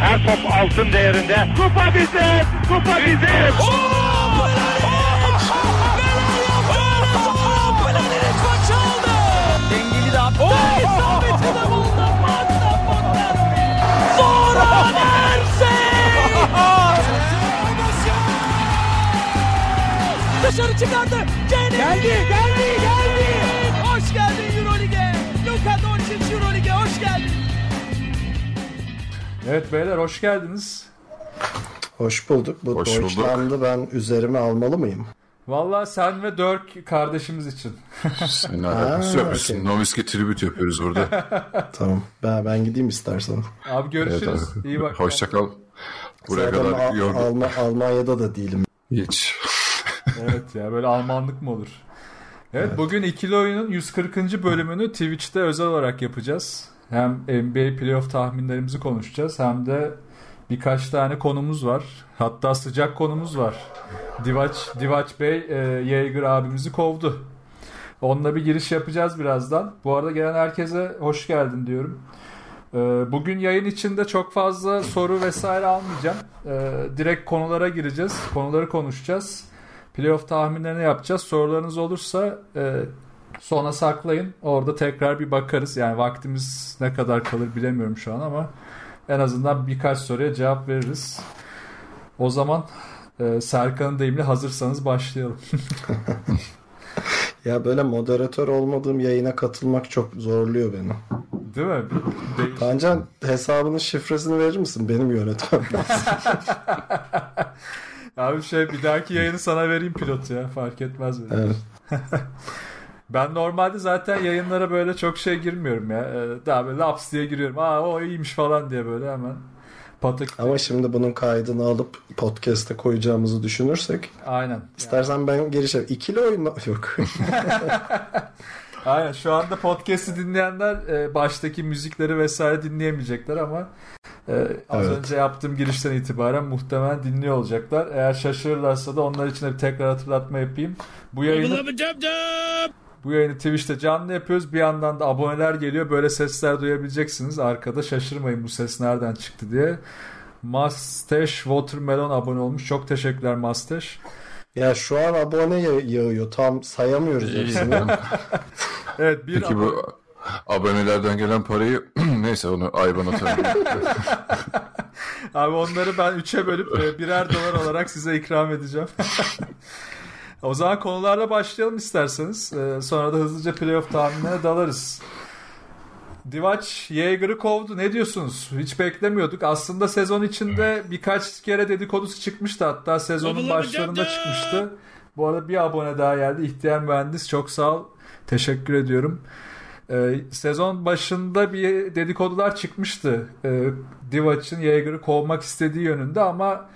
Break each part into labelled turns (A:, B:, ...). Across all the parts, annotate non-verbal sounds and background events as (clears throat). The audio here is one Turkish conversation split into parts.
A: Her top altın değerinde. Kupa bizim, kupa bizim.
B: Dengeli de attı. İsabeti de buldu. Matta Fontaine. Zora Dışarı çıkardı. Geldi, geldi, geldi. Hoş geldin Eurolig'e. Luka Doncic Eurolig'e hoş geldin.
C: Evet beyler hoş geldiniz.
D: Hoş bulduk. Bu
E: Hoş bulduk.
D: Deutschland'ı ben üzerime almalı mıyım?
C: Vallahi sen ve Dörk kardeşimiz için.
E: Senin alakası yok. Biz
D: okey.
E: Noviski tribüt yapıyoruz burada. (laughs)
D: Tamam. Ben, ben gideyim istersen.
C: Abi
E: evet
C: görüşürüz.
E: abi.
C: İyi bak.
E: Hoşça kal. Buraya
D: Zaten
E: kadar
D: Al-. Alma- Almanya'da da değilim.
E: Hiç.
C: Evet ya böyle Almanlık mı olur? Evet, bugün ikili oyunun 140. bölümünü Twitch'te özel olarak yapacağız. Hem NBA playoff tahminlerimizi konuşacağız hem de birkaç tane konumuz var. Hatta sıcak konumuz var. Divaç, Divaç Bey e, Yeager abimizi kovdu. Onunla bir giriş yapacağız birazdan. Bu arada gelen herkese hoş geldin diyorum. E, Bugün yayın içinde çok fazla soru vesaire almayacağım. E, Direkt konulara gireceğiz. Konuları konuşacağız. Playoff tahminlerini yapacağız. Sorularınız olursa e, sona saklayın. Orada tekrar bir bakarız. Yani vaktimiz ne kadar kalır bilemiyorum şu an ama en azından birkaç soruya cevap veririz. O zaman e, Serkan'ın deyimle hazırsanız başlayalım. (laughs)
D: Ya böyle moderatör olmadığım yayına katılmak çok zorluyor beni.
C: Değil mi? Değil.
D: Tancan hesabının şifresini verir misin? Benim yönetmem. (laughs)
C: Abi şey bir dahaki yayını sana vereyim pilot ya. Fark etmez benim.
D: evet. (laughs)
C: Ben normalde zaten yayınlara böyle çok şey girmiyorum ya. E, Daha böyle laps diye giriyorum. Aa o iyiymiş falan diye böyle hemen patak.
D: Ama şimdi bunun kaydını alıp podcast'e koyacağımızı düşünürsek
C: Aynen.
D: istersen ben giriş yap- İkili oyun (laughs) yok. (laughs)
C: Aynen şu anda podcast'i dinleyenler e, baştaki müzikleri vesaire dinleyemeyecekler ama e, az
D: Evet.
C: önce yaptığım girişten itibaren muhtemelen dinliyor olacaklar. Eğer şaşırırlarsa da onlar için de bir tekrar hatırlatma yapayım. Bu yayını bu yayını Twitch'te canlı yapıyoruz. Bir yandan da aboneler geliyor. Böyle sesler duyabileceksiniz. Arkada şaşırmayın bu ses nereden çıktı diye. Mustache Watermelon abone olmuş. Çok teşekkürler Mustache.
D: ya şu an abone yağ- yağıyor. Tam sayamıyoruz hepsini. (laughs)
C: Evet bir
E: Peki
C: abo-
E: bu abonelerden gelen parayı (clears throat) neyse onu Ayban atarım. (laughs)
C: Abi onları ben üçe bölüp e, birer dolar olarak size ikram edeceğim. (laughs) o zaman konularla başlayalım isterseniz. E, Sonra da hızlıca playoff tahminine dalarız. Divaç Yeager'ı kovdu. Ne diyorsunuz? Hiç beklemiyorduk. Aslında sezon içinde birkaç kere dedikodusu çıkmıştı. Hatta sezonun başlarında çıkmıştı. Bu arada bir abone daha geldi. İhtiyar mühendis. Çok sağ ol. Teşekkür ediyorum. Ee, sezon başında bir dedikodular çıkmıştı. Ee, Divac'ın Yeager'ı kovmak istediği yönünde ama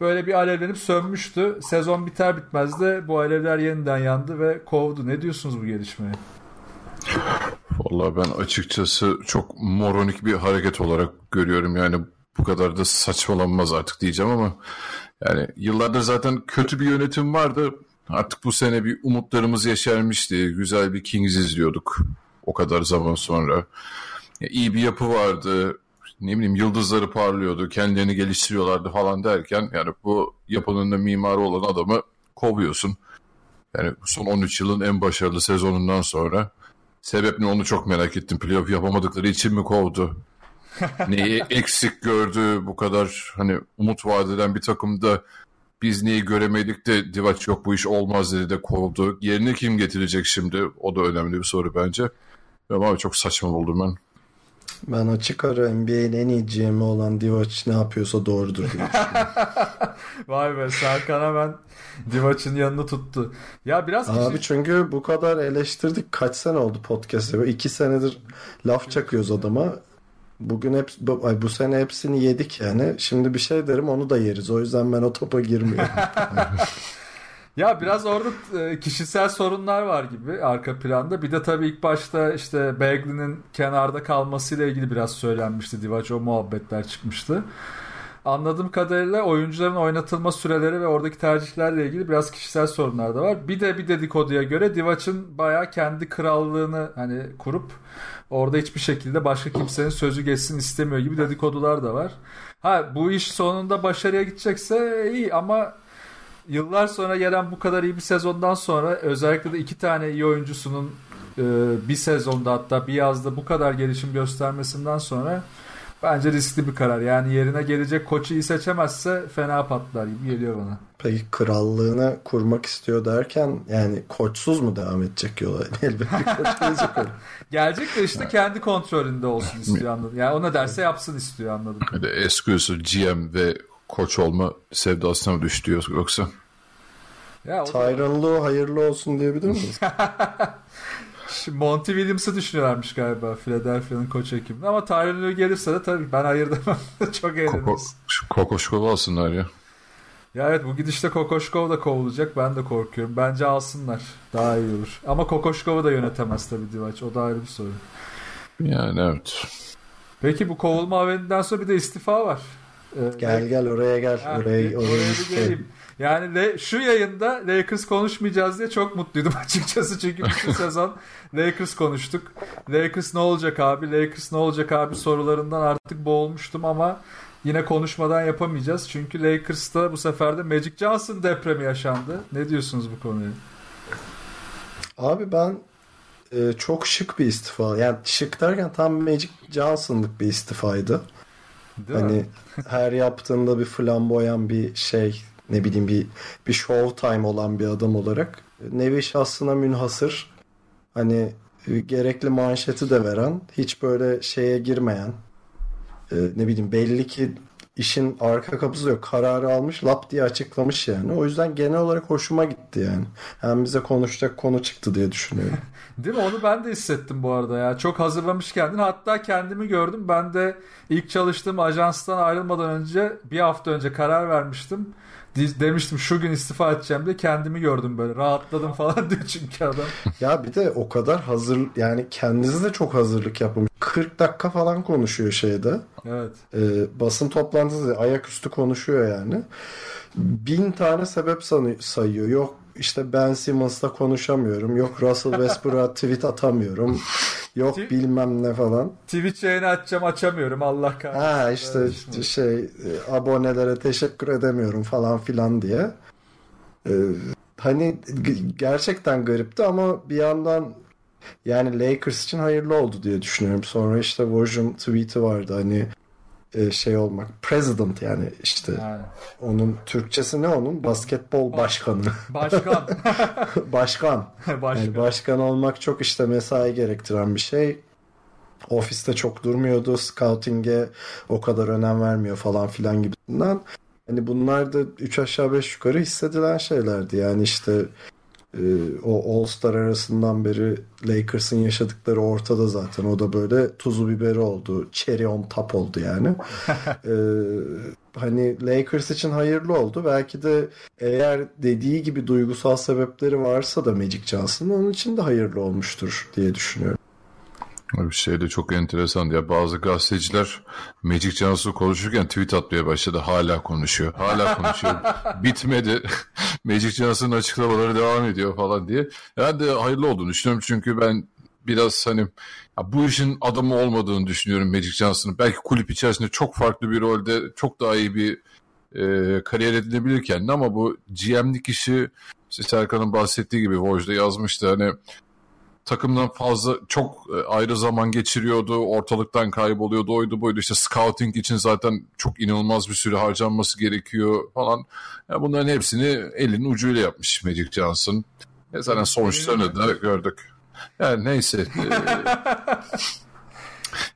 C: böyle bir alevlenip sönmüştü. Sezon biter bitmez de bu alevler yeniden yandı ve kovdu. Ne diyorsunuz bu gelişmeye?
E: Vallahi ben açıkçası çok moronik bir hareket olarak görüyorum. Yani bu kadar da saçmalanmaz artık diyeceğim ama yani yıllardır zaten kötü bir yönetim vardı. Artık bu sene bir umutlarımız yeşermişti. Güzel bir Kings izliyorduk o kadar zaman sonra. Ya iyi bir yapı vardı. Ne bileyim yıldızları parlıyordu. Kendilerini geliştiriyorlardı falan derken yani bu yapının da mimarı olan adamı kovuyorsun. Yani son 13 yılın en başarılı sezonundan sonra Sebep ne onu çok merak ettim. Playoff yapamadıkları için mi kovdu? (laughs) Neyi eksik gördü bu kadar hani umut vaat eden bir takımda biz neyi göremedik de Divac yok bu iş olmaz dedi de kovdu. Yerine kim getirecek şimdi? O da önemli bir soru bence. Ama abi çok saçma buldum ben.
D: Ben açık ara NBA'nin en iyi GM'i olan Divac ne yapıyorsa doğrudur diye. (laughs)
C: Vay be Serkan hemen Divac'ın yanını tuttu. Ya biraz kişi-
D: Abi çünkü bu kadar eleştirdik. Kaç sene oldu podcast'te? Böyle iki senedir laf çakıyoruz adama. Bugün hep bu, ay bu sene hepsini yedik yani. Şimdi bir şey derim onu da yeriz. O yüzden ben o topa girmiyorum. (laughs)
C: Ya biraz orada e, kişisel sorunlar var gibi arka planda. Bir de tabii ilk başta işte Bagley'nin kenarda kalmasıyla ilgili biraz söylenmişti. Divac o muhabbetler çıkmıştı. anladığım kadarıyla oyuncuların oynatılma süreleri ve oradaki tercihlerle ilgili biraz kişisel sorunlar da var. Bir de bir dedikoduya göre Divac'ın bayağı kendi krallığını hani kurup orada hiçbir şekilde başka kimsenin sözü geçsin istemiyor gibi dedikodular da var. Ha bu iş sonunda başarıya gidecekse iyi ama yıllar sonra gelen bu kadar iyi bir sezondan sonra özellikle de iki tane iyi oyuncusunun e, bir sezonda hatta bir yazda bu kadar gelişim göstermesinden sonra bence riskli bir karar. Yani yerine gelecek koçu iyi seçemezse fena patlar gibi geliyor bana.
D: Peki krallığını kurmak istiyor derken yani koçsuz mu devam edecek yola? (laughs) Elbette koç gelecek. (laughs)
C: Gelecek de işte kendi kontrolünde olsun istiyor anladım. Yani o ne derse yapsın istiyor anladım.
E: Eski usul GM ve koç olma sevdasına mı düştü yoksa?
C: Ya
D: Tyron Lue hayırlı olsun diyebilir miyiz? (laughs)
C: Şimdi Monty Williams'ı düşünüyorlarmış galiba Philadelphia'nın koç ekibinde ama Tyron Lue gelirse de tabii ben hayır demem. (laughs) Çok eğleniriz.
E: Kokoşkova alsınlar ya.
C: Ya evet bu gidişte Kokoşkov da kovulacak. Ben de korkuyorum. Bence alsınlar. Daha iyi olur. Ama Kokoşkov'u da yönetemez tabii Divac. O da ayrı bir sorun.
E: Yani evet.
C: Peki bu kovulma haberinden sonra bir de istifa var.
D: Gel gel oraya gel.
C: Ha,
D: oraya, oraya,
C: geleyim. Yani Le- şu yayında Lakers konuşmayacağız diye çok mutluydum (laughs) açıkçası. Çünkü bütün (laughs) sezon Lakers konuştuk. Lakers ne olacak abi? Lakers ne olacak abi sorularından artık boğulmuştum ama yine konuşmadan yapamayacağız. Çünkü Lakers'ta bu sefer de Magic Johnson depremi yaşandı. Ne diyorsunuz bu konuya?
D: Abi ben e, çok şık bir istifa. Yani şık derken tam Magic Johnson'lık bir istifaydı.
C: Değil mi?
D: Hani her yaptığında bir flamboyan bir şey ne bileyim bir bir show time olan bir adam olarak nevi şahsına münhasır hani e, gerekli manşeti de veren hiç böyle şeye girmeyen e, ne bileyim belli ki işin arka kapısı yok kararı almış lap diye açıklamış yani o yüzden genel olarak hoşuma gitti yani hem bize konuşacak konu çıktı diye düşünüyorum. (laughs)
C: Değil mi? Onu ben de hissettim bu arada ya. Çok hazırlamış kendini. Hatta kendimi gördüm. Ben de ilk çalıştığım ajanstan ayrılmadan önce bir hafta önce karar vermiştim. Demiştim şu gün istifa edeceğim diye kendimi gördüm böyle. Rahatladım falan (laughs) diyor çünkü adam.
D: Ya bir de o kadar hazır yani kendisi de çok hazırlık yapmış. 40 dakika falan konuşuyor şeyde.
C: Evet.
D: Ee, basın toplantısı ayaküstü konuşuyor yani. Bin tane sebep sayıyor. Yok işte Ben Simmons'la konuşamıyorum. Yok Russell Westbrook'a (laughs) tweet atamıyorum. Yok
C: Tweet-
D: bilmem ne falan.
C: Twitch yayını açacağım açamıyorum Allah kahretsin.
D: Ha işte şey e, abonelere teşekkür edemiyorum falan filan diye. Ee, hani gerçekten garipti ama bir yandan yani Lakers için hayırlı oldu diye düşünüyorum. Sonra işte Woj'un tweet'i vardı hani şey olmak president yani işte
C: Yani.
D: onun Türkçesi ne onun basketbol başkanı
C: Başkan. (laughs)
D: başkan (laughs)
C: Başkan.
D: yani başkan olmak çok işte mesai gerektiren bir şey. Ofiste çok durmuyordu. Scouting'e o kadar önem vermiyor falan filan gibisinden. Hani bunlar da 3 aşağı 5 yukarı hissedilen şeylerdi. Yani işte e, o All-Star arasından beri Lakers'ın yaşadıkları ortada zaten. O da böyle tuzu biberi oldu. Cherry on top oldu yani. (laughs) E, hani Lakers için hayırlı oldu. Belki de eğer dediği gibi duygusal sebepleri varsa da Magic Johnson onun için de hayırlı olmuştur diye düşünüyorum.
E: Bir şey de çok enteresan ya bazı gazeteciler Magic Johnson konuşurken tweet atmaya başladı. Hala konuşuyor. Hala konuşuyor. (laughs) Bitmedi. (laughs) Magic Johnson'ın açıklamaları devam ediyor falan diye. Ben de hayırlı olduğunu düşünüyorum çünkü ben biraz hani ya bu işin adamı olmadığını düşünüyorum Magic Johnson'ın. Belki kulüp içerisinde çok farklı bir rolde çok daha iyi bir e, kariyer edinebilir kendine ama bu GM'lik işi işte Serkan'ın bahsettiği gibi Woj'da yazmıştı hani takımdan fazla çok e, ayrı zaman geçiriyordu. Ortalıktan kayboluyordu. Oydu buydu. İşte scouting için zaten çok inanılmaz bir süre harcanması gerekiyor falan. Ya bunların hepsini elinin ucuyla yapmış Magic Johnson. E zaten sonuçlarını da gördük. Yani neyse. (laughs)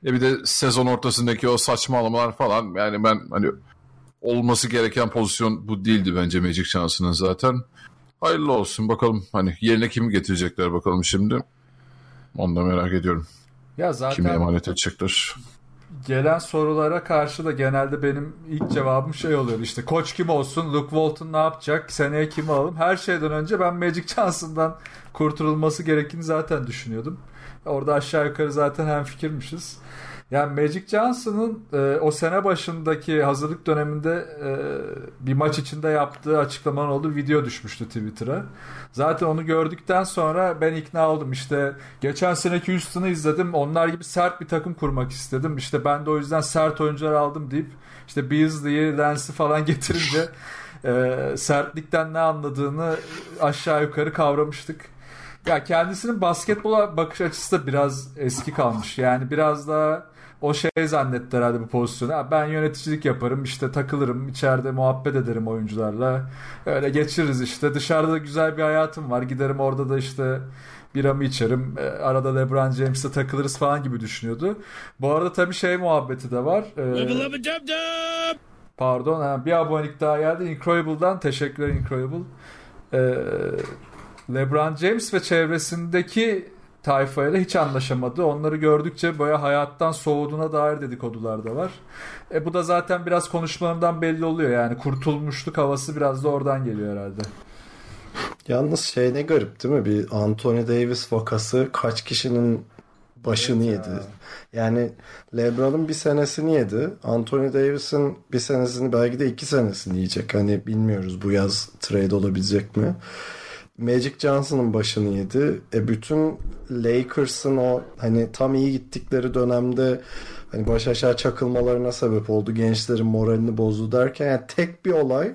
E: E, bir de sezon ortasındaki o saçmalamalar falan. Yani ben hani olması gereken pozisyon bu değildi bence Magic Johnson'ın zaten. Hayırlı olsun bakalım hani yerine kimi getirecekler bakalım şimdi. Onu da merak ediyorum.
C: Ya zaten
E: Kimi emanet edecekler.
C: gelen sorulara karşı da genelde benim ilk cevabım şey oluyor işte koç kim olsun, Luke Walton ne yapacak, seneye kimi alalım. Her şeyden önce ben Magic Johnson'dan kurtululması gerektiğini zaten düşünüyordum. Orada aşağı yukarı zaten hem fikirmişiz. Yani Magic Johnson'ın e, o sene başındaki hazırlık döneminde e, bir maç içinde yaptığı açıklamanın olduğu video düşmüştü Twitter'a. Zaten onu gördükten sonra ben ikna oldum. İşte geçen seneki Houston'ı izledim. Onlar gibi sert bir takım kurmak istedim. İşte ben de o yüzden sert oyuncular aldım deyip işte Beasley'i, Lance'i falan (laughs) getirince e, sertlikten ne anladığını aşağı yukarı kavramıştık. Ya kendisinin basketbola bakış açısı da biraz eski kalmış. Yani biraz daha o şey zannetti herhalde bu pozisyonu. Ben yöneticilik yaparım işte takılırım içeride muhabbet ederim oyuncularla. Öyle geçiririz işte dışarıda da güzel bir hayatım var. Giderim orada da işte biramı içerim. E, arada LeBron James'e takılırız falan gibi düşünüyordu. Bu arada tabii şey muhabbeti de var. Ee, pardon ha, bir abonelik daha geldi. Incredible'dan teşekkürler Incredible. Ee, LeBron James ve çevresindeki tayfayla hiç anlaşamadı. Onları gördükçe böyle hayattan soğuduğuna dair dedikodular da var. E bu da zaten biraz konuşmalarından belli oluyor. Yani kurtulmuşluk havası biraz da oradan geliyor herhalde.
D: Yalnız şey ne garip değil mi? Bir Anthony Davis vakası kaç kişinin başını evet yedi. Ya. Yani LeBron'un bir senesini yedi. Anthony Davis'in bir senesini belki de iki senesini yiyecek. Hani bilmiyoruz bu yaz trade olabilecek mi? Magic Johnson'ın başını yedi. E bütün Lakers'ın o hani tam iyi gittikleri dönemde hani baş aşağı çakılmalarına sebep oldu. Gençlerin moralini bozdu derken yani tek bir olay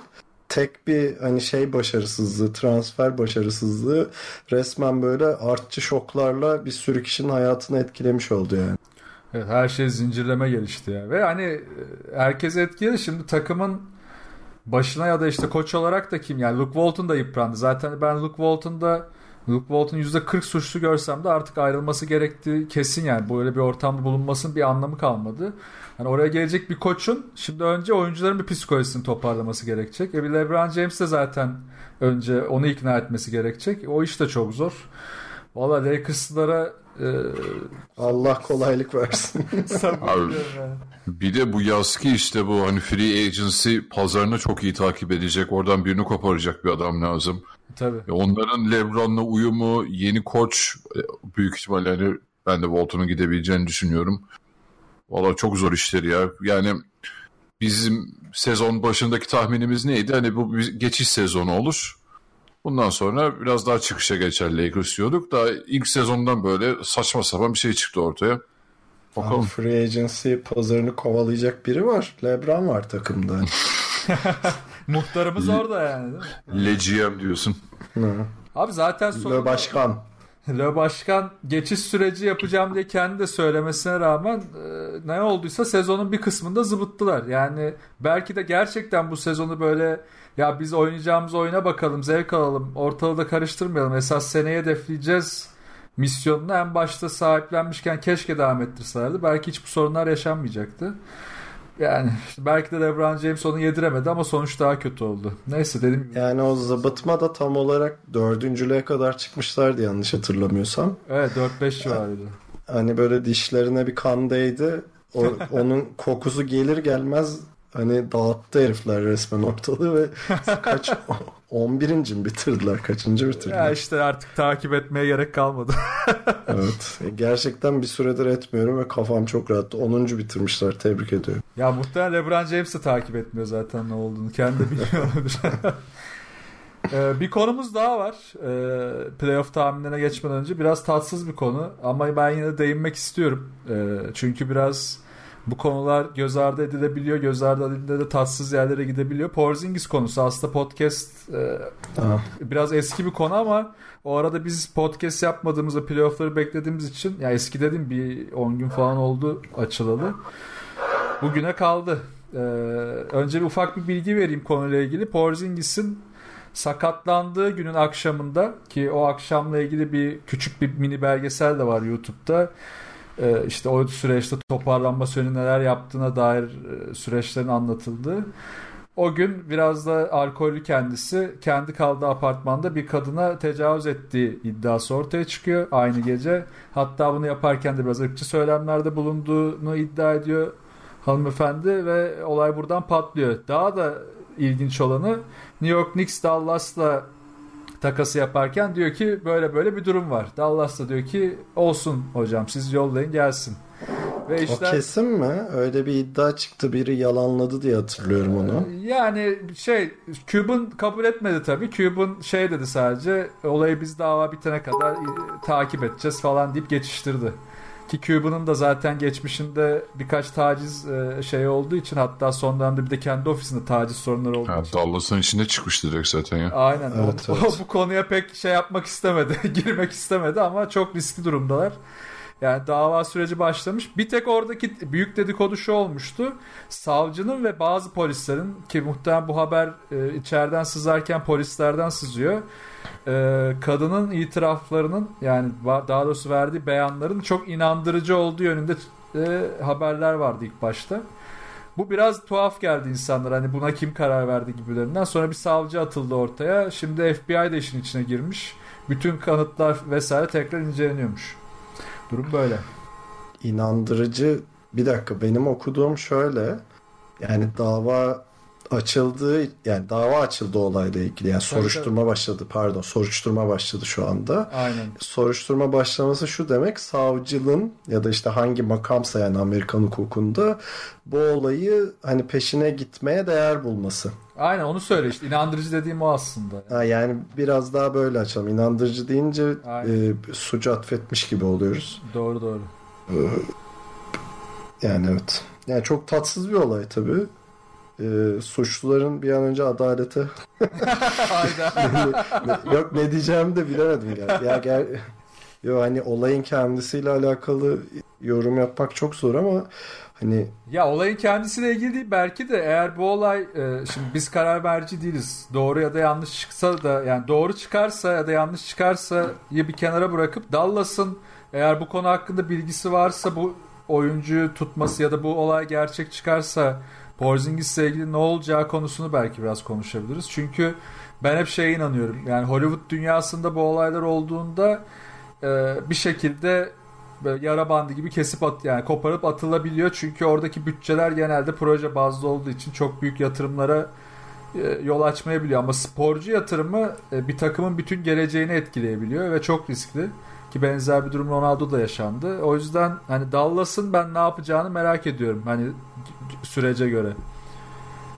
D: tek bir hani şey başarısızlığı, transfer başarısızlığı resmen böyle artçı şoklarla bir sürü kişinin hayatını etkilemiş oldu yani.
C: Evet her şey zincirleme gelişti ya. Ve hani herkes etkiledi. Şimdi takımın başına ya da işte koç olarak da kim yani Luke Walton da yıprandı. Zaten ben Luke Walton'da Luke Walton %40 suçlu görsem de artık ayrılması gerektiği kesin yani. Böyle bir ortamda bulunmasının bir anlamı kalmadı. Yani oraya gelecek bir koçun şimdi önce oyuncuların bir psikolojisini toparlaması gerekecek. E bir LeBron James de zaten önce onu ikna etmesi gerekecek. O iş de çok zor. Valla Lakers'lara e...
D: Allah kolaylık versin. (laughs)
E: Abi, bir de bu yazki işte bu hani free agency pazarını çok iyi takip edecek. Oradan birini koparacak bir adam lazım.
C: Tabii.
E: E, onların LeBron'la uyumu, yeni koç e, büyük ihtimalle hani ben de Walton'un gidebileceğini düşünüyorum. Valla çok zor işleri ya. Yani bizim sezon başındaki tahminimiz neydi? Hani bu bir geçiş sezonu olur. Bundan sonra biraz daha çıkışa geçer Lakers diyorduk. Daha ilk sezondan böyle saçma sapan bir şey çıktı ortaya.
D: Bakalım. Abi free agency pazarını kovalayacak biri var. LeBron var takımda. (laughs)
C: Muhtarımız orada yani.
E: Leciyem diyorsun.
D: Hı.
C: Abi zaten sonunda...
D: Le Başkan. (laughs)
C: Le Başkan geçiş süreci yapacağım diye kendi de söylemesine rağmen e, ne olduysa sezonun bir kısmında zıbıttılar. Yani belki de gerçekten bu sezonu böyle ya biz oynayacağımız oyuna bakalım zevk alalım ortalığı da karıştırmayalım esas seneye hedefleyeceğiz misyonunu en başta sahiplenmişken keşke devam ettirselerdi. Belki hiç bu sorunlar yaşanmayacaktı. Yani işte belki de LeBron James onu yediremedi ama sonuç daha kötü oldu. Neyse dedim.
D: Yani o zıbıtma da tam olarak dördüncülüğe kadar çıkmışlardı yanlış hatırlamıyorsam.
C: Evet 4-5 civarıydı.
D: Hani böyle dişlerine bir kan değdi. O, (laughs) onun kokusu gelir gelmez hani dağıttı herifler resmen ortalığı ve kaç (laughs) 11. mi bitirdiler? Kaçıncı bitirdiler?
C: Ya işte artık takip etmeye gerek kalmadı. (laughs)
D: evet. E, gerçekten bir süredir etmiyorum ve kafam çok rahat. 10. bitirmişler. Tebrik ediyorum.
C: Ya muhtemelen LeBron James de takip etmiyor zaten ne olduğunu. Kendi biliyor ee, (laughs) bir konumuz daha var. Ee, playoff tahminlerine geçmeden önce biraz tatsız bir konu ama ben yine de değinmek istiyorum. Ee, çünkü biraz bu konular göz ardı edilebiliyor. Göz ardı edildiğinde de tatsız yerlere gidebiliyor. Porzingis konusu aslında podcast e, biraz eski bir konu ama o arada biz podcast yapmadığımızda playoff'ları beklediğimiz için ya eski dedim bir 10 gün falan oldu açılalı. Bugüne kaldı. Ee, önce bir ufak bir bilgi vereyim konuyla ilgili. Porzingis'in sakatlandığı günün akşamında ki o akşamla ilgili bir küçük bir mini belgesel de var YouTube'da e, işte o süreçte toparlanma sürecinde neler yaptığına dair e, süreçlerin anlatıldığı. O gün biraz da alkollü kendisi kendi kaldığı apartmanda bir kadına tecavüz ettiği iddiası ortaya çıkıyor aynı gece. Hatta bunu yaparken de biraz ırkçı söylemlerde bulunduğunu iddia ediyor hanımefendi ve olay buradan patlıyor. Daha da ilginç olanı New York Knicks Dallas'la takası yaparken diyor ki böyle böyle bir durum var. Dallas da diyor ki olsun hocam siz yollayın gelsin. Ve
D: işler... O kesin mi? Öyle bir iddia çıktı biri yalanladı diye hatırlıyorum onu.
C: Yani şey Cuban kabul etmedi tabii. Cuban şey dedi sadece olayı biz dava bitene kadar takip edeceğiz falan deyip geçiştirdi. Ki Cuban'ın da zaten geçmişinde birkaç taciz e, şey olduğu için hatta son dönemde bir de kendi ofisinde taciz sorunları olduğu
E: ha,
C: için.
E: Dallas'ın içinde çıkmıştı direkt zaten ya.
C: Aynen. Evet, o, evet. bu konuya pek şey yapmak istemedi. (laughs) girmek istemedi ama çok riskli durumdalar. Yani dava süreci başlamış. Bir tek oradaki büyük dedikodu şu olmuştu. Savcının ve bazı polislerin ki muhtemelen bu haber e, içeriden sızarken polislerden sızıyor. E, kadının itiraflarının yani daha doğrusu verdiği beyanların çok inandırıcı olduğu yönünde e, haberler vardı ilk başta. Bu biraz tuhaf geldi insanlar hani buna kim karar verdi gibilerinden. Sonra bir savcı atıldı ortaya. Şimdi FBI de işin içine girmiş. Bütün kanıtlar vesaire tekrar inceleniyormuş. Durum böyle.
D: İnandırıcı bir dakika benim okuduğum şöyle yani dava açıldı yani dava açıldı olayla ilgili yani soruşturma tabii. başladı pardon soruşturma başladı şu anda.
C: Aynen.
D: Soruşturma başlaması şu demek savcılığın ya da işte hangi makamsa yani Amerikan hukukunda bu olayı hani peşine gitmeye değer bulması.
C: Aynen onu söyle işte inandırıcı dediğim o aslında.
D: Yani, ha, yani biraz daha böyle açalım. İnandırıcı deyince e, sucu atfetmiş gibi oluyoruz.
C: Doğru doğru. Ee,
D: yani evet. Yani çok tatsız bir olay tabii e, suçluların bir an önce adalete (laughs) (laughs) yok ne diyeceğimi de bilemedim yani. Ya gel Yo hani olayın kendisiyle alakalı yorum yapmak çok zor ama hani
C: ya olayın kendisiyle ilgili değil belki de eğer bu olay e, şimdi biz karar verici değiliz. Doğru ya da yanlış çıksa da yani doğru çıkarsa ya da yanlış çıkarsa ya bir kenara bırakıp Dallas'ın eğer bu konu hakkında bilgisi varsa bu oyuncuyu tutması ya da bu olay gerçek çıkarsa Porzingis'le ilgili ne olacağı konusunu belki biraz konuşabiliriz. Çünkü ben hep şeye inanıyorum. Yani Hollywood dünyasında bu olaylar olduğunda e, bir şekilde yara bandı gibi kesip at yani koparıp atılabiliyor. Çünkü oradaki bütçeler genelde proje bazlı olduğu için çok büyük yatırımlara e, yol açmayabiliyor. Ama sporcu yatırımı e, bir takımın bütün geleceğini etkileyebiliyor ve çok riskli. Ki benzer bir durum Ronaldo'da yaşandı. O yüzden hani Dallas'ın ben ne yapacağını merak ediyorum. Hani sürece göre.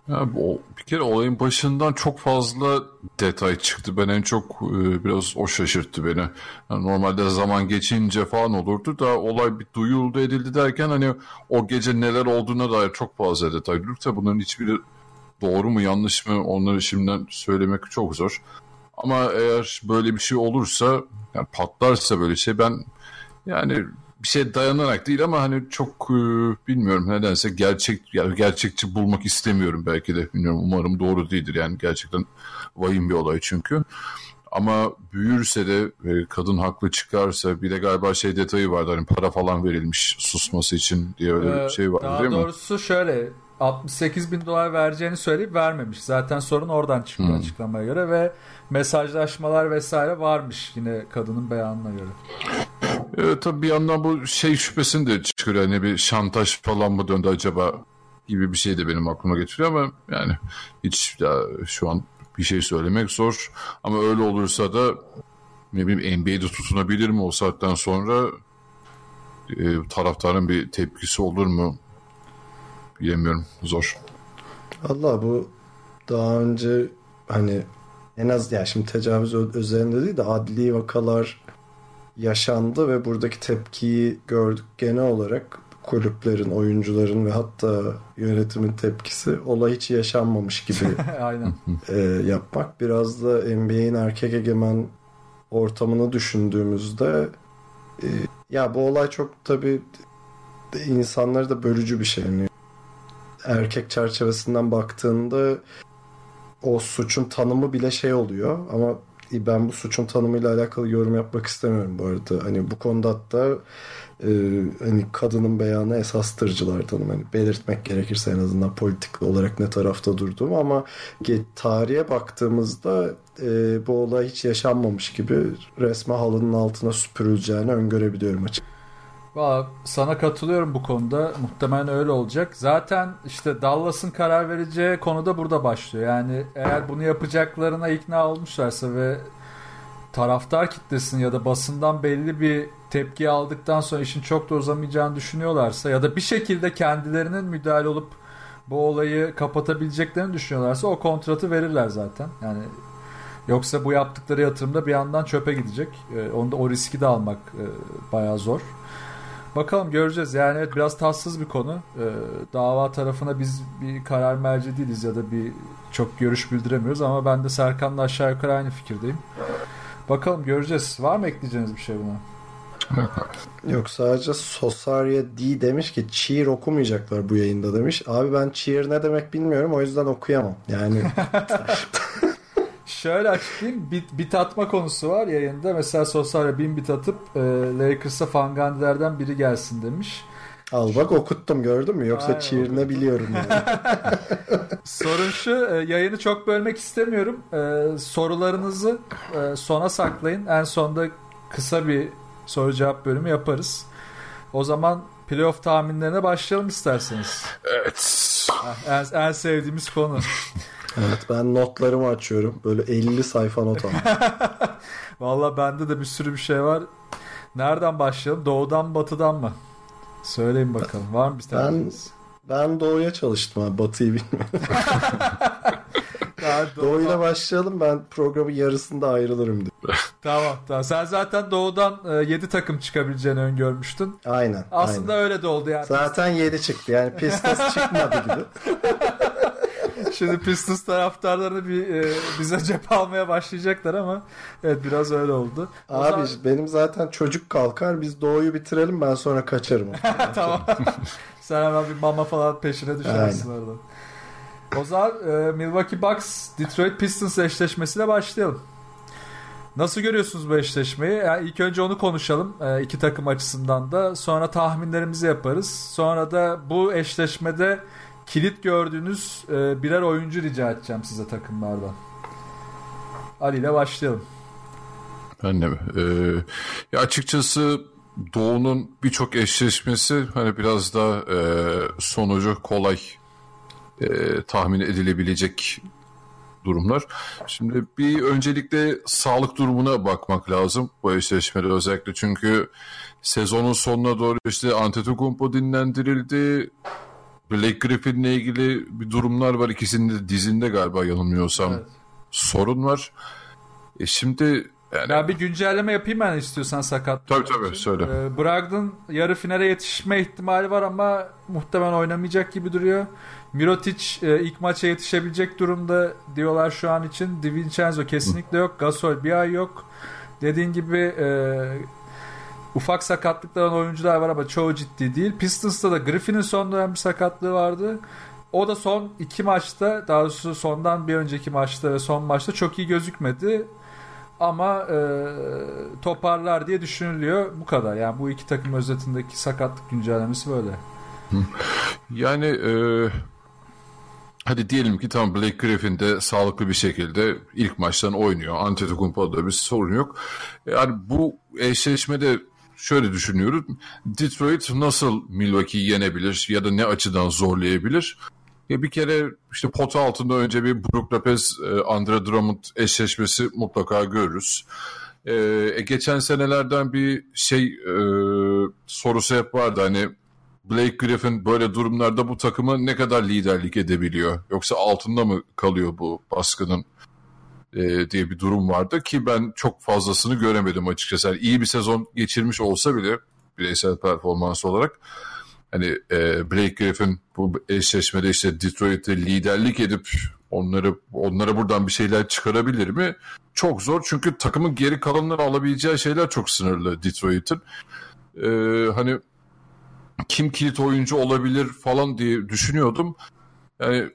E: Ya, o, bir kere olayın başından çok fazla detay çıktı. Ben en çok e, biraz o şaşırttı beni. Yani normalde zaman geçince falan olurdu da olay bir duyuldu edildi derken hani o gece neler olduğuna dair çok fazla detay duyuldu. Bunların hiçbiri doğru mu yanlış mı onları şimdiden söylemek çok zor. Ama eğer böyle bir şey olursa yani patlarsa böyle şey ben yani bir şey dayanarak değil ama hani çok e, bilmiyorum nedense gerçek yani gerçekçi bulmak istemiyorum belki de bilmiyorum umarım doğru değildir yani gerçekten vahim bir olay çünkü. Ama büyürse de e, kadın haklı çıkarsa bir de galiba şey detayı vardı hani para falan verilmiş susması için diye öyle ee, bir şey vardı değil
C: mi? Daha doğrusu şöyle 68 bin dolar vereceğini söyleyip vermemiş. Zaten sorun oradan çıkıyor hmm. açıklamaya göre ve mesajlaşmalar vesaire varmış yine kadının beyanına göre.
E: Evet tabii bir yandan bu şey şüphesini de çıkıyor. Hani bir şantaj falan mı döndü acaba gibi bir şey de benim aklıma getiriyor ama yani hiç ya şu an bir şey söylemek zor. Ama öyle olursa da ne bileyim NBA'de tutunabilir mi o saatten sonra e, taraftarın bir tepkisi olur mu bilemiyorum zor.
D: Allah bu daha önce hani en az ya şimdi tecavüz üzerinde değil de adli vakalar yaşandı ve buradaki tepkiyi gördük genel olarak kulüplerin, oyuncuların ve hatta yönetimin tepkisi olay hiç yaşanmamış gibi (laughs)
C: Aynen.
D: E, yapmak. Biraz da NBA'in erkek egemen ortamını düşündüğümüzde e, ya bu olay çok tabii insanları da bölücü bir şey. Yani erkek çerçevesinden baktığında o suçun tanımı bile şey oluyor ama ben bu suçun tanımıyla alakalı yorum yapmak istemiyorum bu arada. Hani bu konuda hatta e, hani kadının beyanı esastırcılardanım. Hani belirtmek gerekirse en azından politik olarak ne tarafta durduğum ama tarihe baktığımızda e, bu olay hiç yaşanmamış gibi resme halının altına süpürüleceğini öngörebiliyorum açıkçası.
C: Valla sana katılıyorum bu konuda. Muhtemelen öyle olacak. Zaten işte Dallas'ın karar vereceği konu da burada başlıyor. Yani eğer bunu yapacaklarına ikna olmuşlarsa ve taraftar kitlesinin ya da basından belli bir tepki aldıktan sonra işin çok da uzamayacağını düşünüyorlarsa ya da bir şekilde kendilerinin müdahale olup bu olayı kapatabileceklerini düşünüyorlarsa o kontratı verirler zaten. Yani yoksa bu yaptıkları yatırımda bir yandan çöpe gidecek. E, onda o riski de almak e, bayağı zor. Bakalım göreceğiz. Yani evet biraz tatsız bir konu. E, dava tarafına biz bir karar merci değiliz ya da bir çok görüş bildiremiyoruz ama ben de Serkan'la aşağı yukarı aynı fikirdeyim. Bakalım göreceğiz. Var mı ekleyeceğiniz bir şey buna?
D: Yok sadece Sosarya D demiş ki cheer okumayacaklar bu yayında demiş. Abi ben cheer ne demek bilmiyorum o yüzden okuyamam. Yani (laughs)
C: Şöyle açıklayayım. Bit, bit atma konusu var yayında. Mesela Sosarya bin bit atıp e, Lakers'a Fangandilerden biri gelsin demiş.
D: al bak okuttum gördün mü? Yoksa
C: Aynen,
D: cheer ne biliyorum yani. (laughs) (laughs)
C: Sorun şu e, yayını çok bölmek istemiyorum. E, sorularınızı e, sona saklayın. En sonda kısa bir soru cevap bölümü yaparız. O zaman playoff tahminlerine başlayalım isterseniz.
E: Evet.
C: En, en sevdiğimiz konu. (laughs)
D: evet ben notlarımı açıyorum. Böyle 50 sayfa not aldım. (laughs)
C: Valla bende de bir sürü bir şey var. Nereden başlayalım? Doğudan batıdan mı? Söyleyin bakalım. Var mı bir
D: Ben
C: taneniz?
D: ben doğuya çalıştım abi batıyı bilmiyorum. (laughs)
C: Daha
D: Doğuyla başlayalım ben programın yarısında ayrılırım diye. (laughs)
C: Tamam tamam. Sen zaten doğudan 7 takım çıkabileceğini öngörmüştün.
D: Aynen.
C: Aslında
D: aynen.
C: öyle de oldu yani.
D: Zaten 7 çıktı. Yani Pistons çıkmadı gibi.
C: Şimdi Pistons taraftarlarını bir e, bize cep (laughs) almaya başlayacaklar ama evet biraz öyle oldu. O
D: Abi
C: zaman-
D: benim zaten çocuk kalkar biz doğuyu bitirelim ben sonra kaçarım. (laughs)
C: tamam. (laughs) Sen hemen bir mama falan peşine düşersin oradan. O zaman e, Milwaukee Bucks Detroit Pistons eşleşmesiyle başlayalım. Nasıl görüyorsunuz bu eşleşmeyi? Yani ilk önce onu konuşalım e, iki takım açısından da. Sonra tahminlerimizi yaparız. Sonra da bu eşleşmede kilit gördüğünüz e, birer oyuncu rica edeceğim size takımlardan. Ali ile başlayalım.
E: Ben de mi? Ee, ya açıkçası Doğu'nun birçok eşleşmesi hani biraz daha e, sonucu kolay e, tahmin edilebilecek durumlar. Şimdi bir öncelikle sağlık durumuna bakmak lazım bu eşleşmede özellikle çünkü sezonun sonuna doğru işte Antetokounmpo dinlendirildi. Blake Griffin'le ilgili bir durumlar var. İkisinin de dizinde galiba yanılmıyorsam
C: Evet.
E: sorun var. E şimdi yani
C: Ya bir güncelleme yapayım ben istiyorsan sakat.
E: Tabii, tabii, söyle.
C: Ee, Brogdon yarı finale yetişme ihtimali var ama muhtemelen oynamayacak gibi duruyor. Mirotic e, ilk maça yetişebilecek durumda diyorlar şu an için. DiVincenzo kesinlikle yok. Gasol bir ay yok. Dediğin gibi e, ufak sakatlıklar olan oyuncular var ama çoğu ciddi değil. Pistons'ta da Griffin'in son dönem bir sakatlığı vardı. O da son iki maçta daha doğrusu sondan bir önceki maçta ve son maçta çok iyi gözükmedi. Ama e, toparlar diye düşünülüyor. Bu kadar. Yani bu iki takım özetindeki sakatlık güncellemesi böyle.
E: Yani e, hadi diyelim ki tam Blake Griffin de sağlıklı bir şekilde ilk maçtan oynuyor. Antetokounmpo'da bir sorun yok. Yani bu eşleşmede şöyle düşünüyorum. Detroit nasıl Milwaukee'yi yenebilir ya da ne açıdan zorlayabilir? Ya bir kere işte pot altında önce bir Brook Lopez, e, Andre Drummond eşleşmesi mutlaka görürüz. E, e, geçen senelerden bir şey e, sorusu hep vardı hani Blake Griffin böyle durumlarda bu takıma ne kadar liderlik edebiliyor? Yoksa altında mı kalıyor bu baskının e, diye bir durum vardı ki ben çok fazlasını göremedim açıkçası. Yani iyi bir sezon geçirmiş olsa bile bireysel performans olarak hani e, Blake Griffin bu eşleşmede işte Detroit'te liderlik edip onları onlara buradan bir şeyler çıkarabilir mi? Çok zor çünkü takımın geri kalanları alabileceği şeyler çok sınırlı Detroit'in. E, hani kim kilit oyuncu olabilir falan diye düşünüyordum. Yani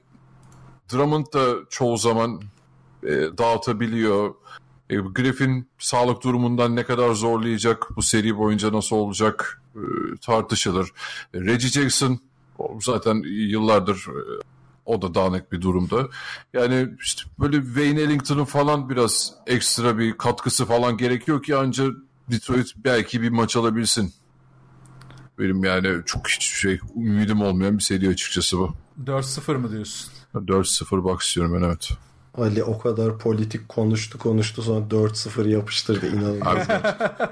E: Drummond da çoğu zaman e, dağıtabiliyor. E, Griffin sağlık durumundan ne kadar zorlayacak, bu seri boyunca nasıl olacak e, tartışılır. E, Reggie Jackson zaten yıllardır e, o da dağınık bir durumda. Yani işte böyle Wayne Ellington'ın falan biraz ekstra bir katkısı falan gerekiyor ki ancak Detroit belki bir maç alabilsin. Benim yani çok hiç şey ümidim olmayan bir seri açıkçası bu.
C: 4-0 mı diyorsun?
E: 4-0 bak istiyorum ben evet.
D: Ali o kadar politik konuştu konuştu sonra 4-0 yapıştırdı inanılmaz.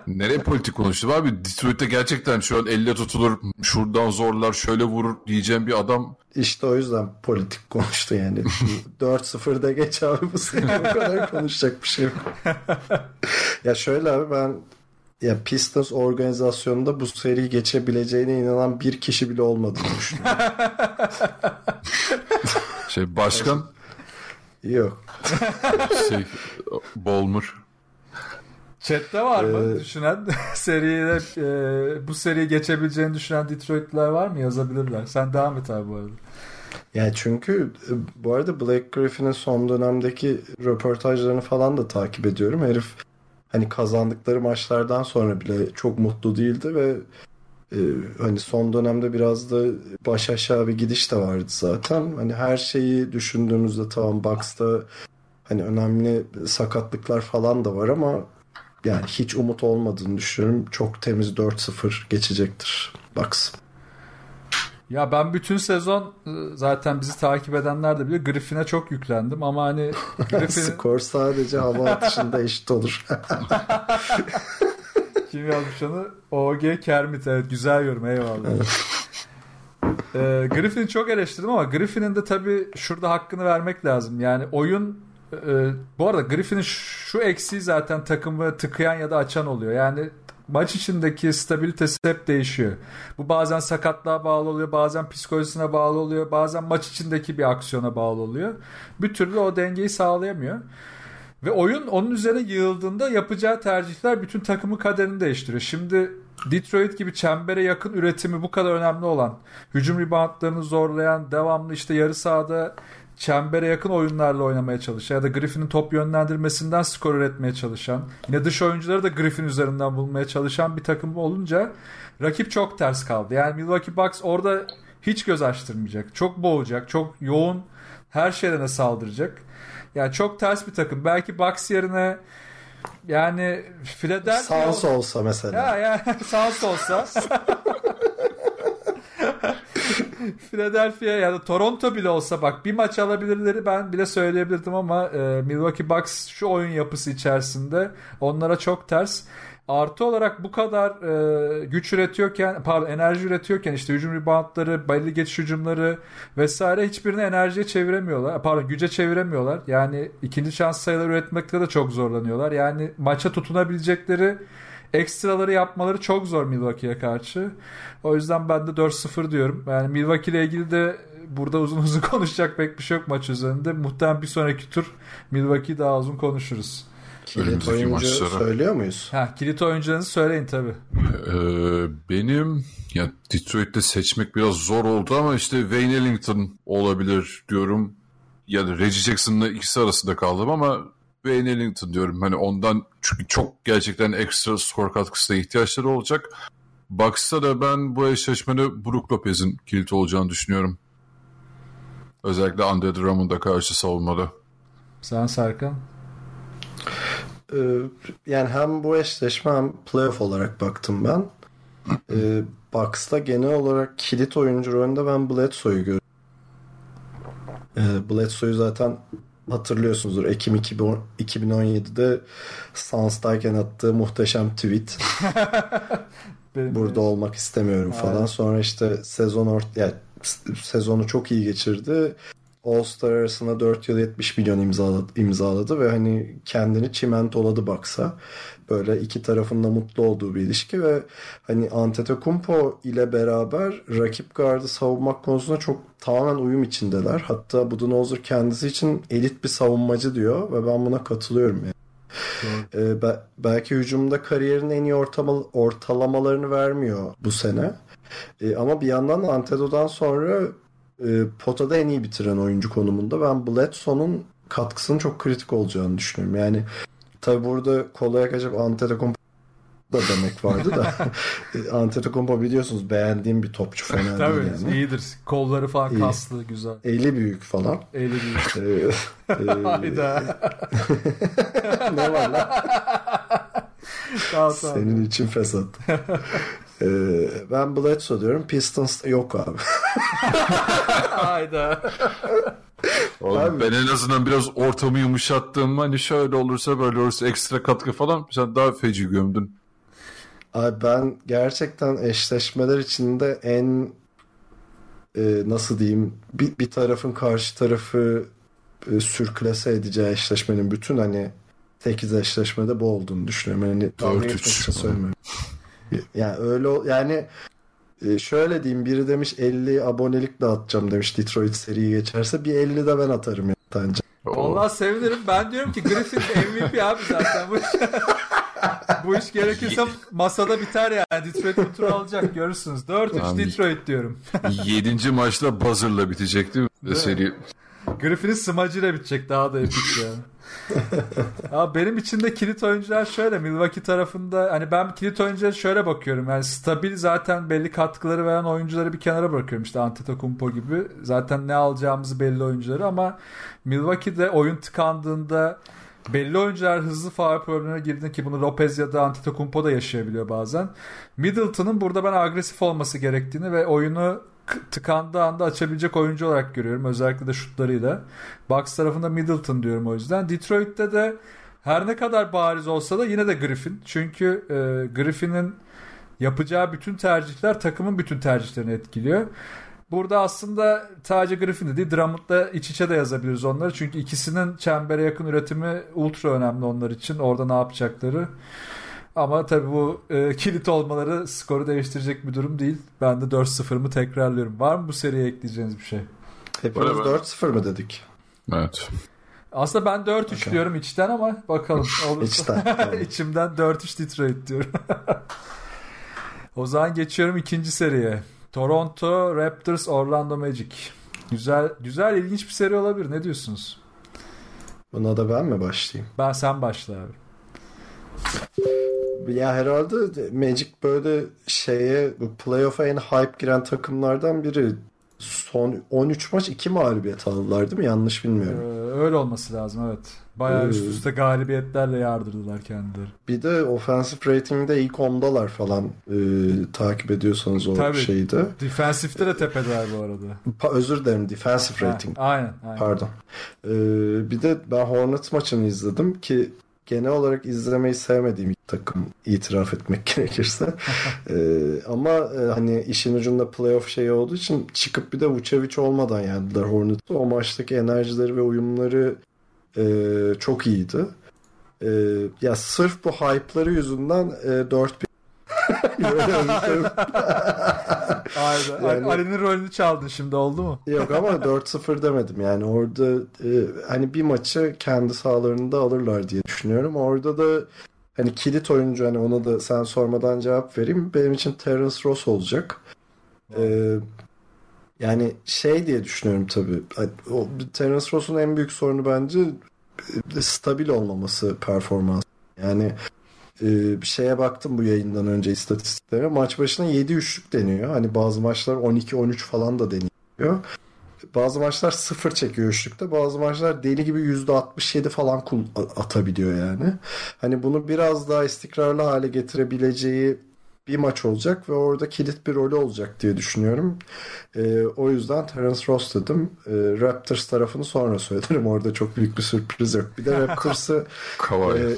E: Nereye politik konuştu abi? Detroit'te gerçekten şu an elle tutulur, şuradan zorlar, şöyle vurur diyeceğim bir adam.
D: İşte o yüzden politik konuştu yani. (laughs) 4-0'da geç abi bu sene o kadar konuşacak bir şey yok. ya şöyle abi ben ya Pistons organizasyonunda bu seriyi geçebileceğine inanan bir kişi bile olmadığını düşünüyorum.
E: Şey başkan
D: Yok. (laughs)
E: şey Bolmur.
C: Chat'te var mı
D: Ee,
C: düşünen (laughs) seriye e, bu seriyi geçebileceğini düşünen Detroit'liler var mı? Yazabilirler. Sen devam et abi bu arada.
D: Yani çünkü e, bu arada Blake Griffin'in son dönemdeki röportajlarını falan da takip ediyorum. Herif hani kazandıkları maçlardan sonra bile çok mutlu değildi ve e, hani son dönemde biraz da baş aşağı bir gidiş de vardı zaten. Hani her şeyi düşündüğümüzde tamam Bucks'ta hani önemli sakatlıklar falan da var ama yani hiç umut olmadığını düşünüyorum. Çok temiz 4-0 geçecektir Bucks.
C: Ya ben bütün sezon e, zaten bizi takip edenler de biliyor Griffin'e çok yüklendim ama hani (laughs) Griffin'in
D: Skor sadece hava atışında eşit olur. (laughs)
C: kim yazmış onu? OG Kermit evet güzel yorum eyvallah. Ee, Griffin'i çok eleştirdim ama Griffin'in de tabii şurada hakkını vermek lazım. Yani oyun e, bu arada Griffin'in şu eksiği zaten takımı tıkayan ya da açan oluyor. Yani maç içindeki stabilitesi hep değişiyor. Bu bazen sakatlığa bağlı oluyor, bazen psikolojisine bağlı oluyor, bazen maç içindeki bir aksiyona bağlı oluyor. Bir türlü o dengeyi sağlayamıyor. Ve oyun onun üzerine yığıldığında yapacağı tercihler bütün takımın kaderini değiştiriyor. Şimdi Detroit gibi çembere yakın üretimi bu kadar önemli olan, hücum reboundlarını zorlayan, devamlı işte yarı sahada çembere yakın oyunlarla oynamaya çalışan ya da Griffin'in top yönlendirmesinden skor üretmeye çalışan, yine dış oyuncuları da Griffin üzerinden bulmaya çalışan bir takım olunca rakip çok ters kaldı. Yani Milwaukee Bucks orada hiç göz açtırmayacak. Çok boğacak, çok yoğun her şeylerine saldıracak. Yani çok ters bir takım. Belki Bucks yerine yani Philadelphia
D: Sans olsa mesela.
C: ya ya (laughs) Suns olsa Philadelphia ya da Toronto bile olsa bak bir maç alabilirleri ben bile söyleyebilirdim ama e, Milwaukee Bucks şu oyun yapısı içerisinde onlara çok ters. Artı olarak bu kadar e, güç üretiyorken, pardon enerji üretiyorken işte hücum reboundları, belli geçiş hücumları vesaire hiçbirini enerjiye çeviremiyorlar. Pardon güce çeviremiyorlar. Yani ikinci şans sayıları üretmekte de çok zorlanıyorlar. Yani maça tutunabilecekleri ekstraları yapmaları çok zor Milwaukee'ye karşı. O yüzden ben de 4-0 diyorum. Yani Milwaukee ile ilgili de burada uzun (laughs) uzun konuşacak pek bir şey yok maç üzerinde. Muhtemelen bir sonraki tur Milwaukee daha uzun konuşuruz.
D: Kilit
E: Önümüzdeki
D: oyuncu
E: maçlara.
D: söylüyor muyuz?
C: Ha, kilit oyuncularınızı söyleyin tabii.
E: Ee, benim ya Detroit'te seçmek biraz zor oldu ama işte Wayne Ellington olabilir diyorum. Ya da Reggie Jackson'la ikisi arasında kaldım ama Wayne Ellington diyorum. Hani ondan çünkü çok gerçekten ekstra skor katkısına ihtiyaçları olacak. Bucks'ta da ben bu eşleşmede Brook Lopez'in kilit olacağını düşünüyorum. Özellikle Andre Drummond'a karşı savunmada.
C: Sen Serkan.
D: Ee, yani hem bu eşleşme hem playoff olarak baktım ben. Ee, Bucks'ta genel olarak kilit oyuncu rolünde ben Bledsoe'yu görüyorum. Ee, Bledsoe'yu zaten hatırlıyorsunuzdur. Ekim 2010 2017'de Suns'tayken attığı muhteşem tweet. (laughs) Burada olmak istemiyorum falan.
C: Aynen.
D: Sonra işte sezon ort yani sezonu çok iyi geçirdi. All-Star arasında 4 yıl 70 milyon imzaladı, imzaladı ve hani kendini çimentoladı baksa. Böyle iki tarafında mutlu olduğu bir ilişki ve hani Antetokounmpo ile beraber rakip gardı savunmak konusunda çok tamamen uyum içindeler. Hatta Budenholzer kendisi için elit bir savunmacı diyor ve ben buna katılıyorum yani. Ee, be- belki hücumda kariyerin en iyi ortama- ortalamalarını vermiyor bu sene. Ee, ama bir yandan da Anteto'dan sonra e, potada en iyi bitiren oyuncu konumunda. Ben Bledsoe'nun katkısının çok kritik olacağını düşünüyorum. Yani tabi burada kolaya kaçıp Antetokounmpo da demek vardı da (laughs) (laughs) E, Antetokounmpo biliyorsunuz beğendiğim bir topçu fena değil
C: Tabii
D: yani.
C: iyidir. Kolları falan
D: İyi.
C: kaslı, güzel.
D: Eli büyük falan.
C: Eli büyük. (laughs)
D: Ee, e,
C: Hayda.
D: ne var lan?
C: tamam tamam.
D: Senin için fesat. Ee, ben Bledsoe diyorum. Pistons yok abi. (laughs)
C: Hayda.
E: Oğlum,
D: Abi-
E: ben en azından biraz ortamı yumuşattım. Hani şöyle olursa böyle olursa ekstra katkı falan. Sen daha feci gömdün.
D: Abi ben gerçekten eşleşmeler içinde en e, nasıl diyeyim bir, bir tarafın karşı tarafı e, sürklase edeceği eşleşmenin bütün hani 8 eşleşmede bu olduğunu düşünüyorum. Yani tahmin
E: 4-3.
D: etmek için söylemiyorum. (laughs) Yani öyle yani şöyle diyeyim biri demiş 50 abonelik dağıtacağım demiş Detroit seriyi geçerse bir 50 de ben atarım yani bence.
C: Vallahi sevinirim. Ben diyorum ki Griffin (laughs) MVP abi zaten bu iş. (laughs) bu iş gerekirse masada biter yani. Detroit bu turu alacak görürsünüz. 4-3
E: Tamam.
C: Detroit diyorum. (laughs)
E: Yedinci maçta buzzer'la bitecekti seri.
C: Griffin'in smacıyla bitecek daha da epik yani. Abi benim için de kilit oyuncular şöyle Milwaukee tarafında hani ben kilit oyunculara şöyle bakıyorum. Yani stabil zaten belli katkıları veren oyuncuları bir kenara bırakıyorum. işte Antetokounmpo gibi. Zaten ne alacağımızı belli oyuncuları ama Milwaukee'de oyun tıkandığında belli oyuncular hızlı faul problemine girdiğinde ki bunu Lopez ya da Antetokounmpo da yaşayabiliyor bazen. Middleton'ın burada ben agresif olması gerektiğini ve oyunu tıkandığı anda açabilecek oyuncu olarak görüyorum. Özellikle de şutlarıyla. Bucks tarafında Middleton diyorum o yüzden. Detroit'te de her ne kadar bariz olsa da yine de Griffin. Çünkü e, Griffin'in yapacağı bütün tercihler takımın bütün tercihlerini etkiliyor. Burada aslında sadece Griffin'de değil Drummond'la iç içe de yazabiliriz onları. Çünkü ikisinin çembere yakın üretimi ultra önemli onlar için. Orada ne yapacakları. Ama tabii bu e, kilit olmaları skoru değiştirecek bir durum değil. Ben de 4-0'ımı tekrarlıyorum. Var mı bu seriye ekleyeceğiniz bir şey?
D: Hepimiz
E: Öyle ben-
D: 4-0 mı dedik?
E: Evet.
C: Aslında ben 4-3
D: Okey.
C: diyorum içten ama bakalım. Olursa.
D: İçten. (laughs)
C: İçimden 4-3 Detroit diyorum. (laughs) o zaman geçiyorum ikinci seriye. Toronto Raptors Orlando Magic. Güzel güzel ilginç bir seri olabilir. Ne diyorsunuz?
D: Buna da ben mi başlayayım?
C: Ben sen başla abi.
D: Ya herhalde Magic böyle şeye playoff'a en hype giren takımlardan biri. Son 13 maç 2 mağlubiyet aldılar değil mi? Yanlış
C: Ee,
D: bilmiyorum.
C: öyle olması lazım evet. Bayağı
D: Ee,
C: üst üste galibiyetlerle yardırdılar kendileri.
D: Bir de offensive rating'de ilk 10'dalar falan e, takip ediyorsanız o
C: Tabii.
D: şeyde.
C: Defensifte de tepedeler bu arada.
D: Pa- özür dilerim defensive
C: Ha,
D: rating.
C: aynen, aynen.
D: Pardon. Ee, bir de ben Hornets maçını izledim ki genel olarak izlemeyi sevmediğim ilk takım itiraf etmek (laughs) gerekirse. (laughs) Ee, ama e, hani işin ucunda playoff şeyi olduğu için çıkıp bir de Vucevic olmadan yendiler Hornets'ı. O maçtaki enerjileri ve uyumları e, çok iyiydi. E, ya sırf bu hype'ları yüzünden e, 4 Böyle övüyorum. (laughs)
C: Aynen.
D: Yani-
C: Ali'nin rolünü çaldın şimdi oldu mu?
D: Yok ama 4-0 demedim yani orada e, hani bir maçı kendi sahalarında alırlar diye düşünüyorum. Orada da hani kilit oyuncu hani ona da sen sormadan cevap vereyim. Benim için Terence Ross olacak. E, yani şey diye düşünüyorum tabii. O, Terence Ross'un en büyük sorunu bence e, stabil olmaması performans. Yani e, bir şeye baktım bu yayından önce istatistiklere. Maç başına 7 üçlük deniyor. Hani bazı maçlar 12-13 falan da deniyor. Bazı maçlar sıfır çekiyor üçlükte. Bazı maçlar deli gibi %67 falan atabiliyor yani. Hani bunu biraz daha istikrarlı hale getirebileceği bir maç olacak ve orada kilit bir rolü olacak diye düşünüyorum. Ee, o yüzden Terence Ross dedim. Ee, Raptors tarafını sonra söylerim. Orada çok büyük bir sürpriz yok. Bir de (laughs) Raptors'ı
E: Kawhi.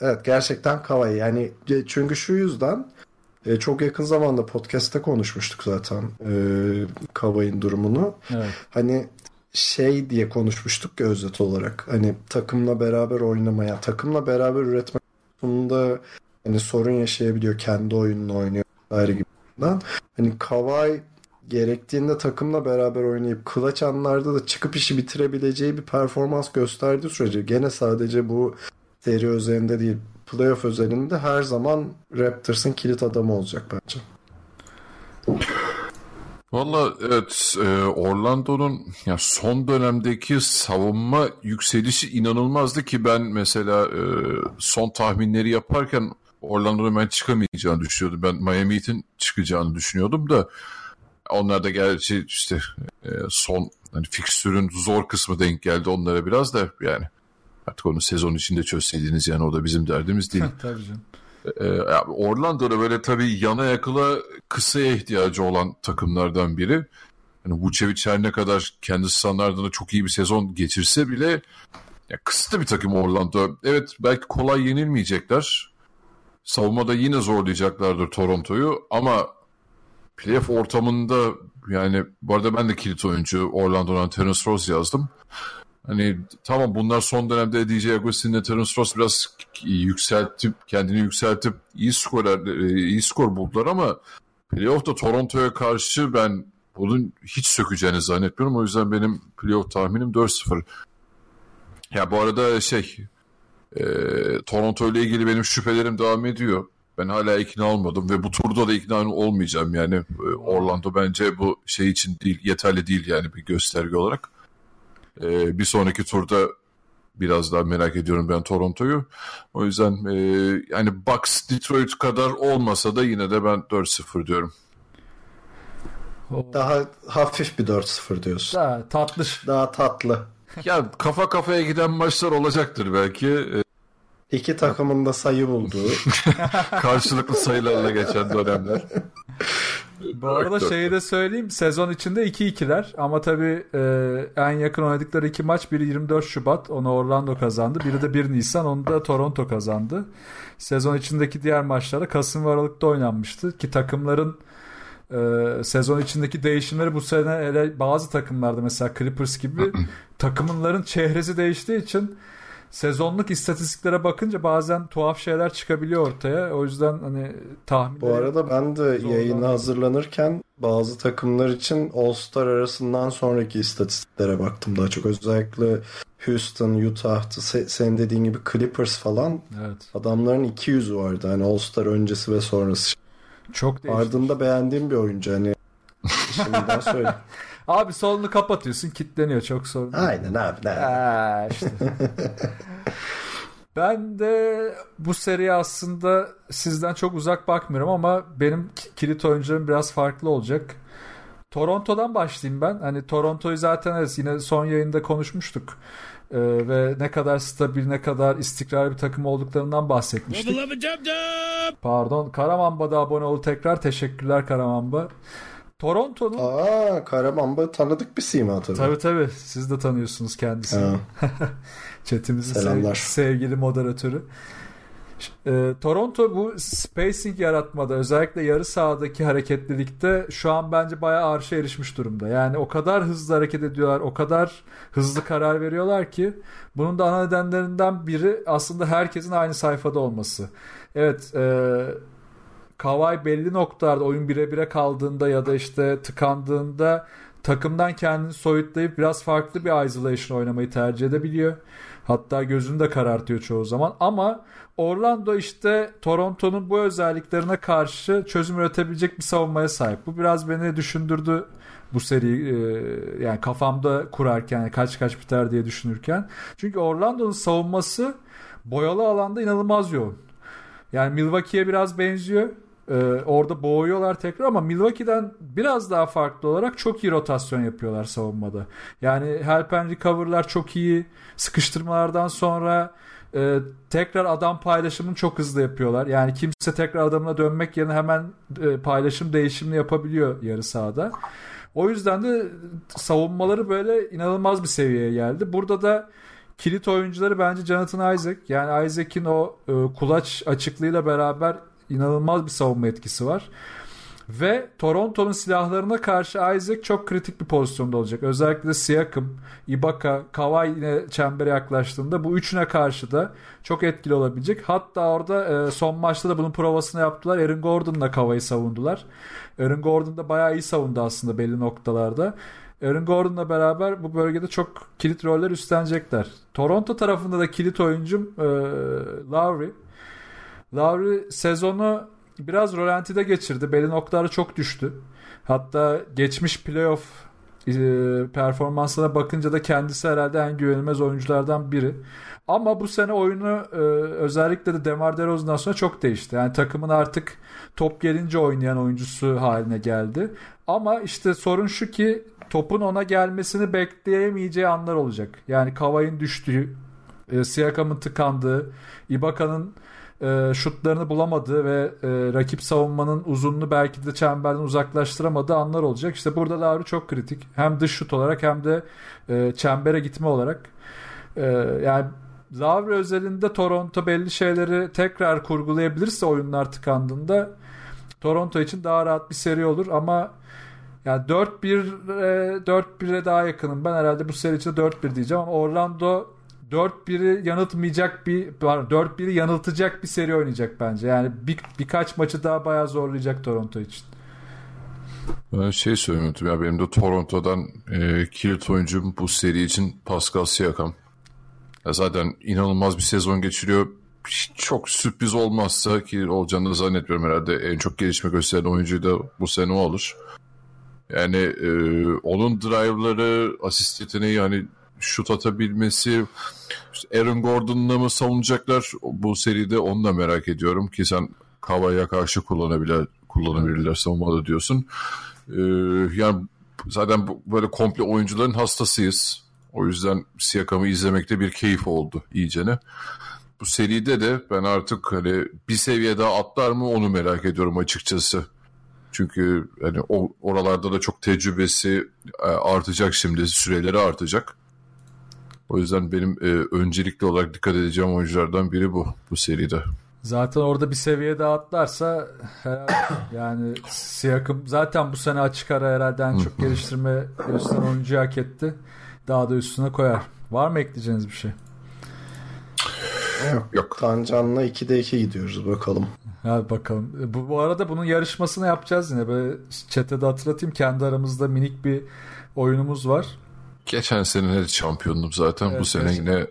D: Evet gerçekten Kawhi yani e, çünkü şu yüzden e, çok yakın zamanda podcast'te konuşmuştuk zaten e, Kawhi'nin durumunu.
C: Evet.
D: Hani şey diye konuşmuştuk ya özet olarak. Hani takımla beraber oynamaya, takımla beraber üretme konusunda hani sorun yaşayabiliyor. Kendi oyununu oynuyor vesaire gibinden. Hani Kawhi gerektiğinde takımla beraber oynayıp kılaç anlarda da çıkıp işi bitirebileceği bir performans gösterdiği sürece gene sadece bu seri özelinde değil playoff özelinde her zaman Raptors'ın kilit adamı olacak bence.
E: Valla evet e, Orlando'nun ya son dönemdeki savunma yükselişi inanılmazdı ki ben mesela e, son tahminleri yaparken Orlando'nun ben çıkamayacağını düşünüyordum. Ben Miami Heat'in çıkacağını düşünüyordum da onlar da gerçi işte e, son hani fikstürün zor kısmı denk geldi onlara biraz da yani artık onu sezon içinde çözseydiniz yani o da bizim derdimiz değil. (laughs)
C: Tabii canım.
E: Ee, Orlando'da böyle tabii yana yakıla kısaya ihtiyacı olan takımlardan biri. hani Vucevic her ne kadar kendi standartında çok iyi bir sezon geçirse bile ya kısıtlı bir takım Orlando. Evet belki kolay yenilmeyecekler. Savunmada yine zorlayacaklardır Toronto'yu ama playoff ortamında yani bu arada ben de kilit oyuncu Orlando'dan Terence Ross yazdım. Hani tamam bunlar son dönemde DJ Agustin'le Terence Ross biraz yükseltip kendini yükseltip iyi skor iyi skor buldular ama playoff'ta Toronto'ya karşı ben bunun hiç sökeceğini zannetmiyorum. O yüzden benim playoff tahminim 4-0. Ya bu arada şey e, Toronto ile ilgili benim şüphelerim devam ediyor. Ben hala ikna olmadım ve bu turda da ikna olmayacağım yani. E, Orlando bence bu şey için değil, yeterli değil yani bir gösterge olarak. E, bir sonraki turda biraz daha merak ediyorum ben Toronto'yu. O yüzden e, yani Bucks Detroit kadar olmasa da yine de ben 4-0 diyorum.
D: Daha hafif bir 4-0 diyorsun.
C: Daha tatlış.
D: Daha tatlı.
E: ya kafa kafaya giden maçlar olacaktır belki. E,
D: İki takımın da sayı bulduğu. (laughs)
E: Karşılıklı sayılarla geçen dönemler. (laughs)
C: Bu arada şeyi de söyleyeyim. Sezon içinde 2-2'ler ama tabii e, en yakın oynadıkları iki maç biri 24 Şubat onu Orlando kazandı. Biri de 1 Nisan onu da Toronto kazandı. Sezon içindeki diğer maçlara Kasım ve Aralık'ta oynanmıştı ki takımların e, sezon içindeki değişimleri bu sene hele bazı takımlarda mesela Clippers gibi (clears throat) takımların çehresi değiştiği için sezonluk istatistiklere bakınca bazen tuhaf şeyler çıkabiliyor ortaya. O yüzden hani tahmin
D: Bu arada ben de yayına hazırlanırken bazı takımlar için All-Star arasından sonraki istatistiklere baktım daha çok. Özellikle Houston, Utah, senin dediğin gibi Clippers falan
C: evet.
D: adamların 200 vardı. Hani All-Star öncesi ve sonrası.
C: Çok değişti.
D: Ardında beğendiğim bir oyuncu hani (laughs) şimdiden söyleyeyim.
C: Abi solunu kapatıyorsun kitleniyor çok sorun.
D: Aynen abi. Ne?
C: Aa, işte. (laughs) ben de bu seriye aslında sizden çok uzak bakmıyorum ama benim kilit oyuncularım biraz farklı olacak. Toronto'dan başlayayım ben. Hani Toronto'yu zaten evet, yine son yayında konuşmuştuk. Ee, ve ne kadar stabil, ne kadar istikrarlı bir takım olduklarından bahsetmiştik. Pardon. Karamamba da abone oldu tekrar. Teşekkürler Karamamba. Toronto'nun...
D: Aa Karamamba tanıdık bir sima tabii.
C: Tabii tabii. Siz de tanıyorsunuz kendisini. Chatimizin (laughs)
D: Selamlar.
C: sevgili moderatörü. E, Toronto bu spacing yaratmada özellikle yarı sahadaki hareketlilikte şu an bence bayağı arşa erişmiş durumda. Yani o kadar hızlı hareket ediyorlar, o kadar hızlı karar veriyorlar ki bunun da ana nedenlerinden biri aslında herkesin aynı sayfada olması. Evet, e, Kawhi belli noktalarda oyun bire bire kaldığında ya da işte tıkandığında takımdan kendini soyutlayıp biraz farklı bir isolation oynamayı tercih edebiliyor. Hatta gözünü de karartıyor çoğu zaman. Ama Orlando işte Toronto'nun bu özelliklerine karşı çözüm üretebilecek bir savunmaya sahip. Bu biraz beni düşündürdü bu seri yani kafamda kurarken kaç kaç biter diye düşünürken. Çünkü Orlando'nun savunması boyalı alanda inanılmaz yoğun. Yani Milwaukee'ye biraz benziyor. Ee, orada boğuyorlar tekrar ama Milwaukee'den biraz daha farklı olarak çok iyi rotasyon yapıyorlar savunmada. Yani help and recover'lar çok iyi. Sıkıştırmalardan sonra e, tekrar adam paylaşımını çok hızlı yapıyorlar. Yani kimse tekrar adamına dönmek yerine hemen e, paylaşım değişimini yapabiliyor yarı sahada. O yüzden de savunmaları böyle inanılmaz bir seviyeye geldi. Burada da kilit oyuncuları bence Jonathan Isaac. Yani Isaac'in o e, kulaç açıklığıyla beraber inanılmaz bir savunma etkisi var. Ve Toronto'nun silahlarına karşı Isaac çok kritik bir pozisyonda olacak. Özellikle Siakam, Ibaka, Kawhi yine çembere yaklaştığında bu üçüne karşı da çok etkili olabilecek. Hatta orada e, son maçta da bunun provasını yaptılar. Aaron Gordon'la Kawhi'yi savundular. Aaron Gordon da bayağı iyi savundu aslında belli noktalarda. Aaron Gordon'la beraber bu bölgede çok kilit roller üstlenecekler. Toronto tarafında da kilit oyuncum e, Lowry. Lowry sezonu biraz rolantide geçirdi. Belli noktaları çok düştü. Hatta geçmiş playoff e, performansına bakınca da kendisi herhalde en güvenilmez oyunculardan biri. Ama bu sene oyunu e, özellikle de Demar DeRozan'dan sonra çok değişti. Yani takımın artık top gelince oynayan oyuncusu haline geldi. Ama işte sorun şu ki topun ona gelmesini bekleyemeyeceği anlar olacak. Yani Kavay'ın düştüğü, e, Siakam'ın tıkandığı, Ibaka'nın e, şutlarını bulamadığı ve e, rakip savunmanın uzunluğunu belki de çemberden uzaklaştıramadığı anlar olacak. İşte burada Lavri çok kritik. Hem dış şut olarak hem de e, çembere gitme olarak. E, yani Lavri özelinde Toronto belli şeyleri tekrar kurgulayabilirse oyunlar tıkandığında Toronto için daha rahat bir seri olur ama yani 4-1'e 4-1'e daha yakınım. Ben herhalde bu seri için 4-1 diyeceğim ama Orlando 4-1'i yanıltmayacak bir pardon 4-1'i yanıltacak bir seri oynayacak bence. Yani bir, birkaç maçı daha bayağı zorlayacak Toronto için.
E: Ben şey söylemedim ya benim de Toronto'dan e, kilit oyuncum bu seri için Pascal Siakam. Ya zaten inanılmaz bir sezon geçiriyor. Çok sürpriz olmazsa ki olacağını da zannetmiyorum herhalde. En çok gelişme gösteren oyuncu da bu sene o olur. Yani e, onun drive'ları, asist yeteneği yani şut atabilmesi Aaron Gordon'la mı savunacaklar bu seride onu da merak ediyorum ki sen Kava'ya karşı kullanabilir, kullanabilirler savunmada diyorsun. Ee, yani zaten böyle komple oyuncuların hastasıyız. O yüzden Siakam'ı izlemekte bir keyif oldu iyicene. Bu seride de ben artık hani bir seviye daha atlar mı onu merak ediyorum açıkçası. Çünkü hani oralarda da çok tecrübesi e, artacak şimdi, süreleri artacak. O yüzden benim e, öncelikli olarak dikkat edeceğim oyunculardan biri bu bu seride.
C: Zaten orada bir seviye daha atlarsa herhalde (coughs) yani Siakam zaten bu sene açık ara herhalde en çok geliştirme gösteren oyuncu hak etti. Daha da üstüne koyar. Var mı ekleyeceğiniz bir şey?
D: Yok. Yok. Tancan'la 2'de 2 gidiyoruz bakalım.
C: Hadi bakalım. Bu, bu arada bunun yarışmasını yapacağız yine. Böyle chat'e de hatırlatayım. Kendi aramızda minik bir oyunumuz var.
E: Geçen sene de şampiyondum zaten. Evet, bu sene evet. yine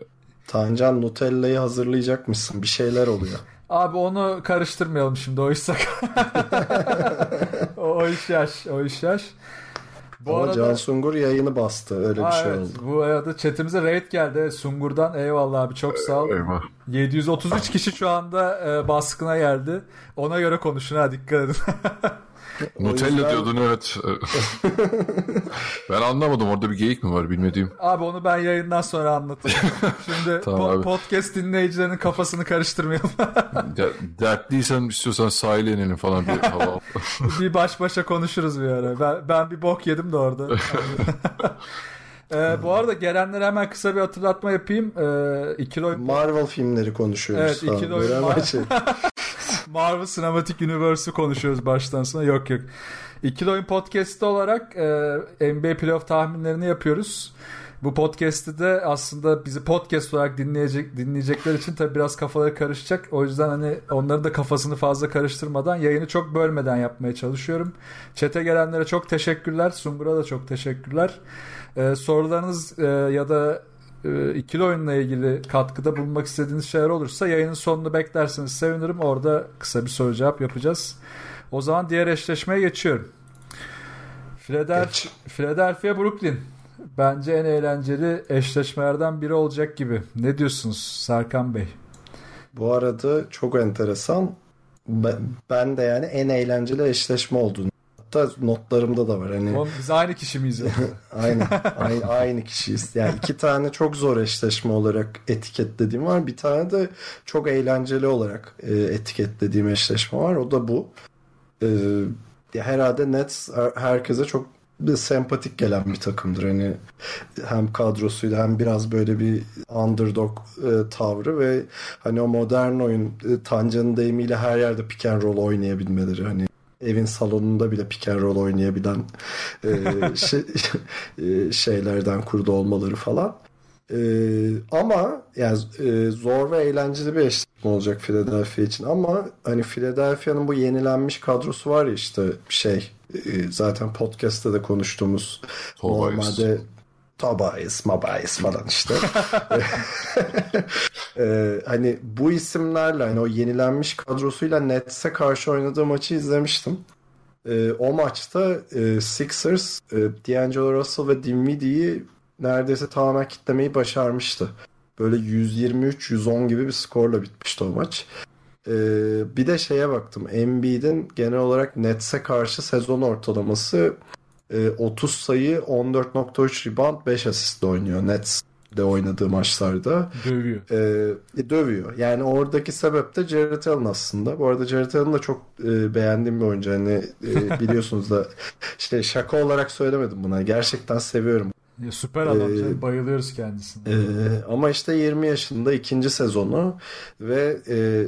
D: Tancan Nutella'yı hazırlayacakmışsın. Bir şeyler oluyor.
C: Abi onu karıştırmayalım şimdi o iş (laughs) o, o iş yaş. O iş yaş.
D: Bu Ama arada... Can Sungur yayını bastı. Öyle Aa, bir şey evet. oldu.
C: Bu arada chatimize raid geldi. Sungur'dan eyvallah abi çok sağ ol. Eyvallah. 733 kişi şu anda e, baskına geldi. Ona göre konuşun ha dikkat edin. (laughs)
E: Nutella yüzden... diyordun evet. (laughs) ben anlamadım orada bir geyik mi var bilmediğim.
C: Abi onu ben yayından sonra anlatayım. (laughs) Şimdi tamam po- podcast dinleyicilerinin kafasını karıştırmayalım. (laughs)
E: ya, dertliysen istiyorsan sahile inelim falan bir hava.
C: bir baş başa konuşuruz bir ara. Ben, ben bir bok yedim de orada. Ee, bu arada gelenlere hemen kısa bir hatırlatma yapayım. Ee, ikili oyun...
D: Marvel filmleri konuşuyoruz.
C: Evet, ikili oyun... Marvel Cinematic Universe'ı konuşuyoruz baştan sona. Yok yok. İkili Oyun Podcast'ı olarak e, NBA Playoff tahminlerini yapıyoruz. Bu podcast'te de aslında bizi podcast olarak dinleyecek dinleyecekler için tabii biraz kafaları karışacak. O yüzden hani onların da kafasını fazla karıştırmadan yayını çok bölmeden yapmaya çalışıyorum. Çete gelenlere çok teşekkürler. Sungur'a da çok teşekkürler. Ee, sorularınız e, ya da e, ikili oyunla ilgili katkıda bulunmak istediğiniz şeyler olursa yayının sonunu beklerseniz sevinirim. Orada kısa bir soru cevap yapacağız. O zaman diğer eşleşmeye geçiyorum. Philadelphia, Philadelphia Brooklyn. Bence en eğlenceli eşleşmelerden biri olacak gibi. Ne diyorsunuz Serkan Bey?
D: Bu arada çok enteresan. Ben de yani en eğlenceli eşleşme olduğunu Hatta notlarımda da var. Hani...
C: Oğlum, biz aynı kişi miyiz? (laughs)
D: aynı, aynı, aynı kişiyiz. Yani iki tane çok zor eşleşme olarak etiketlediğim var. Bir tane de çok eğlenceli olarak e, etiketlediğim eşleşme var. O da bu. E, herhalde Nets herkese çok bir sempatik gelen bir takımdır. Hani hem kadrosuyla hem biraz böyle bir underdog e, tavrı ve hani o modern oyun e, Tancan'ın deyimiyle her yerde pick and roll oynayabilmeleri hani evin salonunda bile pick and roll oynayabilen e, (laughs) şey, e, şeylerden kurdu olmaları falan. E, ama yani e, zor ve eğlenceli bir eşleşme olacak Philadelphia için ama hani Philadelphia'nın bu yenilenmiş kadrosu var ya işte şey e, zaten podcast'ta da konuştuğumuz Tobias. normalde Tobias, Mabias falan işte. (laughs) (laughs) ee, hani bu isimlerle hani o yenilenmiş kadrosuyla Nets'e karşı oynadığı maçı izlemiştim. Ee, o maçta e, Sixers e, D'Angelo Russell ve Dinwiddie'yi neredeyse tamamen kitlemeyi başarmıştı. Böyle 123-110 gibi bir skorla bitmişti o maç. Ee, bir de şeye baktım. Embiid'in genel olarak Nets'e karşı sezon ortalaması 30 e, sayı 14.3 rebound 5 asistle oynuyor Nets de oynadığı maçlarda
C: Dövüyor.
D: e, dövüyor. Yani oradaki sebep de Jared Allen aslında. Bu arada Jared Allen da çok e, beğendiğim bir oyuncu. Hani e, (laughs) biliyorsunuz da işte şaka olarak söylemedim buna. Gerçekten seviyorum.
C: Ya, süper adam
D: Ee,
C: canım. Bayılıyoruz kendisine.
D: E, ama işte 20 yaşında ikinci sezonu ve e,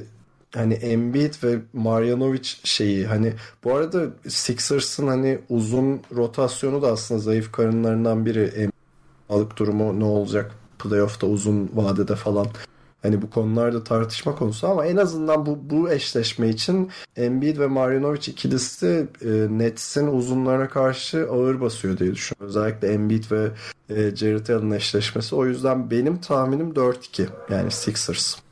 D: hani Embiid ve Marjanovic şeyi hani bu arada Sixers'ın hani uzun rotasyonu da aslında zayıf karınlarından biri. Sağlık durumu ne olacak playoff'ta uzun vadede falan. Hani bu konularda tartışma konusu ama en azından bu bu eşleşme için Embiid ve Marjanovic ikilisi e, Nets'in uzunlarına karşı ağır basıyor diye düşünüyorum. Özellikle Embiid ve e, Jared Allen eşleşmesi. O yüzden benim tahminim 4-2. Yani Sixers.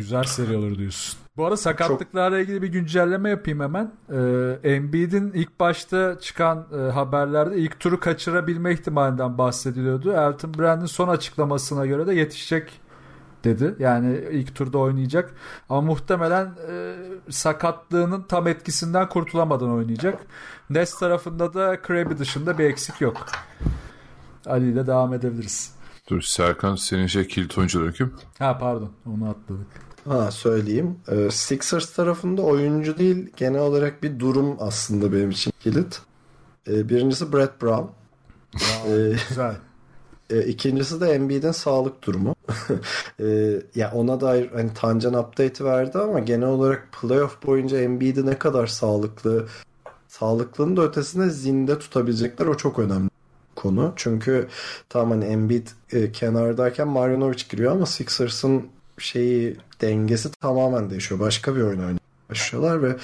C: Güzel seri olur diyorsun. Bu arada sakatlıklarla ilgili bir güncelleme yapayım hemen. Ee, Embiid'in ilk başta çıkan e, haberlerde ilk turu kaçırabilme ihtimalinden bahsediliyordu. Elton Brand'in son açıklamasına göre de yetişecek dedi. Yani ilk turda oynayacak. Ama muhtemelen e, sakatlığının tam etkisinden kurtulamadan oynayacak. Nets tarafında da Krabi dışında bir eksik yok. Ali ile devam edebiliriz.
E: Dur Serkan senin şey kilit oyuncuları kim?
C: Ha pardon onu atladık.
D: Ha söyleyeyim. Ee, Sixers tarafında oyuncu değil genel olarak bir durum aslında benim için kilit. Ee, birincisi Brett Brown. Ee,
C: Güzel. (laughs)
D: E, ikincisi de Embiid'in sağlık durumu. (laughs) e, ya ona dair hani Tancan update verdi ama genel olarak playoff boyunca Embiid'i ne kadar sağlıklı sağlıklının da ötesinde zinde tutabilecekler o çok önemli konu. Çünkü tamam hani Embiid e, kenardayken Marjanovic giriyor ama Sixers'ın şeyi dengesi tamamen değişiyor. Başka bir oyun oynamaya başlıyorlar ve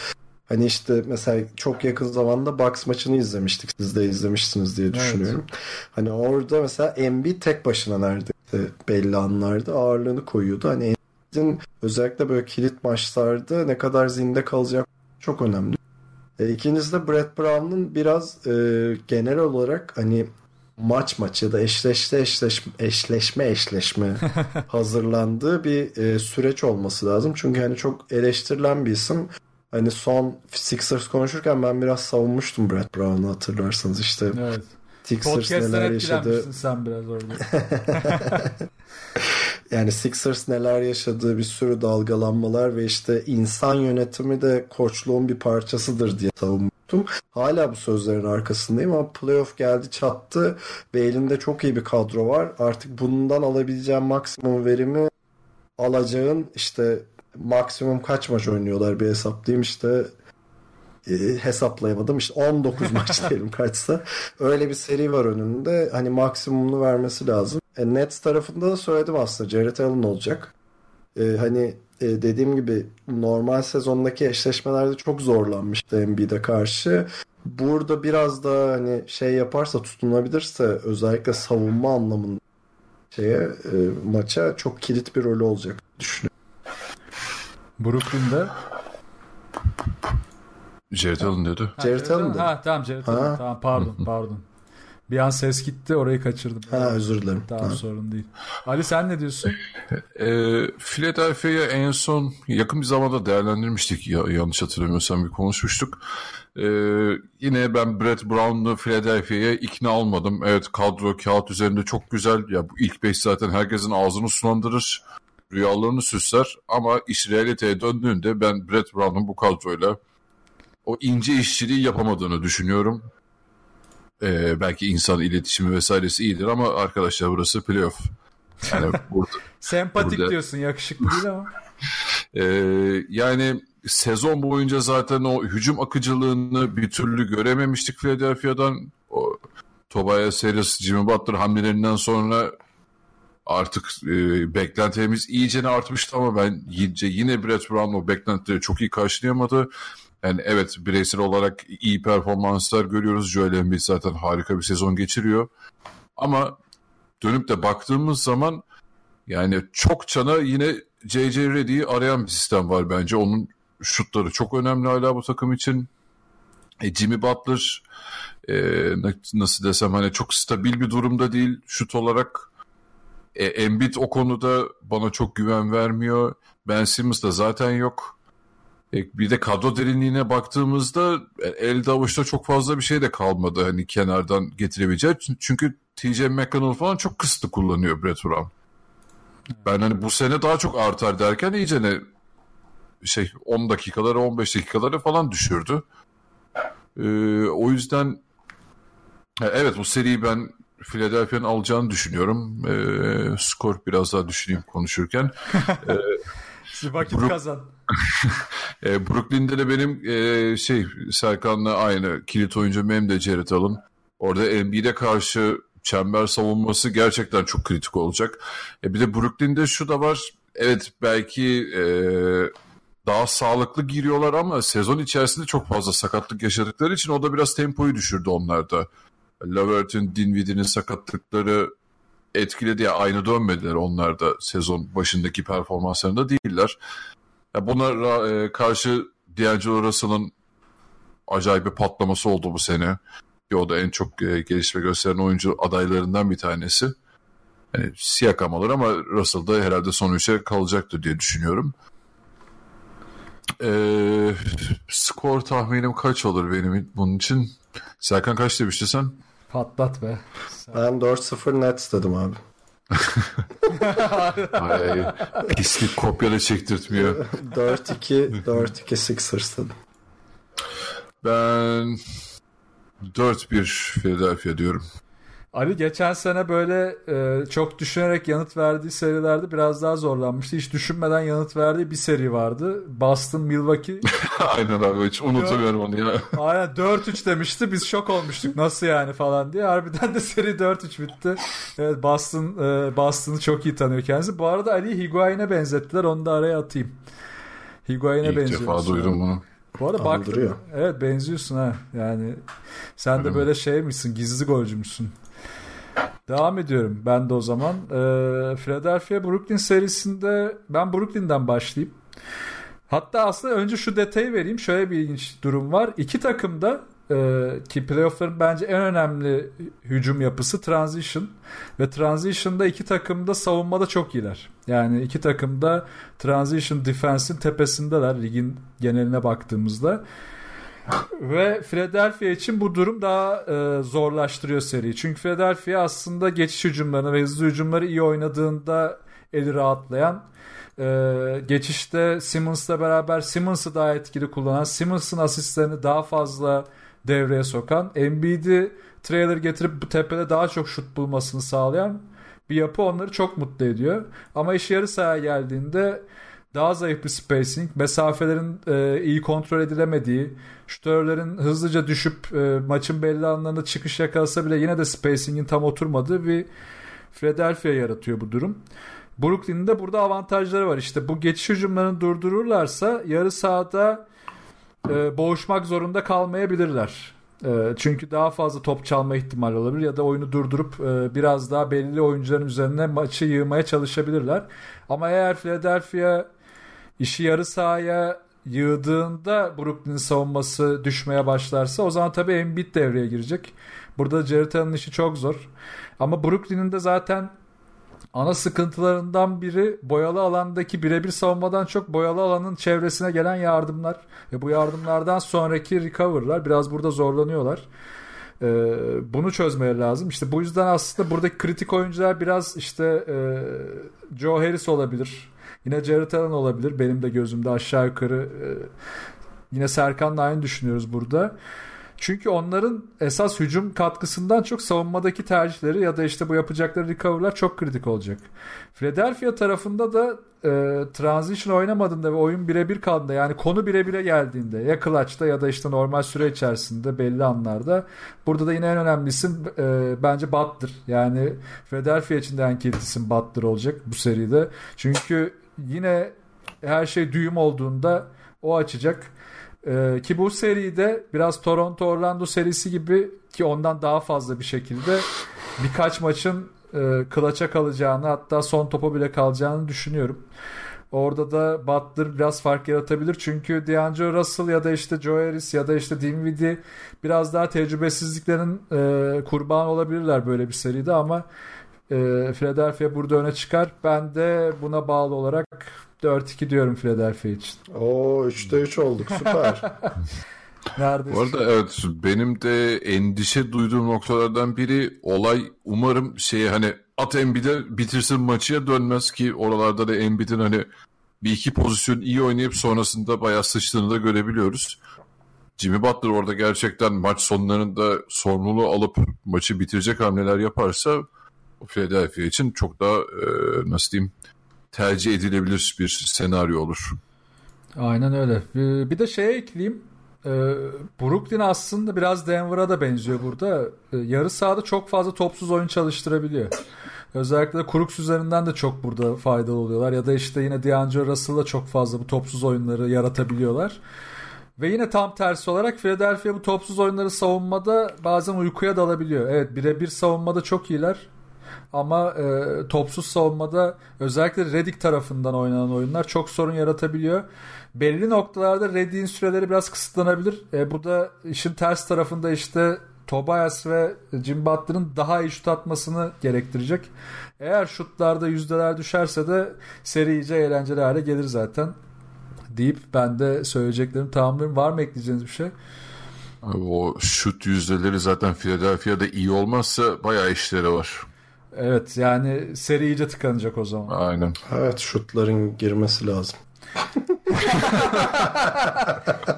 D: Hani işte mesela çok yakın zamanda Bucks maçını izlemiştik. Siz de izlemişsiniz diye düşünüyorum. Hani orada mesela Embiid tek başına neredeyse belli anlarda ağırlığını koyuyordu. Hani Embiid'in özellikle böyle kilit maçlarda ne kadar zinde kalacak çok önemli. E, ikincisi de Brett Brown'un biraz e, genel olarak hani maç maç ya da eşleşte eşleşme eşleşme eşleşme (laughs) hazırlandığı bir e, süreç olması lazım. Çünkü hani çok eleştirilen bir isim. Hani son Sixers konuşurken ben biraz savunmuştum Brett Brown'u hatırlarsanız işte
C: Evet. (laughs)
D: Sixers neler yaşadı.
C: sen biraz orada.
D: Yani Sixers neler yaşadığı bir sürü dalgalanmalar ve işte insan yönetimi de koçluğun bir parçasıdır diye savunmuştum. Hala bu sözlerin arkasındayım ama playoff geldi çattı ve elinde çok iyi bir kadro var. Artık bundan alabileceğim maksimum verimi alacağın işte maksimum kaç maç oynuyorlar bir hesaplayayım işte e, hesaplayamadım işte 19 maç (laughs) diyelim kaçsa öyle bir seri var önünde hani maksimumunu vermesi lazım. E, Nets tarafında da söyledim aslında Jared Allen olacak. E, hani e, dediğim gibi normal sezondaki eşleşmelerde çok zorlanmıştı Embiid'e karşı. Burada biraz da hani şey yaparsa tutunabilirse özellikle savunma anlamında şeye e, maça çok kilit bir rolü olacak düşünüyorum.
C: Brooklyn'de.
E: Jared Allen dedi.
C: Ha,
D: Jared Allen.
C: Ha tamam Jared Allen.
D: Ha.
C: Tamam pardon pardon. Bir an ses gitti orayı kaçırdım.
D: Ha özür dilerim.
C: Tamam
D: Ha.
C: sorun değil. Ali sen ne diyorsun? (laughs)
E: Ee, Philadelphia'ya en son yakın bir zamanda değerlendirmiştik ya, yanlış hatırlamıyorsam bir konuşmuştuk. Ee, yine ben Brett Brown'u Philadelphia'ya ikna olmadım. Evet kadro kağıt üzerinde çok güzel. Ya bu ilk beş zaten herkesin ağzını sulandırır. Rüyalarını süsler ama iş realiteye döndüğünde ben Brett Brown'un bu kadroyla o ince işçiliği yapamadığını düşünüyorum. Ee, belki insan iletişimi vesairesi iyidir ama arkadaşlar burası playoff. Yani (laughs) burada
C: Sempatik
E: Burada-
C: diyorsun yakışıklı değil ama. (laughs)
E: Ee, yani sezon boyunca zaten o hücum akıcılığını bir türlü görememiştik Philadelphia'dan. O Tobias Harris, Jimmy Butler hamlelerinden sonra artık e, beklentilerimiz iyicene artmıştı ama ben yine, yine Brett Brown o beklentileri çok iyi karşılayamadı. Yani evet bireysel olarak iyi performanslar görüyoruz. Joel Embiid zaten harika bir sezon geçiriyor. Ama dönüp de baktığımız zaman yani çok çana yine J.J. Reddy'yi arayan bir sistem var bence. Onun şutları çok önemli hala bu takım için. E, Jimmy Butler e, na- nasıl desem hani çok stabil bir durumda değil şut olarak. E, Embiid o konuda bana çok güven vermiyor. Ben Simmons da zaten yok. E, bir de kadro derinliğine baktığımızda e, elde avuçta çok fazla bir şey de kalmadı hani kenardan getirebileceği. Çünkü TJ McConnell falan çok kısıtlı kullanıyor Brett Brown. Ben hani bu sene daha çok artar derken iyice ne şey 10 dakikaları 15 dakikaları falan düşürdü. Ee, o yüzden evet bu seriyi ben Philadelphia'nın alacağını düşünüyorum. Ee, skor biraz daha düşüneyim konuşurken.
C: ee, (laughs) vakit Brook... kazan. (laughs)
E: e, Brooklyn'de de benim e, şey Serkan'la aynı kilit oyuncu benim de Jared Allen. Orada Embiid'e karşı çember savunması gerçekten çok kritik olacak. E, bir de Brooklyn'de şu da var. Evet belki e, daha sağlıklı giriyorlar ama sezon içerisinde çok fazla sakatlık yaşadıkları için o da biraz tempoyu düşürdü onlarda. Lavert'in, Dinwiddie'nin sakatlıkları etkiledi ya aynı dönmediler onlar da sezon başındaki performanslarında değiller. Ya buna e, karşı D'Angelo Russell'ın acayip bir patlaması oldu bu sene. Ki o da en çok e, gelişme gösteren oyuncu adaylarından bir tanesi. Yani Siakam alır ama Russell da herhalde son üçe kalacaktır diye düşünüyorum. Ee, skor tahminim kaç olur benim bunun için? Serkan kaç demişti sen?
C: Patlat be.
D: Ben 4-0 net dedim abi. (laughs)
E: Ay, pislik kopyala çektirtmiyor.
D: 4-2 4-2 Sixers dedim.
E: Ben 4-1 Philadelphia diyorum.
C: Ali geçen sene böyle e, çok düşünerek yanıt verdiği serilerde biraz daha zorlanmıştı. Hiç düşünmeden yanıt verdiği bir seri vardı. Boston, Milwaukee. (laughs)
E: Aynen abi hiç unutamıyorum onu ya. (laughs)
C: Aynen 4-3 demişti. Biz şok olmuştuk. Nasıl yani falan diye. Harbiden de seri 4-3 bitti. Evet Boston e, Boston'ı çok iyi tanıyor kendisi. Bu arada Ali Higuain'e benzettiler. Onu da araya atayım. Higuain'e benziyor.
E: İlk defa duydum bunu.
C: Bu arada baktım. Evet benziyorsun ha. Yani sen de böyle şey misin? Gizli golcü müsün? Devam ediyorum ben de o zaman. Ee, Philadelphia Brooklyn serisinde ben Brooklyn'den başlayayım. Hatta aslında önce şu detayı vereyim. Şöyle bir ilginç durum var. İki takım da e, ki playoff'ların bence en önemli hücum yapısı transition ve transition'da iki takım da savunmada çok iyiler. Yani iki takım da transition defense'in tepesindeler ligin geneline baktığımızda. (laughs) Ve Philadelphia için bu durum daha e, zorlaştırıyor seriyi. Çünkü Philadelphia aslında geçiş hücumlarını ve hızlı hücumları iyi oynadığında eli rahatlayan e, geçişte Simmons'la beraber Simmons'ı daha etkili kullanan, Simmons'ın asistlerini daha fazla devreye sokan, Embiid'i trailer getirip bu tepede daha çok şut bulmasını sağlayan bir yapı onları çok mutlu ediyor. Ama iş yarı sahaya geldiğinde daha zayıf bir spacing, mesafelerin e, iyi kontrol edilemediği, şütörlerin hızlıca düşüp e, maçın belli anlarında çıkış yakalasa bile yine de spacing'in tam oturmadığı bir Philadelphia yaratıyor bu durum. Brooklyn'in de burada avantajları var. İşte bu geçiş hücumlarını durdururlarsa yarı sahada e, boğuşmak zorunda kalmayabilirler. E, çünkü daha fazla top çalma ihtimali olabilir ya da oyunu durdurup e, biraz daha belli oyuncuların üzerine maçı yığmaya çalışabilirler. Ama eğer Philadelphia işi yarı sahaya yığdığında Brooklyn savunması düşmeye başlarsa o zaman tabii Embiid devreye girecek. Burada Jared işi çok zor. Ama Brooklyn'in de zaten ana sıkıntılarından biri boyalı alandaki birebir savunmadan çok boyalı alanın çevresine gelen yardımlar. Ve bu yardımlardan sonraki recover'lar biraz burada zorlanıyorlar. Ee, bunu çözmeleri lazım. İşte bu yüzden aslında buradaki kritik oyuncular biraz işte e, Joe Harris olabilir. Yine Jared Allen olabilir. Benim de gözümde aşağı yukarı e, yine Serkan'la aynı düşünüyoruz burada. Çünkü onların esas hücum katkısından çok savunmadaki tercihleri ya da işte bu yapacakları recover'lar çok kritik olacak. Philadelphia tarafında da e, transition oynamadığında ve oyun birebir kaldığında yani konu birebire geldiğinde ya clutch'ta ya da işte normal süre içerisinde belli anlarda burada da yine en önemlisi e, bence Butler. Yani Philadelphia için de en kilit isim Butler olacak bu seride. Çünkü yine her şey düğüm olduğunda o açacak. Ee, ki bu seride biraz Toronto Orlando serisi gibi ki ondan daha fazla bir şekilde birkaç maçın e, kılaça kalacağını hatta son topa bile kalacağını düşünüyorum. Orada da Butler biraz fark yaratabilir. Çünkü D'Angelo Russell ya da işte Joe Harris ya da işte Dinwiddie biraz daha tecrübesizliklerin e, kurbanı olabilirler böyle bir seride ama E, Philadelphia burada öne çıkar. Ben de buna bağlı olarak 4-2 diyorum Philadelphia için.
D: Oo 3'te 3 olduk süper. (laughs)
C: Neredesin?
E: Bu arada evet benim de endişe duyduğum noktalardan biri olay umarım şey hani at Embiid'e bitirsin maçıya dönmez ki oralarda da Embiid'in hani bir iki pozisyon iyi oynayıp sonrasında bayağı sıçtığını da görebiliyoruz. Jimmy Butler orada gerçekten maç sonlarında sorumluluğu alıp maçı bitirecek hamleler yaparsa Philadelphia için çok daha e, nasıl diyeyim tercih edilebilir bir senaryo olur.
C: Aynen öyle. Bir bir de şeye ekleyeyim. Ee, Brooklyn aslında biraz Denver'a da benziyor burada. Ee, Yarı sahada çok fazla topsuz oyun çalıştırabiliyor. Özellikle de Crooks üzerinden de çok burada faydalı oluyorlar. Ya da işte yine D'Angelo Russell'la çok fazla bu topsuz oyunları yaratabiliyorlar. Ve yine tam tersi olarak Philadelphia bu topsuz oyunları savunmada bazen uykuya dalabiliyor. Evet birebir savunmada çok iyiler. Ama e, topsuz savunmada özellikle Redick tarafından oynanan oyunlar çok sorun yaratabiliyor. Belli noktalarda Redick'in süreleri biraz kısıtlanabilir. E, bu da işin ters tarafında işte Tobias ve Jim Butler'ın daha iyi şut atmasını gerektirecek. Eğer şutlarda yüzdeler düşerse de seri iyice eğlenceli hale gelir zaten. Deyip ben de söyleyeceklerim tamamlayayım. Var mı ekleyeceğiniz bir şey?
E: Abi o şut yüzdeleri zaten Philadelphia'da iyi olmazsa bayağı işleri var.
C: Evet yani seri iyice tıkanacak o zaman.
E: Aynen.
D: evet şutların girmesi lazım. (laughs)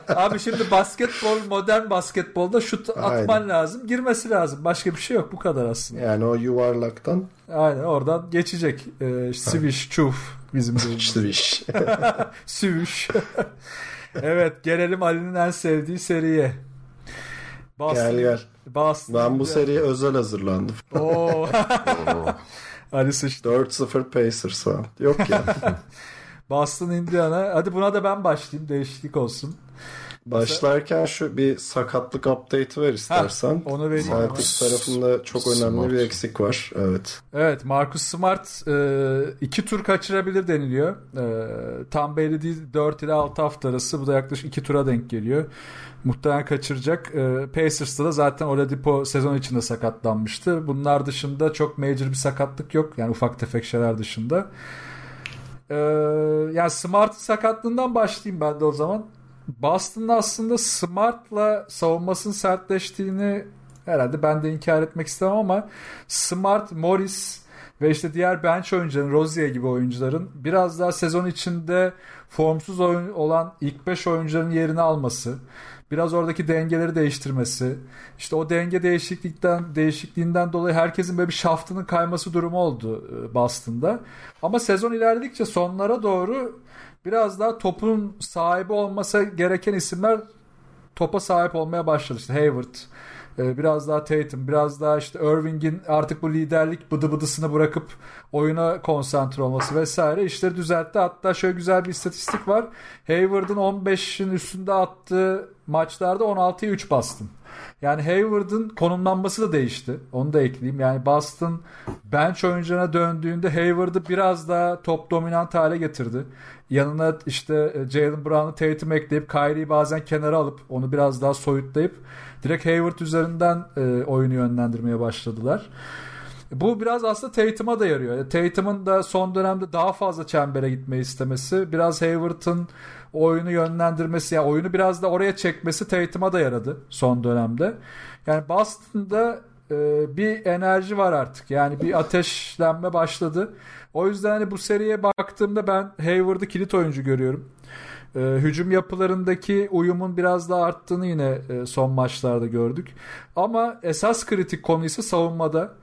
C: Abi şimdi basketbol modern basketbolda şut atman
D: Aynen.
C: lazım. Girmesi lazım. Başka bir şey yok. Bu kadar aslında.
D: Yani o yuvarlaktan
C: Aynen oradan geçecek. Ee, swish, çuf bizim
D: işte bir iş.
C: Swish. (laughs) (laughs) evet gelelim Ali'nin en sevdiği seriye. Boston,
D: gel gel.
C: Boston.
D: Ben bu seriye özel hazırlandım.
C: Oo. Ali sıçtı.
D: 4-0 Pacers falan. Yok ya. (laughs)
C: Boston Indiana. Hadi buna da ben başlayayım. Değişiklik olsun.
D: Başlarken şu bir sakatlık update'ı ver istersen.
C: onu vereyim.
D: Celtics tarafında çok önemli
E: Smart.
D: bir eksik var. Evet.
C: Evet Marcus Smart e, iki tur kaçırabilir deniliyor. E, tam belli değil 4 ile 6 hafta arası. Bu da yaklaşık 2 tura denk geliyor. Muhtemelen kaçıracak. E, Pacers'ta da zaten Oladipo sezon içinde sakatlanmıştı. Bunlar dışında çok major bir sakatlık yok. Yani ufak tefek şeyler dışında. E, yani Smart sakatlığından başlayayım ben de o zaman. Boston'da aslında Smart'la savunmasının sertleştiğini herhalde ben de inkar etmek istemem ama Smart, Morris ve işte diğer bench oyuncuların, Rozier gibi oyuncuların biraz daha sezon içinde formsuz oyun olan ilk 5 oyuncuların yerini alması, biraz oradaki dengeleri değiştirmesi, işte o denge değişiklikten değişikliğinden dolayı herkesin böyle bir şaftının kayması durumu oldu e, Boston'da. Ama sezon ilerledikçe sonlara doğru biraz daha topun sahibi olmasa gereken isimler topa sahip olmaya başladı. İşte Hayward, e, biraz daha Tatum, biraz daha işte Irving'in artık bu liderlik bıdı bıdısını bırakıp oyuna konsantre olması vesaire işleri düzeltti. Hatta şöyle güzel bir istatistik var. Hayward'ın 15'in üstünde attığı maçlarda 16'ya 3 bastın. Yani Hayward'ın konumlanması da değişti. Onu da ekleyeyim. Yani Boston bench oyuncularına döndüğünde Hayward'ı biraz daha top dominant hale getirdi. Yanına işte e, Jalen Brown'u Tatum ekleyip Kyrie'yi bazen kenara alıp onu biraz daha soyutlayıp direkt Hayward üzerinden e, oyunu yönlendirmeye başladılar. Bu biraz aslında Tatum'a da yarıyor. Tatum'un da son dönemde daha fazla çembere gitmeyi istemesi, biraz Hayward'ın oyunu yönlendirmesi, yani oyunu biraz da oraya çekmesi Tatum'a da yaradı son dönemde. Yani Boston'da e, bir enerji var artık. Yani bir ateşlenme başladı. O yüzden hani bu seriye baktığımda ben Hayward'ı kilit oyuncu görüyorum. E, hücum yapılarındaki uyumun biraz daha arttığını yine e, son maçlarda gördük. Ama esas kritik konu ise savunmada.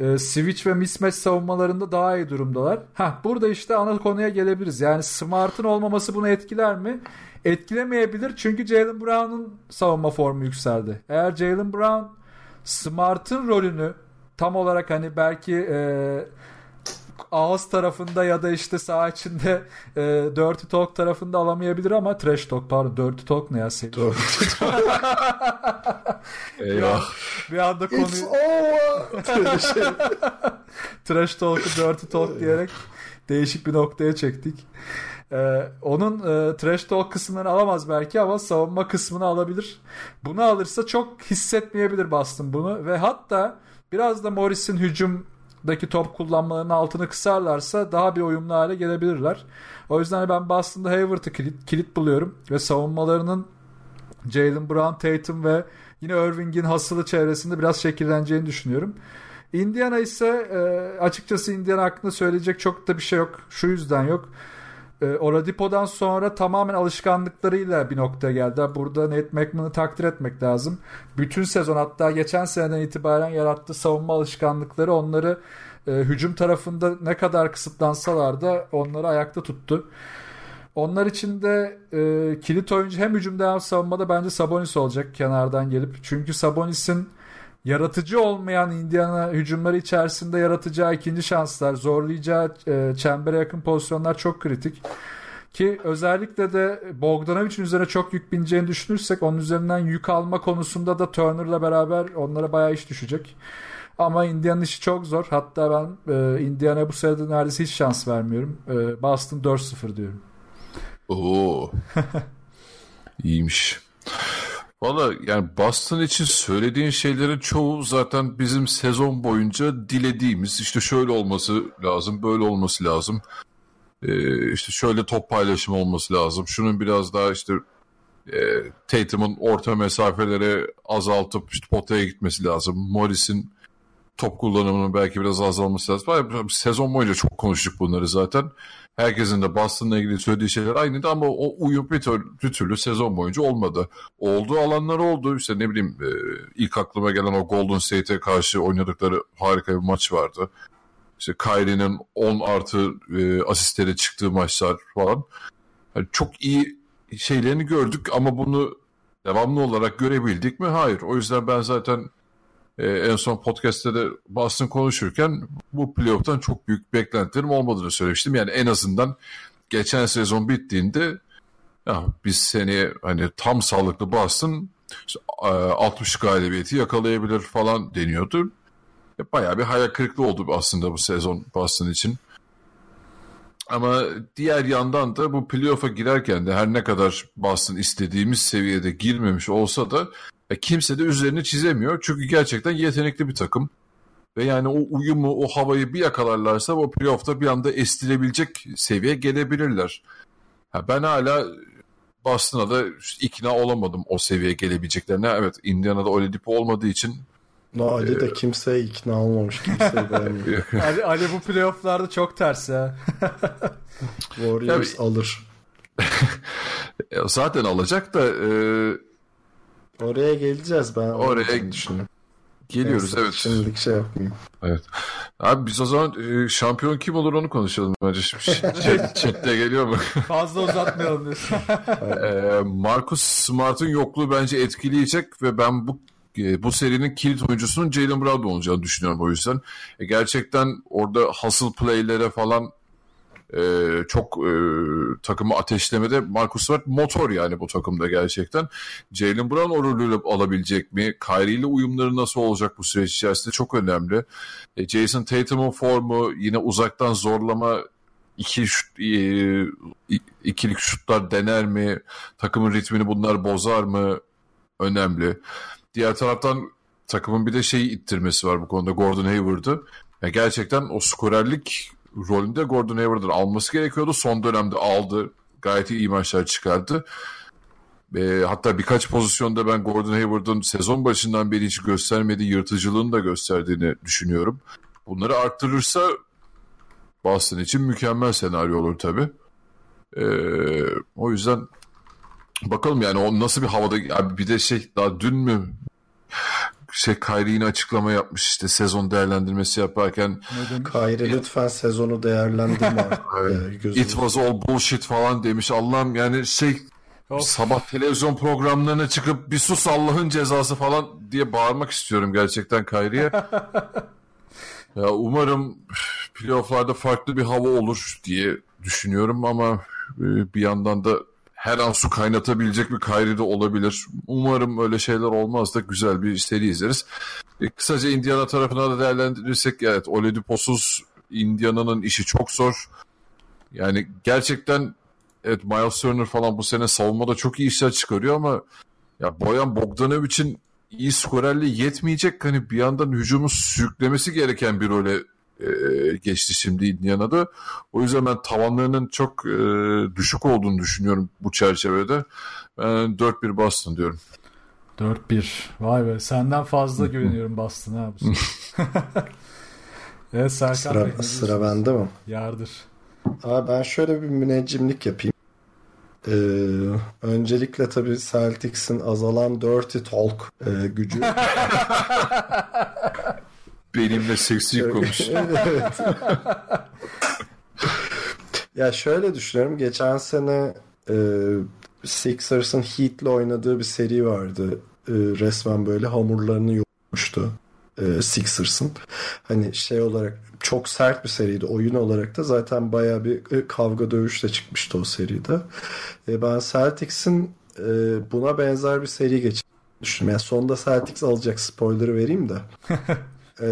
C: E, switch ve mismatch savunmalarında daha iyi durumdalar. Ha burada işte ana konuya gelebiliriz. Yani Smart'ın olmaması bunu etkiler mi? Etkilemeyebilir çünkü Jalen Brown'un savunma formu yükseldi. Eğer Jalen Brown Smart'ın rolünü tam olarak hani belki e, ağız tarafında ya da işte saha içinde e, Dirty Talk tarafında alamayabilir ama Trash Talk pardon Dirty Talk ne ya sevgili?
D: Doğru. (laughs)
E: Eyvah.
C: Bir anda konuyu
D: It's over. Şey. (laughs)
C: Trash Talk'u Dirty Talk diyerek değişik bir noktaya çektik. Ee, onun e, Trash Talk kısımlarını alamaz belki ama savunma kısmını alabilir. Bunu alırsa çok hissetmeyebilir Boston bunu ve hatta biraz da Morris'in hücum hücumdaki top kullanmalarının altını kısarlarsa daha bir uyumlu hale gelebilirler. O yüzden ben Boston'da Hayward'ı kilit, kilit buluyorum ve savunmalarının Jalen Brown, Tatum ve yine Irving'in hasılı çevresinde biraz şekilleneceğini düşünüyorum. Indiana ise e, açıkçası Indiana hakkında söyleyecek çok da bir şey yok. Şu yüzden yok. E, Oladipo'dan sonra tamamen alışkanlıklarıyla bir noktaya geldi. Burada Nate McMillan'ı takdir etmek lazım. Bütün sezon hatta geçen seneden itibaren yarattığı savunma alışkanlıkları onları e, hücum tarafında ne kadar kısıtlansalar da onları ayakta tuttu. Onlar için de e, kilit oyuncu hem hücumda hem savunmada bence Sabonis olacak kenardan gelip. Çünkü Sabonis'in yaratıcı olmayan Indiana hücumları içerisinde yaratacağı ikinci şanslar, zorlayacağı e, çembere yakın pozisyonlar çok kritik. Ki özellikle de Bogdanovic'in üzerine çok yük bineceğini düşünürsek onun üzerinden yük alma konusunda da Turner'la beraber onlara bayağı iş düşecek. Ama Indiana'nın işi çok zor. Hatta ben e, Indiana bu sene neredeyse hiç şans vermiyorum. E, Boston 4-0 diyorum.
E: Oo. (laughs) İyiymiş. Valla yani Boston için söylediğin şeylerin çoğu zaten bizim sezon boyunca dilediğimiz işte şöyle olması lazım, böyle olması lazım. Ee, işte şöyle top paylaşımı olması lazım. Şunun biraz daha işte e, Tatum'un orta mesafeleri azaltıp işte potaya gitmesi lazım. Morris'in top kullanımının belki biraz azalması lazım. Sezon boyunca çok konuştuk bunları zaten. Herkesin de Boston'la ilgili söylediği şeyler aynıydı ama o uyum bir, tür, bir türlü sezon boyunca olmadı. Olduğu alanlar oldu. İşte ne bileyim e, ilk aklıma gelen o Golden State'e karşı oynadıkları harika bir maç vardı. İşte Kyrie'nin 10 artı e, çıktığı maçlar falan. Yani çok iyi şeylerini gördük ama bunu devamlı olarak görebildik mi? Hayır. O yüzden ben zaten e, en son podcast'te de Boston konuşurken bu playoff'tan çok büyük beklentilerim olmadığını söylemiştim. Yani en azından geçen sezon bittiğinde ya biz seneye hani tam sağlıklı Boston işte, 60 galibiyeti yakalayabilir falan deniyordu. E, bayağı bir hayal kırıklığı oldu aslında bu sezon Boston için. Ama diğer yandan da bu playoff'a girerken de her ne kadar Boston istediğimiz seviyede girmemiş olsa da e, kimse de üzerini çizemiyor. Çünkü gerçekten yetenekli bir takım. Ve yani o uyumu, o havayı bir yakalarlarsa o playoff'ta bir anda estirebilecek seviyeye gelebilirler. Ha, ben hala Boston'a da ikna olamadım o seviyeye gelebileceklerine. Evet Indiana'da Oladipo olmadığı için
D: No, Ali de kimseye ikna olmamış. Kimseyi beğenmiyor. (laughs) (laughs)
C: Ali, Ali bu playofflarda çok ters ya.
D: Warriors
E: Tabii.
D: alır. (laughs)
E: zaten alacak da e,
D: Oraya geleceğiz ben.
E: Oraya
D: düşünüyorum.
E: geliyoruz
D: Neyse,
E: evet.
D: Şimdilik şey yapmayayım.
E: Evet. Abi biz o zaman e, şampiyon kim olur onu konuşalım bence. Şimdi (laughs) chat, chatte geliyor mu?
C: Fazla uzatmayalım diyorsun. (laughs)
E: e, Marcus Smart'ın yokluğu bence etkileyecek ve ben bu e, bu serinin kilit oyuncusunun Jalen Brown olacağını düşünüyorum o yüzden. E, gerçekten orada hustle play'lere falan e, çok e, takımı ateşlemede Marcus Smart motor yani bu takımda gerçekten. Jalen Brown o rolü alabilecek mi? Kyrie ile uyumları nasıl olacak bu süreç içerisinde çok önemli. E, Jason Tatum'un formu yine uzaktan zorlama iki şut, e, ikilik şutlar dener mi? Takımın ritmini bunlar bozar mı? Önemli. Diğer taraftan takımın bir de şeyi ittirmesi var bu konuda Gordon Hayward'ı. Yani gerçekten o skorerlik rolünde Gordon Hayward'ın alması gerekiyordu. Son dönemde aldı. Gayet iyi maçlar çıkardı. E, hatta birkaç pozisyonda ben Gordon Hayward'ın sezon başından beri hiç göstermediği yırtıcılığını da gösterdiğini düşünüyorum. Bunları arttırırsa Boston için mükemmel senaryo olur tabii. E, o yüzden bakalım yani o nasıl bir havada abi bir de şey daha dün mü şey Kyrie yine açıklama yapmış işte sezon değerlendirmesi yaparken
D: Kyrie lütfen sezonu değerlendirme (laughs) gözünü-
E: It was all bullshit falan demiş. Allah'ım yani şey
C: Of.
E: sabah televizyon programlarına çıkıp bir sus Allah'ın cezası falan diye bağırmak istiyorum gerçekten Kyrie'ye. (laughs) ya umarım playofflarda farklı bir hava olur diye düşünüyorum ama e, bir yandan da her an su kaynatabilecek bir Kyrie de olabilir. Umarım öyle şeyler olmaz da güzel bir seri izleriz. E, kısaca Indiana tarafına da değerlendirirsek evet Oladipo'suz Indiana'nın işi çok zor. Yani gerçekten evet Miles Turner falan bu sene savunmada çok iyi işler çıkarıyor ama ya Boyan Bogdanovic'in iyi skorerliği yetmeyecek. Hani bir yandan hücumu sürüklemesi gereken bir role e, geçti şimdi Indiana'da. O yüzden ben tavanlarının çok e, düşük olduğunu düşünüyorum bu çerçevede. Ben 4-1 Boston diyorum.
C: 4-1. Vay be senden fazla güveniyorum Boston'a abi. (laughs) evet Serkan
D: Sıra,
C: Bey,
D: sıra bende mi?
C: Yardır.
D: Abi ben şöyle bir müneccimlik yapayım. Ee, öncelikle tabii Celtics'in azalan dirty talk e, gücü. (laughs)
E: Benimle seksi konuş. (laughs)
D: evet. ya şöyle düşünüyorum. Geçen sene e, Sixers'ın Heat'le oynadığı bir seri vardı. E, resmen böyle hamurlarını yoğurmuştu. E, Sixers'ın. Hani şey olarak çok sert bir seriydi. Oyun olarak da zaten bayağı bir e, kavga dövüşle çıkmıştı o seride. E, ben Celtics'in e, buna benzer bir seri geçirdiğini düşünüyorum. Yani sonunda Celtics alacak spoiler'ı vereyim de. (laughs) E,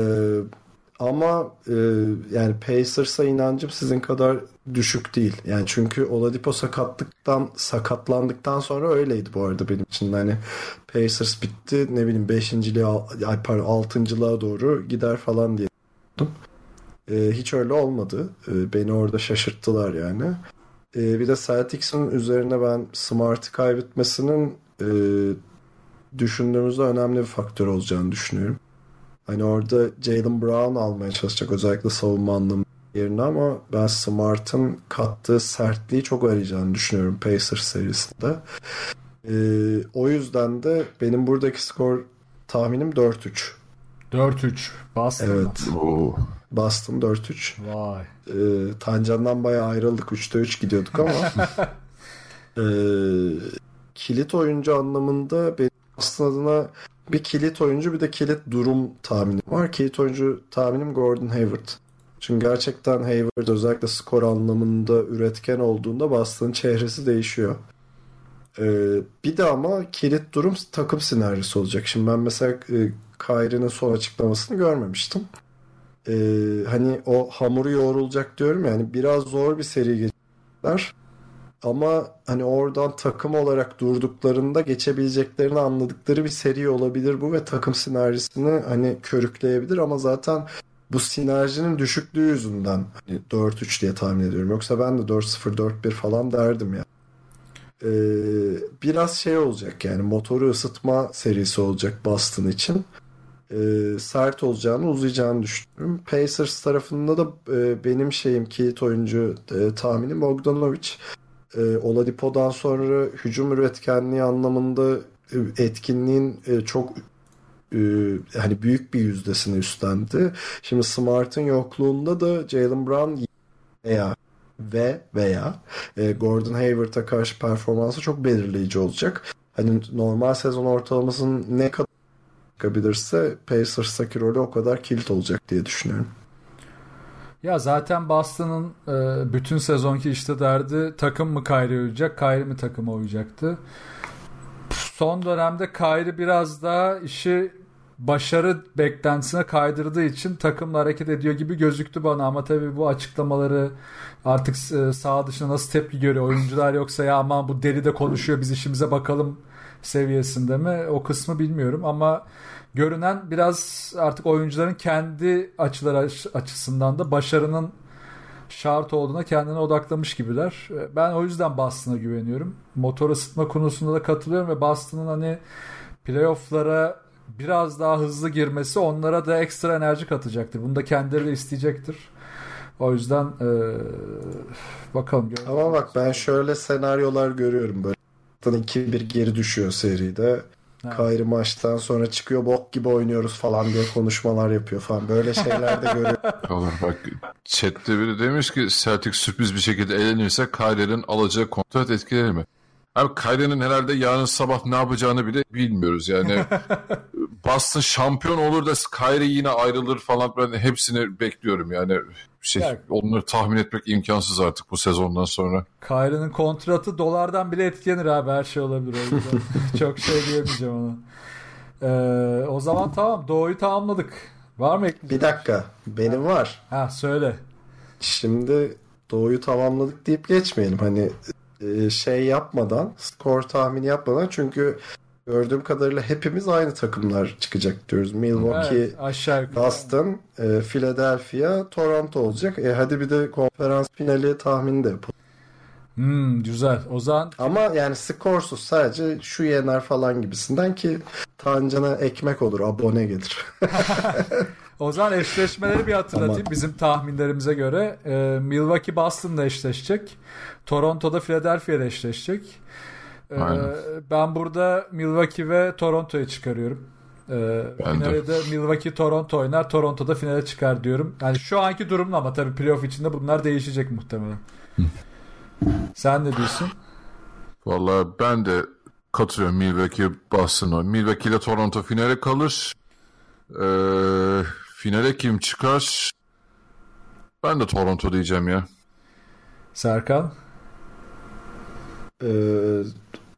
D: ama e, yani Pacers'a inancım sizin kadar düşük değil. Yani çünkü Oladipo sakatlıktan sakatlandıktan sonra öyleydi bu arada benim için. Yani Pacers bitti ne bileyim 5.liğe ay pardon 6.lığa doğru gider falan diye. E, hiç öyle olmadı. E, beni orada şaşırttılar yani. E, bir de Celtics'in üzerine ben Smart'ı kaybetmesinin e, düşündüğümüzde önemli bir faktör olacağını düşünüyorum. Hani orada Jalen Brown almaya çalışacak özellikle savunma anlamı yerine ama ben Smart'ın kattığı sertliği çok arayacağını düşünüyorum Pacers serisinde. Ee, o yüzden de benim buradaki skor tahminim 4-3.
C: 4-3. Boston?
D: Evet.
E: Oo.
D: Boston 4-3.
C: Vay.
D: Ee, Tancan'dan bayağı ayrıldık. 3'te 3 gidiyorduk ama (laughs) ee, kilit oyuncu anlamında benim Boston adına bir kilit oyuncu bir de kilit durum tahminim var. Kilit oyuncu tahminim Gordon Hayward. Çünkü gerçekten Hayward özellikle skor anlamında üretken olduğunda Boston'ın çehresi değişiyor. Ee, bir de ama kilit durum takım sinerjisi olacak. Şimdi ben mesela e, Kyrie'nin son açıklamasını görmemiştim. Ee, hani o hamuru yoğrulacak diyorum yani biraz zor bir seri geçecekler. Ama hani oradan takım olarak durduklarında geçebileceklerini anladıkları bir seri olabilir bu ve takım sinerjisini hani körükleyebilir ama zaten bu sinerjinin düşüklüğü yüzünden hani 4-3 diye tahmin ediyorum. Yoksa ben de 4-0 4-1 falan derdim ya. Ee, biraz şey olacak yani motoru ısıtma serisi olacak Boston için. Ee, sert olacağını uzayacağını düşünüyorum. Pacers tarafında da e, benim şeyim kilit oyuncu e, tahminim Bogdanovic e, Oladipo'dan sonra hücum üretkenliği anlamında e, etkinliğin e, çok e, hani büyük bir yüzdesini üstlendi. Şimdi Smart'ın yokluğunda da Jalen Brown veya ve veya e, Gordon Hayward'a karşı performansı çok belirleyici olacak. Hani normal sezon ortalamasının ne kadar çıkabilirse Pacers'taki rolü o kadar kilit olacak diye düşünüyorum.
C: Ya zaten Boston'ın e, bütün sezonki işte derdi takım mı Kyrie uyacak, Kyrie mi takıma uyacaktı. Son dönemde Kyrie biraz daha işi başarı beklentisine kaydırdığı için takımla hareket ediyor gibi gözüktü bana ama tabii bu açıklamaları artık e, sağ dışında nasıl tepki görüyor oyuncular yoksa ya aman bu deli de konuşuyor biz işimize bakalım seviyesinde mi o kısmı bilmiyorum ama görünen biraz artık oyuncuların kendi açıları açısından da başarının şart olduğuna kendine odaklamış gibiler. Ben o yüzden Boston'a güveniyorum. Motor ısıtma konusunda da katılıyorum ve Boston'ın hani playoff'lara biraz daha hızlı girmesi onlara da ekstra enerji katacaktır. Bunu da kendileri de isteyecektir. O yüzden e, bakalım.
D: Ama bak ben şöyle senaryolar görüyorum böyle. 2-1 geri düşüyor seride. Evet. Maçtan sonra çıkıyor bok gibi oynuyoruz falan diye konuşmalar yapıyor falan. Böyle şeyler de görüyorum. (laughs)
E: Olur bak chatte biri demiş ki Celtic sürpriz bir şekilde elenirse Kyrie'nin alacağı kontrat etkiler mi? Abi Kyrie'nin herhalde yarın sabah ne yapacağını bile bilmiyoruz yani. (laughs) Boston şampiyon olur da Kyrie yine ayrılır falan ben hepsini bekliyorum yani. Şey, yani, onları tahmin etmek imkansız artık bu sezondan sonra.
C: Kyrie'nin kontratı dolardan bile etkilenir abi her şey olabilir. (laughs) Çok şey diyemeyeceğim ona. Ee, o zaman tamam Doğu'yu tamamladık. Var mı
D: Bir dakika benim var.
C: Ha söyle.
D: Şimdi Doğu'yu tamamladık deyip geçmeyelim. Hani şey yapmadan skor tahmini yapmadan çünkü gördüğüm kadarıyla hepimiz aynı takımlar çıkacak diyoruz. Milwaukee,
C: Evet, aşağı.
D: Boston, e, Philadelphia, Toronto olacak. E, hadi bir de konferans finali tahmini de yapalım.
C: Hmm, güzel. O zaman
D: Ama yani skorsuz sadece şu yener falan gibisinden ki Tancan'a ekmek olur, abone gelir. (laughs)
C: O zaman eşleşmeleri bir hatırlatayım.
D: Aman.
C: Bizim tahminlerimize göre e, Milwaukee Boston'da eşleşecek. Toronto'da Philadelphia'da eşleşecek. E,
E: Aynen.
C: ben burada Milwaukee ve Toronto'yu çıkarıyorum. E,
E: Ben de.
C: finale de Milwaukee Toronto oynar. Toronto'da finale çıkar diyorum. Yani şu anki durumla ama tabii playoff içinde bunlar değişecek muhtemelen. Sen ne diyorsun?
E: Vallahi ben de katılıyorum Milwaukee Boston'a. Milwaukee ile Toronto finale kalır. Ee, finale kim çıkar? Ben de Toronto diyeceğim ya.
C: Serkan?
D: Ee,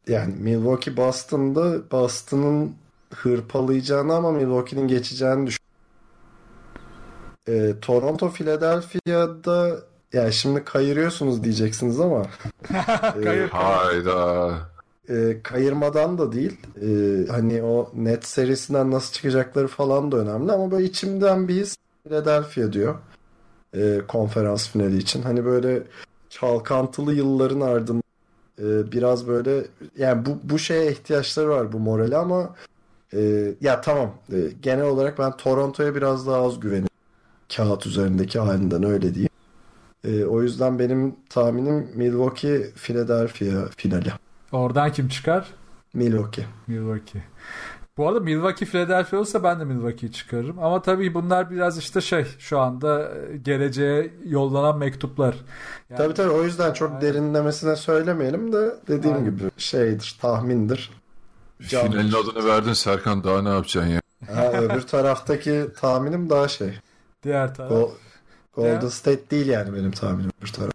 D: yani Milwaukee Boston'da Boston'ın hırpalayacağını ama Milwaukee'nin geçeceğini düşün. Ee, Toronto Philadelphia'da yani şimdi kayırıyorsunuz diyeceksiniz ama (laughs)
C: Kayır.
E: Hayda.
D: e, kayırmadan da değil. E, hani o net serisinden nasıl çıkacakları falan da önemli ama böyle içimden bir his Philadelphia diyor. E, konferans finali için. Hani böyle çalkantılı yılların ardından e, biraz böyle yani bu bu şeye ihtiyaçları var bu morale ama e, ya tamam E, genel olarak ben Toronto'ya biraz daha az güveniyorum. Kağıt üzerindeki halinden öyle diyeyim. E, o yüzden benim tahminim Milwaukee Philadelphia finali.
C: Oradan kim çıkar?
D: Milwaukee.
C: Milwaukee. Bu arada Milwaukee Philadelphia olsa ben de Milwaukee'yi çıkarırım. Ama tabii bunlar biraz işte şey şu anda e, geleceğe yollanan mektuplar. Yani
D: Tabii tabii o yüzden çok
C: Aynen.
D: derinlemesine söylemeyelim de dediğim
C: Aynen.
D: gibi şeydir, tahmindir. Can-
E: Finalin adını verdin Serkan daha ne yapacaksın ya?
D: Ha, öbür taraftaki tahminim daha şey.
C: diğer taraf.
D: Go- Golden
C: Ya.
D: State değil yani benim tahminim öbür taraf.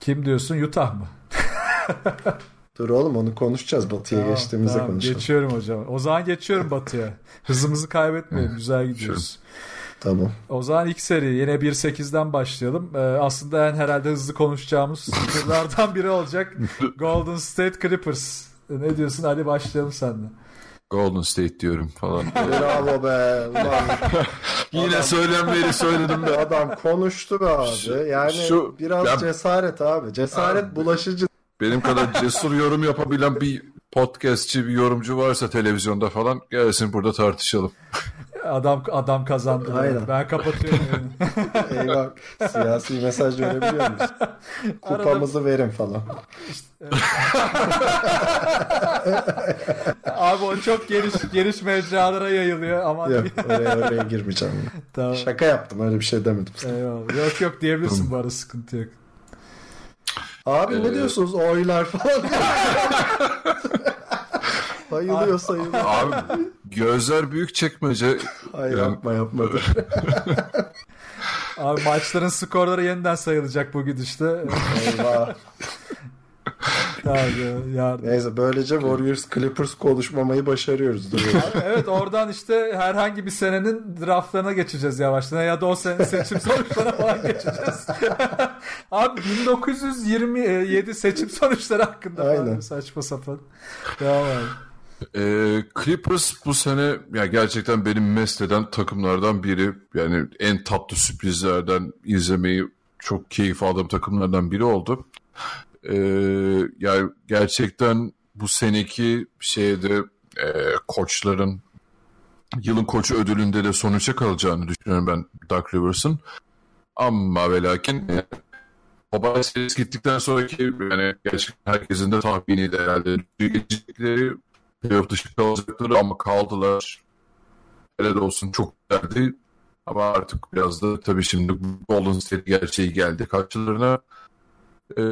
C: Kim diyorsun? Utah mı? (laughs)
D: Dur oğlum onu konuşacağız. Batı'ya
C: Tamam,
D: geçtiğimizde
C: tamam,
D: konuşalım.
C: Geçiyorum hocam. O zaman geçiyorum Batı'ya. Hızımızı kaybetmeyelim. Güzel gidiyoruz.
D: Tamam.
C: O zaman ilk seri yine 1-8'den başlayalım. Ee, aslında en herhalde hızlı konuşacağımız turlardan (laughs) biri olacak. Golden State Clippers. Ne diyorsun? Hadi başlayalım seninle.
E: Golden State diyorum falan. (laughs)
D: Bravo be. Ulan (laughs)
E: Yine söylemleri söyledim be.
D: adam konuştu be abi.
E: Şu-
D: Yani
E: şu-
D: biraz
E: Ya-
D: cesaret abi. Cesaret
E: Abi.
D: bulaşıcı.
E: Benim kadar cesur yorum yapabilen bir podcastçi, bir yorumcu varsa televizyonda falan gelsin burada tartışalım.
C: Adam adam kazandı.
D: Aynen.
C: Ben kapatıyorum. (laughs)
D: Eyvah. Siyasi mesaj verebiliyor muyuz? Kupamızı verin falan. (laughs)
C: Abi o çok geniş geniş mecralara yayılıyor ama
D: Yok oraya, oraya girmeyeceğim.
C: tamam.
D: Şaka yaptım öyle bir şey demedim.
C: Eyvallah. Yok yok diyebilirsin bu arada sıkıntı yok.
D: Abi ne
E: Ee,
D: diyorsunuz oylar falan? (laughs) Sayılıyor sayılıyor.
E: Abi gözler büyük çekmece.
D: Hayır
E: Yani-
D: yapma yapma. dur.
C: Abi maçların skorları yeniden sayılacak bugün işte.
D: Eyvah.
C: Abi, yardım.
D: Neyse böylece Warriors Clippers konuşmamayı başarıyoruz.
C: Abi, evet oradan işte herhangi bir senenin draftlarına geçeceğiz yavaştan ya da o senenin seçim (laughs) sonuçlarına falan geçeceğiz. (laughs) Abi 1927 seçim sonuçları hakkında
D: Aynen.
C: saçma sapan. Devam abi.
E: Ee, Clippers bu sene ya gerçekten benim mesleden takımlardan biri. Yani en tatlı sürprizlerden izlemeyi çok keyif aldığım takımlardan biri oldu. Ee, yani gerçekten bu seneki şeyde e, koçların yılın koçu ödülünde de sonuça kalacağını düşünüyorum ben Doug Rivers'ın. Ama ve lakin e, Mobile Series gittikten sonraki yani gerçekten herkesin de tahminiydi herhalde. Geçecekleri playoff dışı kalacakları ama kaldılar. Helal olsun çok güzeldi. Ama artık biraz da tabii şimdi Golden State gerçeği geldi karşılarına. Ee,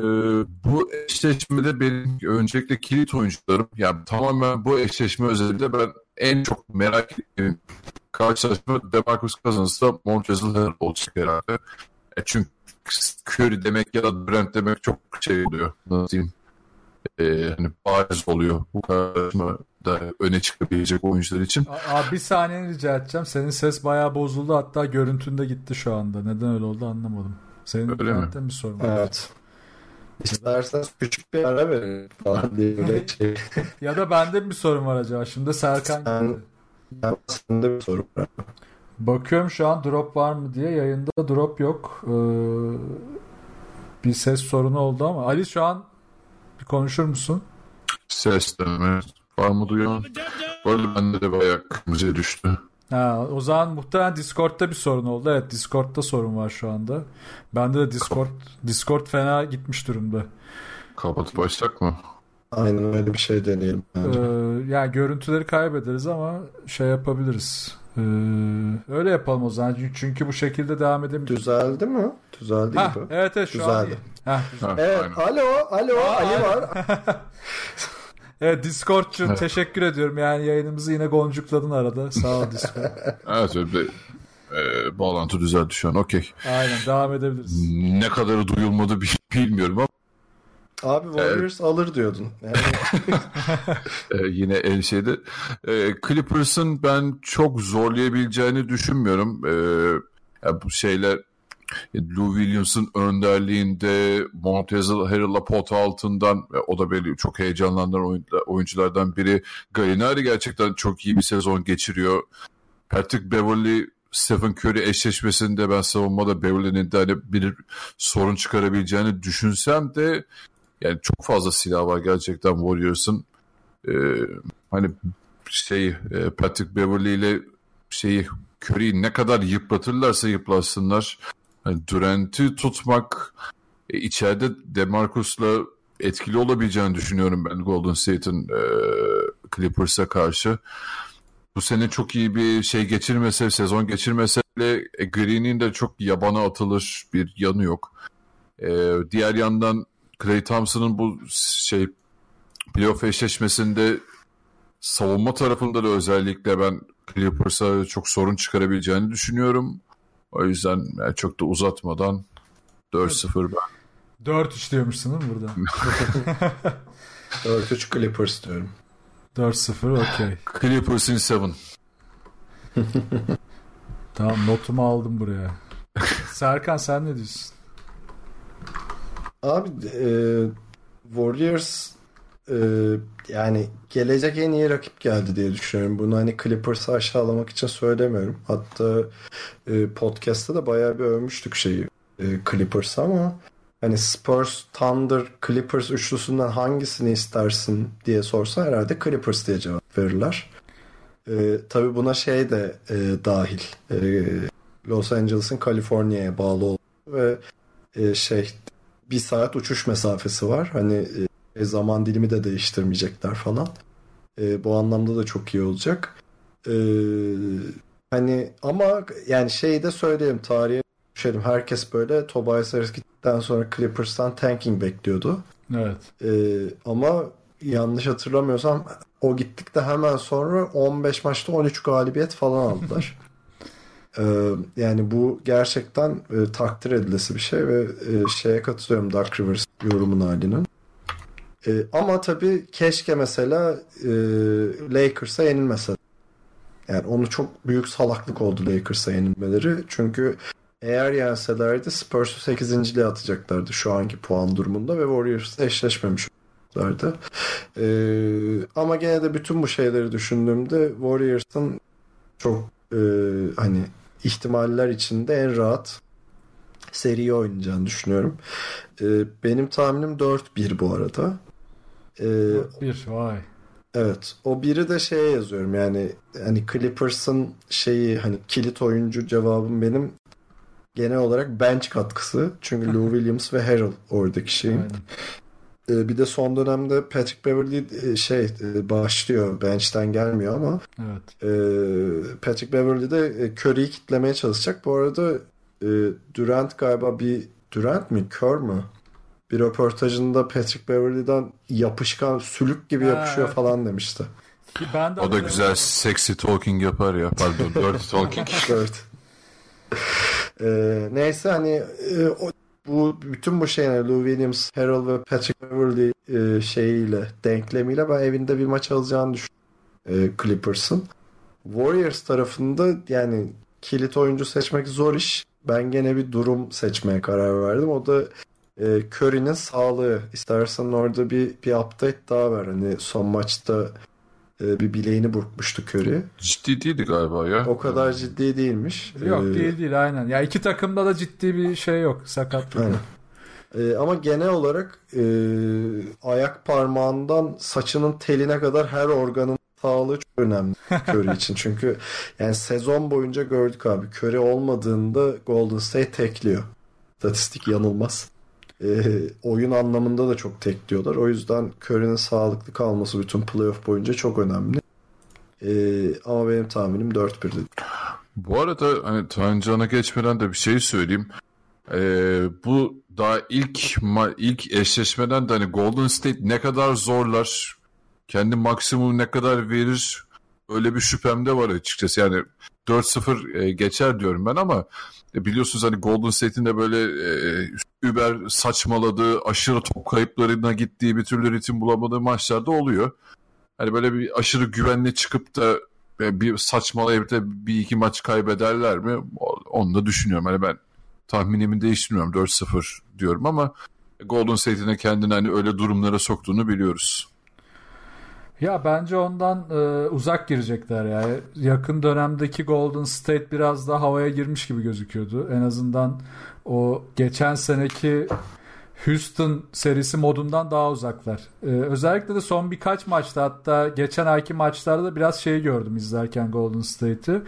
E: bu eşleşmede benim öncelikle kilit oyuncularım yani tamamen bu eşleşme özelinde ben en çok merak ettiğim karşılaşma DeMarcus Cousins'la Montrezl Harrell olacak herhalde. E çünkü Curry demek ya da Brent demek çok şey oluyor. Nasıl diyeyim? Ee, hani bariz oluyor bu karşılaşmada öne çıkabilecek oyuncular için.
C: Abi bir saniye rica edeceğim. Senin ses bayağı bozuldu hatta görüntünde gitti şu anda. Neden öyle oldu anlamadım. Senin
E: Öyle mi?
C: bir sorun var.
D: Evet. İsterseniz küçük bir ara verin falan diye böyle (laughs) şey.
C: Ya da bende bir sorun var acaba. Şimdi Serkan
D: Sen-. Ya sende bir soru var.
C: Bakıyorum şu an drop var mı diye. Yayında drop yok. Ee, bir ses sorunu oldu ama. Ali şu an bir konuşur musun?
E: Ses deme. Var mı duyan? Bu arada bende de bayağı kırmızıya düştü.
C: Ha, o zaman muhtemelen Discord'da bir sorun oldu. Evet Discord'da sorun var şu anda. Bende de Discord Discord fena gitmiş durumda.
E: Kapatıp başlasak mı?
D: Aynen öyle bir şey deneyelim
C: Ee,
D: bence.
C: yani görüntüleri kaybederiz ama şey yapabiliriz. Ee, öyle yapalım o zaman. Çünkü bu şekilde devam edebiliriz.
D: Düzeldi mi? Düzeldi
C: Ha,
D: gibi.
C: evet evet şu an iyi.
D: Düzeldi.
C: Heh,
E: Ha,
D: Evet,
E: aynen.
D: alo, alo, Ali var. (laughs)
C: Evet Discord'cum
E: Evet.
C: teşekkür ediyorum. Yani yayınımızı yine goncukladın arada. Sağ ol Discord. (laughs)
E: Evet öyle bir e, bağlantı düzeldi şu an. Okey.
C: Aynen devam edebiliriz.
E: Ne kadarı duyulmadı bi- bilmiyorum ama
D: Abi Warriors alır diyordun. Yani (laughs)
E: e, yine en şeyde. E, Clippers'ın ben çok zorlayabileceğini düşünmüyorum. E, ya bu şeyler Lou Williams'ın önderliğinde Montezl Harrell'a pot altından ve o da beni çok heyecanlandıran oyuncular- oyunculardan biri. Gallinari gerçekten çok iyi bir sezon geçiriyor. Patrick Beverly Stephen Curry eşleşmesinde ben savunmada Beverly'nin de hani bir sorun çıkarabileceğini düşünsem de yani çok fazla silah var gerçekten Warriors'ın. Ee, hani şey e, Patrick Beverly ile şeyi Curry'i ne kadar yıpratırlarsa yıpratsınlar. Hani Durant'i tutmak e, içeride DeMarcus'la etkili olabileceğini düşünüyorum ben Golden State'in e, Clippers'a karşı. Bu sene çok iyi bir şey geçirmese, sezon geçirmese de e, Green'in de çok yabana atılır bir yanı yok. E, diğer yandan Clay Thompson'ın bu şey playoff eşleşmesinde savunma tarafında da özellikle ben Clippers'a çok sorun çıkarabileceğini düşünüyorum. O yüzden yani çok da uzatmadan 4-0 ben.
C: 4-3 diyormuşsun değil mi burada? (laughs)
D: 4-3 Clippers diyorum.
C: 4-0 okey.
E: Clippers in 7. (laughs)
C: Tamam notumu aldım buraya. Serkan sen ne diyorsun?
D: Abi e, Warriors e, yani gelecek en iyi rakip geldi diye düşünüyorum. Bunu hani Clippers'ı aşağılamak için söylemiyorum. Hatta e, podcast'ta da bayağı bir övmüştük şeyi e, Clippers ama hani Spurs, Thunder, Clippers üçlüsünden hangisini istersin diye sorsa herhalde Clippers diye cevap verirler. E, tabii buna şey de e, dahil. E, Los Angeles'ın Kaliforniya'ya bağlı olduğu ve e, şey bir saat uçuş mesafesi var. Hani e, zaman dilimi de değiştirmeyecekler falan. E, bu anlamda da çok iyi olacak. E, hani ama yani şeyi de söyleyeyim tarihe düşelim. Herkes böyle Tobias Harris gittikten sonra Clippers'tan tanking bekliyordu.
C: Evet.
D: E, ama yanlış hatırlamıyorsam o gittikte hemen sonra 15 maçta 13 galibiyet falan aldılar. Ee, (laughs) yani bu gerçekten e, takdir edilesi bir şey ve e, şeye katılıyorum Dark Rivers yorumun halinin. E, ama tabii keşke mesela e, Lakers'a yenilmese. Yani onu çok büyük salaklık oldu Lakers'a yenilmeleri. Çünkü eğer yenselerdi Spurs'u 8.liğe atacaklardı şu anki puan durumunda ve Warriors'la eşleşmemiş olacaklardı. E, ama gene de bütün bu şeyleri düşündüğümde Warriors'ın çok e, hani ihtimaller içinde en rahat seriyi oynayacağını düşünüyorum. E, benim tahminim 4-1 bu arada. E,
C: Bir vay.
D: evet. O biri de şeye yazıyorum yani hani Clippers'ın şeyi hani kilit oyuncu cevabım benim genel olarak bench katkısı. Çünkü (laughs) Lou Williams ve Harrell oradaki şeyim.
C: Aynen.
D: E, bir de son dönemde Patrick Beverly e, şey e, başlıyor. Bench'ten gelmiyor ama
C: Evet.
D: e, Patrick Beverly de Curry'i kitlemeye çalışacak. Bu arada Durant galiba bir Durant mi? Kör mü? Bir röportajında Patrick Beverly'den yapışkan sülük gibi
C: Ha,
D: yapışıyor
C: evet.
D: falan demişti.
C: Ki ben de
E: O da güzel sexy talking yapar ya. Pardon (laughs) dirty talking.
D: evet. E, neyse hani e, o, bu bütün bu şeyler Lou Williams, Harrell ve Patrick Beverly e, şeyiyle denklemiyle ben evinde bir maç alacağını düşünüyorum e, Clippers'ın. Warriors tarafında yani kilit oyuncu seçmek zor iş. Ben gene bir durum seçmeye karar verdim. O da e, Curry'nin sağlığı. İstersen orada bir bir update daha ver. Hani son maçta e, bir bileğini burkmuştu Curry.
E: Ciddi değildi galiba ya.
D: O kadar ciddi değilmiş.
C: Yok
D: Ee,
C: değil değil aynen. Ya iki takımda da ciddi bir şey yok. Sakatlık.
D: Aynen. Ee, ama genel olarak e, ayak parmağından saçının teline kadar her organın sağlığı çok önemli (laughs) Curry için. Çünkü yani sezon boyunca gördük abi. Curry olmadığında Golden State tekliyor. Statistik yanılmaz. Ee, oyun anlamında da çok tekliyorlar. O yüzden Curry'nin sağlıklı kalması bütün playoff boyunca çok önemli. Ee, ama benim tahminim 4-1'di.
E: Bu arada hani Tancan'a geçmeden de bir şey söyleyeyim. Ee, bu daha ilk ma- ilk eşleşmeden de hani Golden State ne kadar zorlar, kendi maksimum ne kadar verir öyle bir şüphem de var açıkçası. Yani 4-0 e, geçer diyorum ben ama e, biliyorsunuz hani Golden State'in de böyle e, über saçmaladığı, aşırı top kayıplarına gittiği bir türlü ritim bulamadığı maçlarda oluyor. Hani böyle bir aşırı güvenli çıkıp da e, bir saçmalayıp da bir iki maç kaybederler mi? Onu da düşünüyorum. Hani ben tahminimi değiştirmiyorum. 4-0 diyorum ama Golden State'in de kendini hani öyle durumlara soktuğunu biliyoruz.
C: Ya bence ondan e, uzak girecekler ya. Yakın dönemdeki Golden State biraz daha havaya girmiş gibi gözüküyordu. En azından o geçen seneki Houston serisi modundan daha uzaklar. E, özellikle de son birkaç maçta hatta geçen ayki maçlarda biraz şey gördüm izlerken Golden State'i.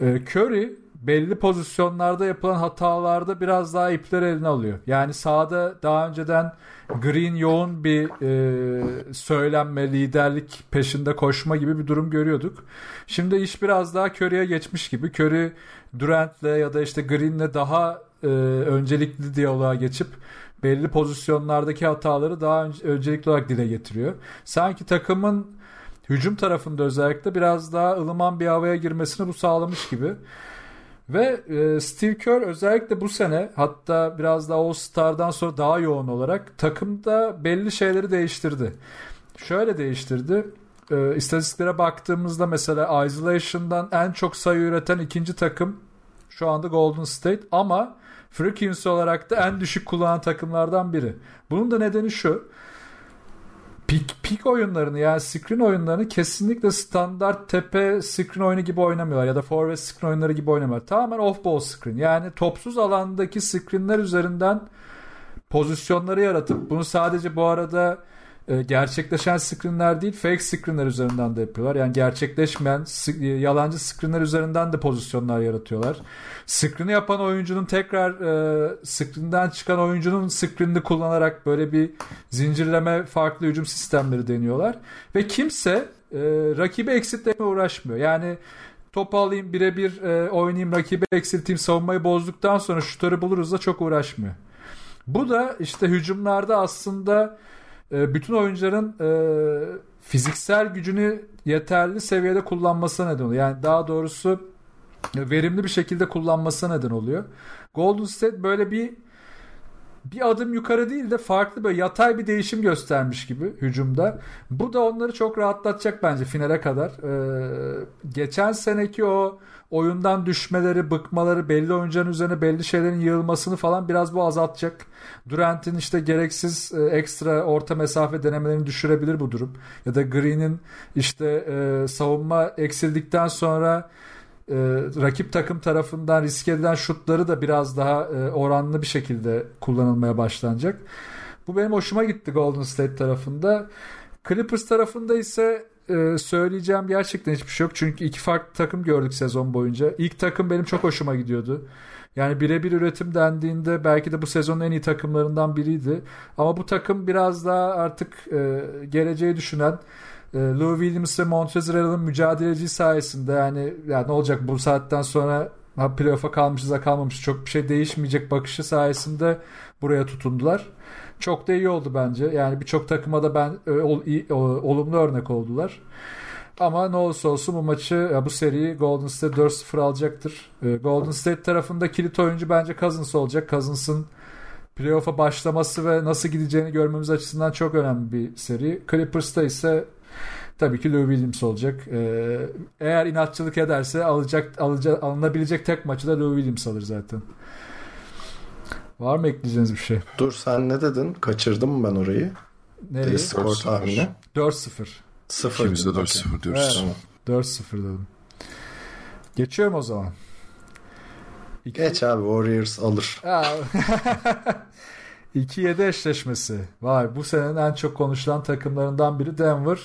C: E, Curry belli pozisyonlarda yapılan hatalarda biraz daha ipler eline alıyor. Yani sahada daha önceden Green yoğun bir e, söylenme, liderlik peşinde koşma gibi bir durum görüyorduk. Şimdi iş biraz daha Curry'e geçmiş gibi. Curry Durant'le ya da işte Green'le daha e, öncelikli diyaloğa geçip belli pozisyonlardaki hataları daha önce, öncelikli olarak dile getiriyor. Sanki takımın hücum tarafında özellikle biraz daha ılıman bir havaya girmesini bu sağlamış gibi. Ve e, Steve Kerr özellikle bu sene hatta biraz daha All-Star'dan sonra daha yoğun olarak takımda belli şeyleri değiştirdi. Şöyle değiştirdi. E, istatistiklere baktığımızda mesela isolation'dan en çok sayı üreten ikinci takım şu anda Golden State ama frequency olarak da en düşük kullanan takımlardan biri. Bunun da nedeni şu. Pik, pik oyunlarını yani screen oyunlarını kesinlikle standart tepe screen oyunu gibi oynamıyorlar ya da forward screen oyunları gibi oynamıyorlar. Tamamen off ball screen yani topsuz alandaki screenler üzerinden pozisyonları yaratıp bunu sadece bu arada e, gerçekleşen screenler değil fake screenler üzerinden de yapıyorlar. Yani gerçekleşmeyen s- yalancı screenler üzerinden de pozisyonlar yaratıyorlar. Screen'i yapan oyuncunun tekrar e, screen'den çıkan oyuncunun screen'ini kullanarak böyle bir zincirleme farklı hücum sistemleri deniyorlar. Ve kimse e, rakibi eksiltmeye uğraşmıyor. Yani top alayım birebir e, oynayayım rakibi eksilteyim savunmayı bozduktan sonra şutörü buluruz da çok uğraşmıyor. Bu da işte hücumlarda aslında e, bütün oyuncuların e, fiziksel gücünü yeterli seviyede kullanmasına neden oluyor. Yani daha doğrusu e, verimli bir şekilde kullanmasına neden oluyor. Golden State böyle bir bir adım yukarı değil de farklı böyle yatay bir değişim göstermiş gibi hücumda. Bu da onları çok rahatlatacak bence finale kadar. Ee, geçen seneki o oyundan düşmeleri, bıkmaları, belli oyuncuların üzerine belli şeylerin yığılmasını falan biraz bu azaltacak. Durant'in işte gereksiz e, ekstra orta mesafe denemelerini düşürebilir bu durum. Ya da Green'in işte e, savunma eksildikten sonra e, rakip takım tarafından riske edilen şutları da biraz daha e, oranlı bir şekilde kullanılmaya başlanacak. Bu benim hoşuma gitti Golden State tarafında. Clippers tarafında ise e, söyleyeceğim gerçekten hiçbir şey yok. Çünkü iki farklı takım gördük sezon boyunca. İlk takım benim çok hoşuma gidiyordu. Yani birebir üretim dendiğinde belki de bu sezonun en iyi takımlarından biriydi. Ama bu takım biraz daha artık e, geleceği düşünen e, Lou Williams ve Montrezl mücadeleci sayesinde yani, yani ne olacak bu saatten sonra playoff'a kalmışız da kalmamışız çok bir şey değişmeyecek bakışı sayesinde buraya tutundular. Çok da iyi oldu bence. Yani birçok takıma da ben e, ol, iyi, o, olumlu örnek oldular. Ama ne olursa olsun bu maçı, bu seriyi Golden State 4-0 alacaktır. E, Golden State tarafında kilit oyuncu bence Cousins olacak. Cousins'ın playoff'a başlaması ve nasıl gideceğini görmemiz açısından çok önemli bir seri. Clippers'ta ise tabii ki Lou Williams olacak. Eğer inatçılık ederse alacak, alacak alınabilecek tek maçı da Lou Williams alır zaten. Var mı ekleyeceğiniz bir şey?
D: Dur sen ne dedin? Kaçırdım mı ben orayı?
C: Nereye?
D: Skor
E: 4-0.
D: tahmini.
C: 4-0.
D: 0.
E: İkimiz de 4-0 diyoruz.
C: Evet. 4-0 dedim. Geçiyorum o zaman. İki-
D: Geç abi Warriors alır.
C: Ha. 2-7 (laughs) eşleşmesi. Vay bu senenin en çok konuşulan takımlarından biri Denver.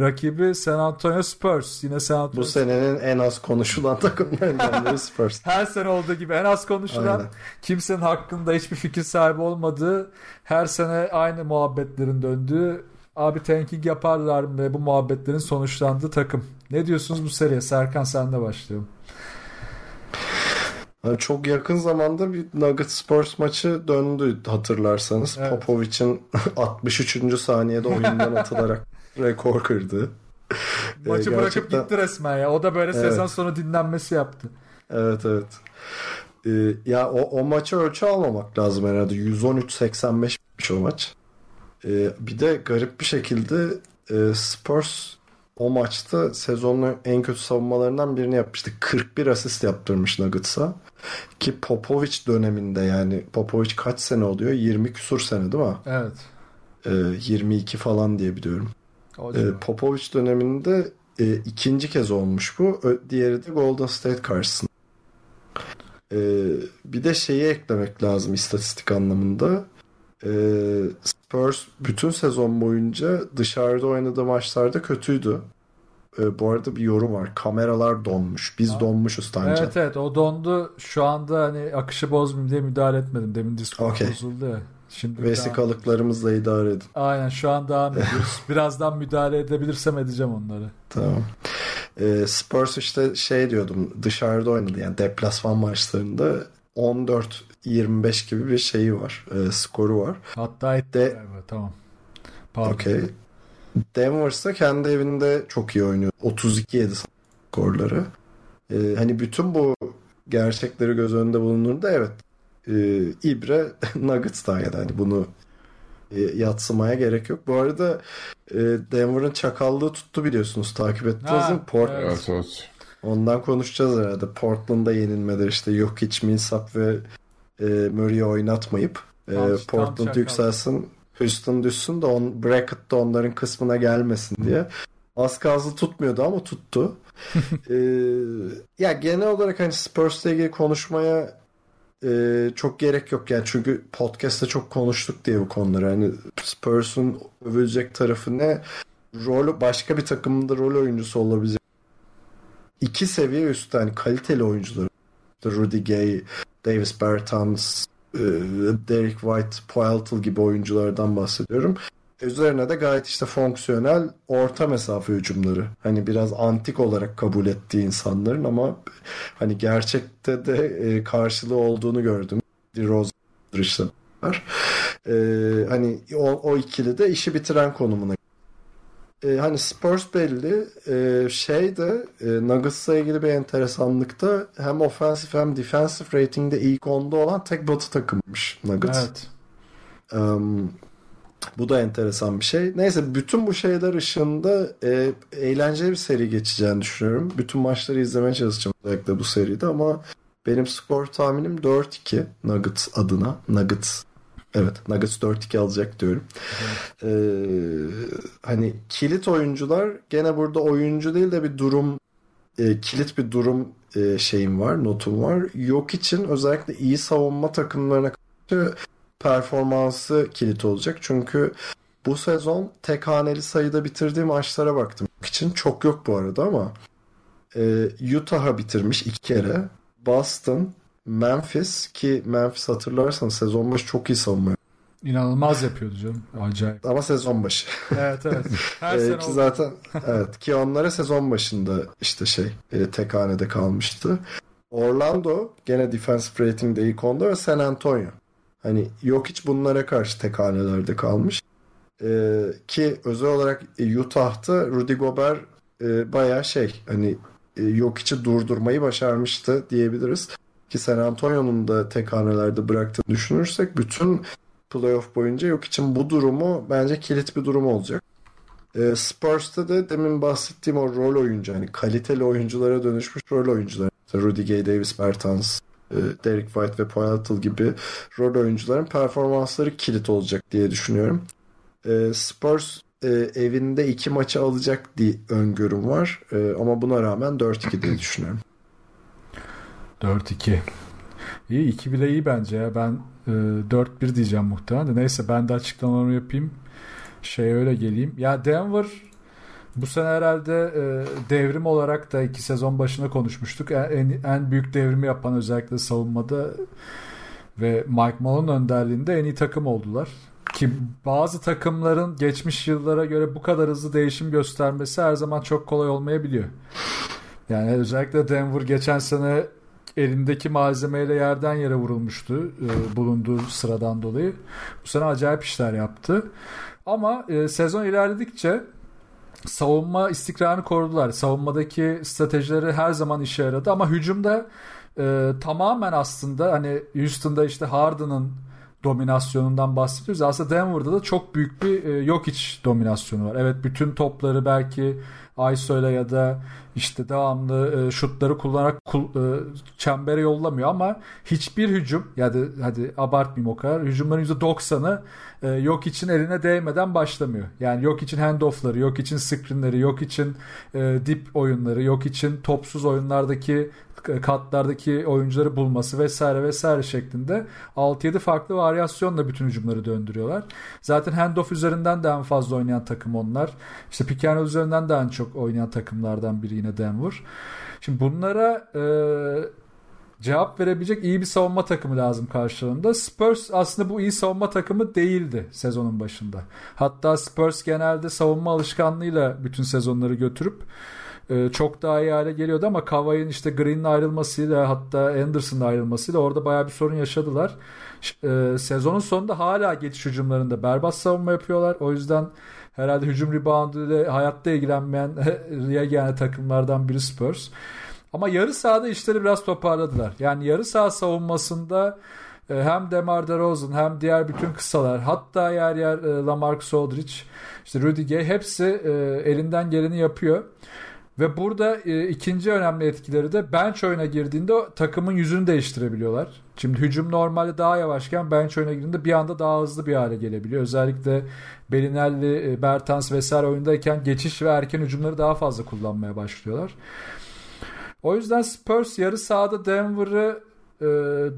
C: Rakibi San Antonio Spurs. Yine San Antonio
D: Bu senenin en az konuşulan takımlarından biri Spurs. (laughs)
C: her sene olduğu gibi en az konuşulan,
D: Aynen.
C: kimsenin hakkında hiçbir fikir sahibi olmadığı, her sene aynı muhabbetlerin döndüğü, abi tanking yaparlar mı ve bu muhabbetlerin sonuçlandığı takım. Ne diyorsunuz bu seriye? Serkan senle başlayalım.
D: Çok yakın zamanda bir Nuggets Spurs maçı döndü hatırlarsanız.
C: Evet.
D: Popovic'in (laughs) 63. saniyede oyundan atılarak (laughs) rekor kırdı. (laughs)
C: Maçı
D: Ee,
C: bırakıp
D: gerçekten-
C: gitti resmen ya. O da böyle
D: Evet.
C: sezon sonu dinlenmesi yaptı.
D: Evet evet. Ee, ya o, o maçı ölçü almamak lazım herhalde. 113-85'miş o maç. Ee, bir de garip bir şekilde e, Spurs o maçta sezonun en kötü savunmalarından birini yapmıştı. 41 asist yaptırmış Nuggets'a. Ki Popovic döneminde yani Popovic kaç sene oluyor? 20 küsur sene değil mi?
C: Evet.
D: Ee, 22 falan diye biliyorum.
C: Civar.
D: Popovic döneminde e, ikinci kez olmuş bu. Diğeri de Golden State karşısında. Ee, bir de şeyi eklemek lazım istatistik anlamında. Ee, Spurs bütün sezon boyunca dışarıda oynadığı maçlarda kötüydü. Ee, bu arada bir yorum var. Kameralar donmuş. Biz
C: Ha.
D: donmuşuz Tancan.
C: Evet evet o dondu. Şu anda hani akışı bozmayayım diye müdahale etmedim. Demin Discord
D: Okey.
C: bozuldu ya. Şimdi
D: Vesikalıklarımızla idare edin.
C: Aynen şu an devam ediyoruz. (laughs) Birazdan müdahale edebilirsem edeceğim onları.
D: Tamam. Ee, Spurs işte şey diyordum dışarıda oynadı yani deplasman maçlarında 14-25 gibi bir şeyi var. e, skoru var.
C: Hatta etti
D: De-
C: galiba. Tamam. Pardon.
D: Okey. Denver'sa kendi evinde çok iyi oynuyor. 32-7 skorları. Ee, hani bütün bu gerçekleri göz önünde bulunduğunda evet e, İbre (laughs) Nuggets'tan yani hani bunu e, yatsımaya gerek yok. Bu arada e, Denver'ın çakallığı tuttu biliyorsunuz takip ettiniz
C: Ha,
D: mi? Port-
C: evet.
E: Evet.
D: Ondan konuşacağız herhalde. Portland'da yenilmeler işte yok hiç Millsap ve e, Murray'i oynatmayıp e,
C: Tam- tam
D: Portland
C: çakal.
D: yükselsin Houston düşsün de on, bracket'ta onların kısmına gelmesin diye. Az kalsın tutmuyordu ama tuttu. (laughs) e, ya genel olarak hani Spurs'la ilgili konuşmaya e, çok gerek yok yani çünkü podcast'ta çok konuştuk diye bu konuları. Hani Spurs'un övülecek tarafı ne? Rol başka bir takımda rol oyuncusu olabilecek iki seviye üstü hani kaliteli oyuncular. Rudy Gay, Davis Bertans, Derek White, Poeltl gibi oyunculardan bahsediyorum. Üzerine de gayet işte fonksiyonel orta mesafe hücumları. Hani biraz antik olarak kabul ettiği insanların ama hani gerçekte de e, karşılığı olduğunu gördüm. DeRozan işte var. E, hani o, o ikili de işi bitiren konumuna e, hani Spurs belli. E, şey de e, Nuggets'la ilgili bir enteresanlık da hem offensive hem defensive ratingde ilk onda olan tek batı takımmış Nuggets.
C: Evet.
D: Um, bu da enteresan bir şey. Neyse bütün bu şeyler ışığında e, eğlenceli bir seri geçeceğini düşünüyorum. Bütün maçları izlemeye çalışacağım özellikle bu seride ama benim skor tahminim 4-2 Nuggets adına. Nuggets Evet Nuggets 4-2 alacak diyorum. Ee, hani kilit oyuncular gene burada oyuncu değil de bir durum e, kilit bir durum e, şeyim var notum var. Yok için özellikle iyi savunma takımlarına karşı performansı kilit olacak. Çünkü bu sezon tek haneli sayıda bitirdiği maçlara baktım. İçin çok yok bu arada ama e, Utah'a bitirmiş iki kere. Boston, Memphis ki Memphis hatırlarsanız sezon başı çok iyi savunma.
C: İnanılmaz yapıyordu canım. Acayip.
D: ama sezon başı.
C: Evet evet. (laughs) Her sene
D: ki
C: oldu.
D: zaten evet ki onlara sezon başında işte şey e, tek hanede kalmıştı. Orlando gene defensive rating'de ilk onda ve San Antonio. Hani yok hiç bunlara karşı tek hanelerde kalmış. Ee, ki özel olarak Utah'ta Rudy Gobert e, bayağı şey hani e, yok içi durdurmayı başarmıştı diyebiliriz. Ki San Antonio'nun da tek hanelerde bıraktığını düşünürsek bütün playoff boyunca yok için bu durumu bence kilit bir durum olacak. E, Spurs'ta da demin bahsettiğim o rol oyuncu hani kaliteli oyunculara dönüşmüş rol oyuncular. İşte Rudy Gay, Davis Bertans, Derek White ve Poeltl gibi rol oyuncuların performansları kilit olacak diye düşünüyorum. E, Spurs e, evinde iki maçı alacak diye öngörüm var. E, ama buna rağmen 4-2 diye düşünüyorum.
C: 4-2. İyi 2 bile iyi bence ya. Ben e, 4-1 diyeceğim muhtemelen de. Neyse ben de açıklamalarımı yapayım. Şey öyle geleyim. Ya Denver bu sene herhalde e, devrim olarak da iki sezon başında konuşmuştuk. En, en büyük devrimi yapan özellikle savunmada ve Mike Malone önderliğinde en iyi takım oldular. Ki bazı takımların geçmiş yıllara göre bu kadar hızlı değişim göstermesi her zaman çok kolay olmayabiliyor. Yani özellikle Denver geçen sene elindeki malzemeyle yerden yere vurulmuştu e, bulunduğu sıradan dolayı. Bu sene acayip işler yaptı. Ama e, sezon ilerledikçe savunma istikrarını korudular. Savunmadaki stratejileri her zaman işe yaradı ama hücumda e, tamamen aslında hani Houston'da işte Harden'ın dominasyonundan bahsediyoruz. Aslında Denver'da da çok büyük bir e, yok iç dominasyonu var. Evet bütün topları belki ISO'yla ya da işte devamlı e, şutları kullanarak kul, e, çembere yollamıyor ama hiçbir hücum ya da hadi abartmayayım o kadar hücumların %90'ı e, yok için eline değmeden başlamıyor. Yani yok için handoff'ları, yok için screenleri, yok için e, dip oyunları, yok için topsuz oyunlardaki katlardaki oyuncuları bulması vesaire vesaire şeklinde 6-7 farklı varyasyonla bütün hücumları döndürüyorlar. Zaten handoff üzerinden de en fazla oynayan takım onlar. İşte pick and üzerinden de en çok oynayan takımlardan biri yine Denver. Şimdi bunlara e, cevap verebilecek iyi bir savunma takımı lazım karşılığında. Spurs aslında bu iyi savunma takımı değildi sezonun başında. Hatta Spurs genelde savunma alışkanlığıyla bütün sezonları götürüp çok daha iyi hale geliyordu ama Kawhi'nin işte Green'in ayrılmasıyla hatta Anderson'ın ayrılmasıyla orada bayağı bir sorun yaşadılar. E, sezonun sonunda hala geçiş hücumlarında berbat savunma yapıyorlar. O yüzden herhalde hücum reboundu ile hayatta ilgilenmeyen (laughs) yani takımlardan biri Spurs. Ama yarı sahada işleri biraz toparladılar. Yani yarı saha savunmasında e, hem DeMar DeRozan hem diğer bütün kısalar hatta yer yer Lamarcus Aldridge işte Rudy Gay hepsi elinden geleni yapıyor. Ve burada e, ikinci önemli etkileri de bench oyuna girdiğinde takımın yüzünü değiştirebiliyorlar. Şimdi hücum normalde daha yavaşken bench oyuna girdiğinde bir anda daha hızlı bir hale gelebiliyor. Özellikle Belinelli, e, Bertans vesaire oyundayken geçiş ve erken hücumları daha fazla kullanmaya başlıyorlar. O yüzden Spurs yarı sahada Denver'ı e,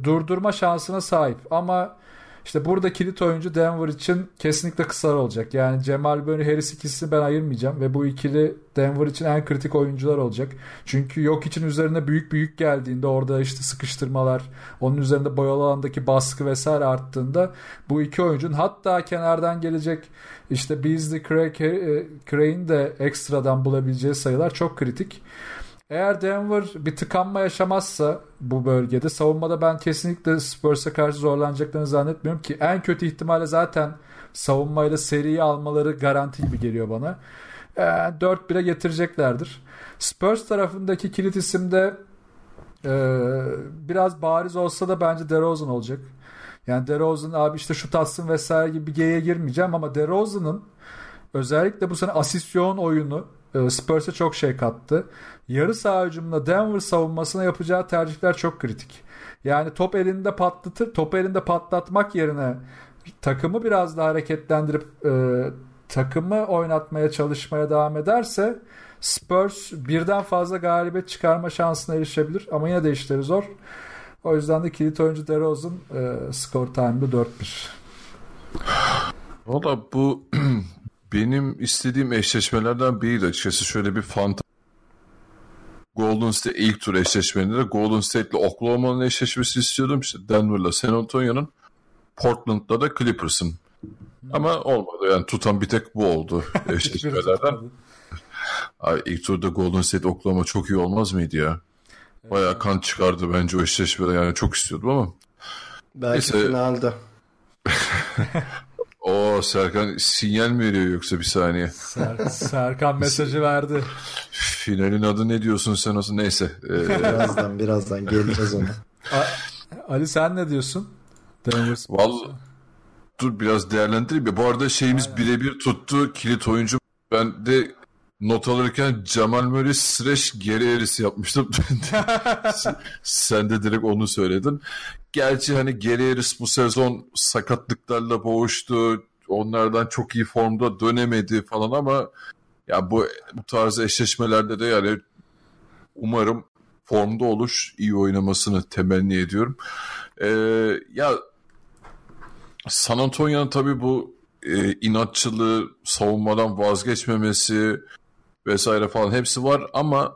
C: durdurma şansına sahip. Ama işte burada kilit oyuncu Denver için kesinlikle kısar olacak. Yani Cemal Bönü Harris ikisini ben ayırmayacağım ve bu ikili Denver için en kritik oyuncular olacak. Çünkü yok için üzerine büyük büyük geldiğinde orada işte sıkıştırmalar, onun üzerinde boyalı alandaki baskı vesaire arttığında bu iki oyuncunun hatta kenardan gelecek işte Beasley, e, Craig'in de ekstradan bulabileceği sayılar çok kritik. Eğer Denver bir tıkanma yaşamazsa bu bölgede savunmada ben kesinlikle Spurs'a karşı zorlanacaklarını zannetmiyorum ki en kötü ihtimalle zaten savunmayla seriyi almaları garanti gibi geliyor bana. E, 4-1'e getireceklerdir. Spurs tarafındaki kilit isim de e, biraz bariz olsa da bence DeRozan olacak. Yani DeRozan abi işte şut atsın vesaire gibi bir G'ye girmeyeceğim ama DeRozan'ın özellikle bu sene asisyon oyunu e, Spurs'a çok şey kattı. Yarı saha hücumunda Denver savunmasına yapacağı tercihler çok kritik. Yani top elinde patlatır, top elinde patlatmak yerine takımı biraz daha hareketlendirip e, takımı oynatmaya çalışmaya devam ederse Spurs birden fazla galibiyet çıkarma şansına erişebilir ama yine de işleri zor. O yüzden de kilit oyuncu DeRozan e, skor time'da 4-1.
E: Valla bu (clears throat) benim istediğim eşleşmelerden biriydi açıkçası. Şöyle bir fanta Golden State ilk tur eşleşmelerinde Golden State ile Oklahoma'nın eşleşmesi istiyordum. İşte Denver'la San Antonio'nun Portland'la da Clippers'ın. Ama olmadı yani tutan bir tek bu oldu (laughs) eşleşmelerden. Ay, ilk turda Golden State Oklahoma çok iyi olmaz mıydı ya? Baya kan çıkardı bence o eşleşmede yani çok istiyordum ama.
D: Belki Neyse. finalde. (laughs)
E: O Serkan sinyal mi veriyor yoksa bir saniye?
C: Ser, Serkan mesajı verdi.
E: Finalin adı ne diyorsun sen olsun neyse.
D: Ee... birazdan birazdan geleceğiz ona.
C: Ali sen ne diyorsun?
E: Vallahi dur biraz değerlendireyim. Bu arada şeyimiz birebir tuttu. Kilit oyuncu ben de not alırken Jamal Murray slash geri erisi yapmıştım. (laughs) Sen de direkt onu söyledin. Gerçi hani geri eris bu sezon sakatlıklarla boğuştu. Onlardan çok iyi formda dönemedi falan ama ya bu bu tarz eşleşmelerde de yani umarım formda olur. iyi oynamasını temenni ediyorum. Ee, ya San Antonio'nun tabii bu e, inatçılığı, savunmadan vazgeçmemesi vesaire falan hepsi var ama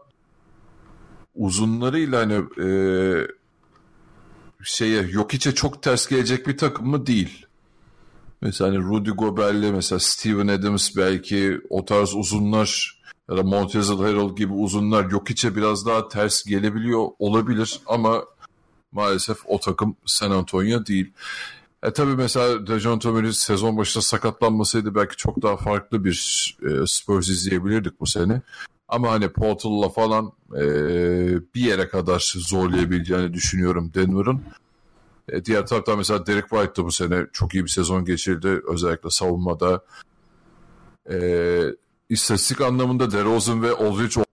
E: uzunlarıyla hani e, şeye yok içe çok ters gelecek bir takım mı değil. Mesela hani Rudy Gobert'le mesela Steven Adams belki o tarz uzunlar ya da Montezl Harrell gibi uzunlar yok içe biraz daha ters gelebiliyor olabilir ama maalesef o takım San Antonio değil. E tabi mesela Dejounte Murray sezon başında sakatlanmasaydı belki çok daha farklı bir e, Spurs izleyebilirdik bu sene. Ama hani Portal'la falan e, bir yere kadar zorlayabileceğini düşünüyorum Denver'ın. E, diğer taraftan mesela Derek White da bu sene çok iyi bir sezon geçirdi. Özellikle savunmada. E, istatistik anlamında DeRozan ve Aldridge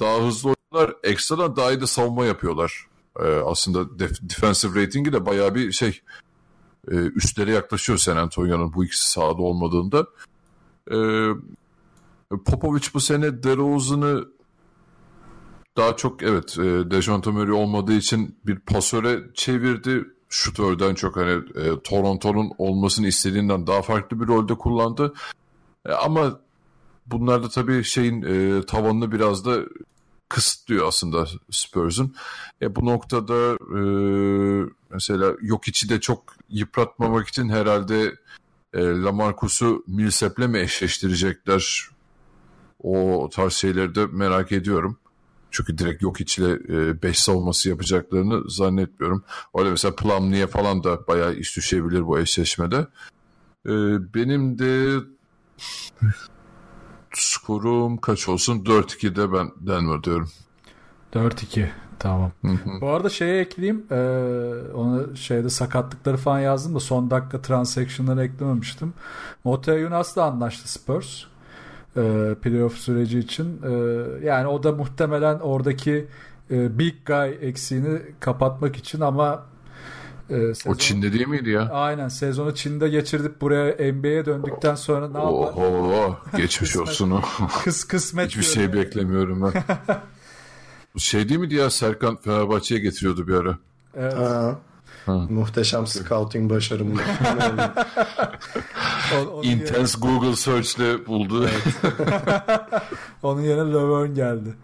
E: daha hızlı oynuyorlar. Ekstradan daha iyi de savunma yapıyorlar. E, aslında def- defensive ratingi de bayağı bir şey e, üstlere yaklaşıyor San Antonio'nun bu ikisi sahada olmadığında. E, Popovic bu sene DeRozan'ı daha çok evet e, Dejounte Murray olmadığı için bir pasöre çevirdi. Şutörden çok hani e, Toronto'nun olmasını istediğinden daha farklı bir rolde kullandı. E, ama bunlar da tabii şeyin e, tavanını biraz da kısıtlıyor aslında Spurs'un. E, bu noktada e, mesela yok içi de çok yıpratmamak için herhalde e, Lamarcus'u Millsap'le mi eşleştirecekler? O tarz şeyleri de merak ediyorum. Çünkü direkt yok içiyle 5 e, savunması yapacaklarını zannetmiyorum. Öyle mesela Plumlee'ye falan da bayağı iş düşebilir bu eşleşmede. E, benim de skorum kaç olsun? 4-2'de ben Denver diyorum.
C: 4-2 tamam. Hı hı. Bu arada şeye ekleyeyim. Ee, onu şeyde sakatlıkları falan yazdım da son dakika transaction'ları eklememiştim. Moteo Yunas'la anlaştı Spurs. E, playoff süreci için. E, yani o da muhtemelen oradaki e, big guy eksiğini kapatmak için ama
E: e, sezon... O Çin'de değil miydi ya?
C: Aynen sezonu Çin'de geçirdip buraya NBA'ye döndükten sonra ne yapar?
E: Oho geçmiş olsun (laughs) o.
C: Kıs kısmet.
E: Hiçbir şey beklemiyorum ben. (laughs) şey değil miydi ya Serkan Fenerbahçe'ye getiriyordu bir ara.
D: Evet. Ha. Muhteşem scouting başarım. (laughs)
E: Intense yerine... Google search'le buldu. Evet. (laughs)
C: Onun yerine Laverne geldi.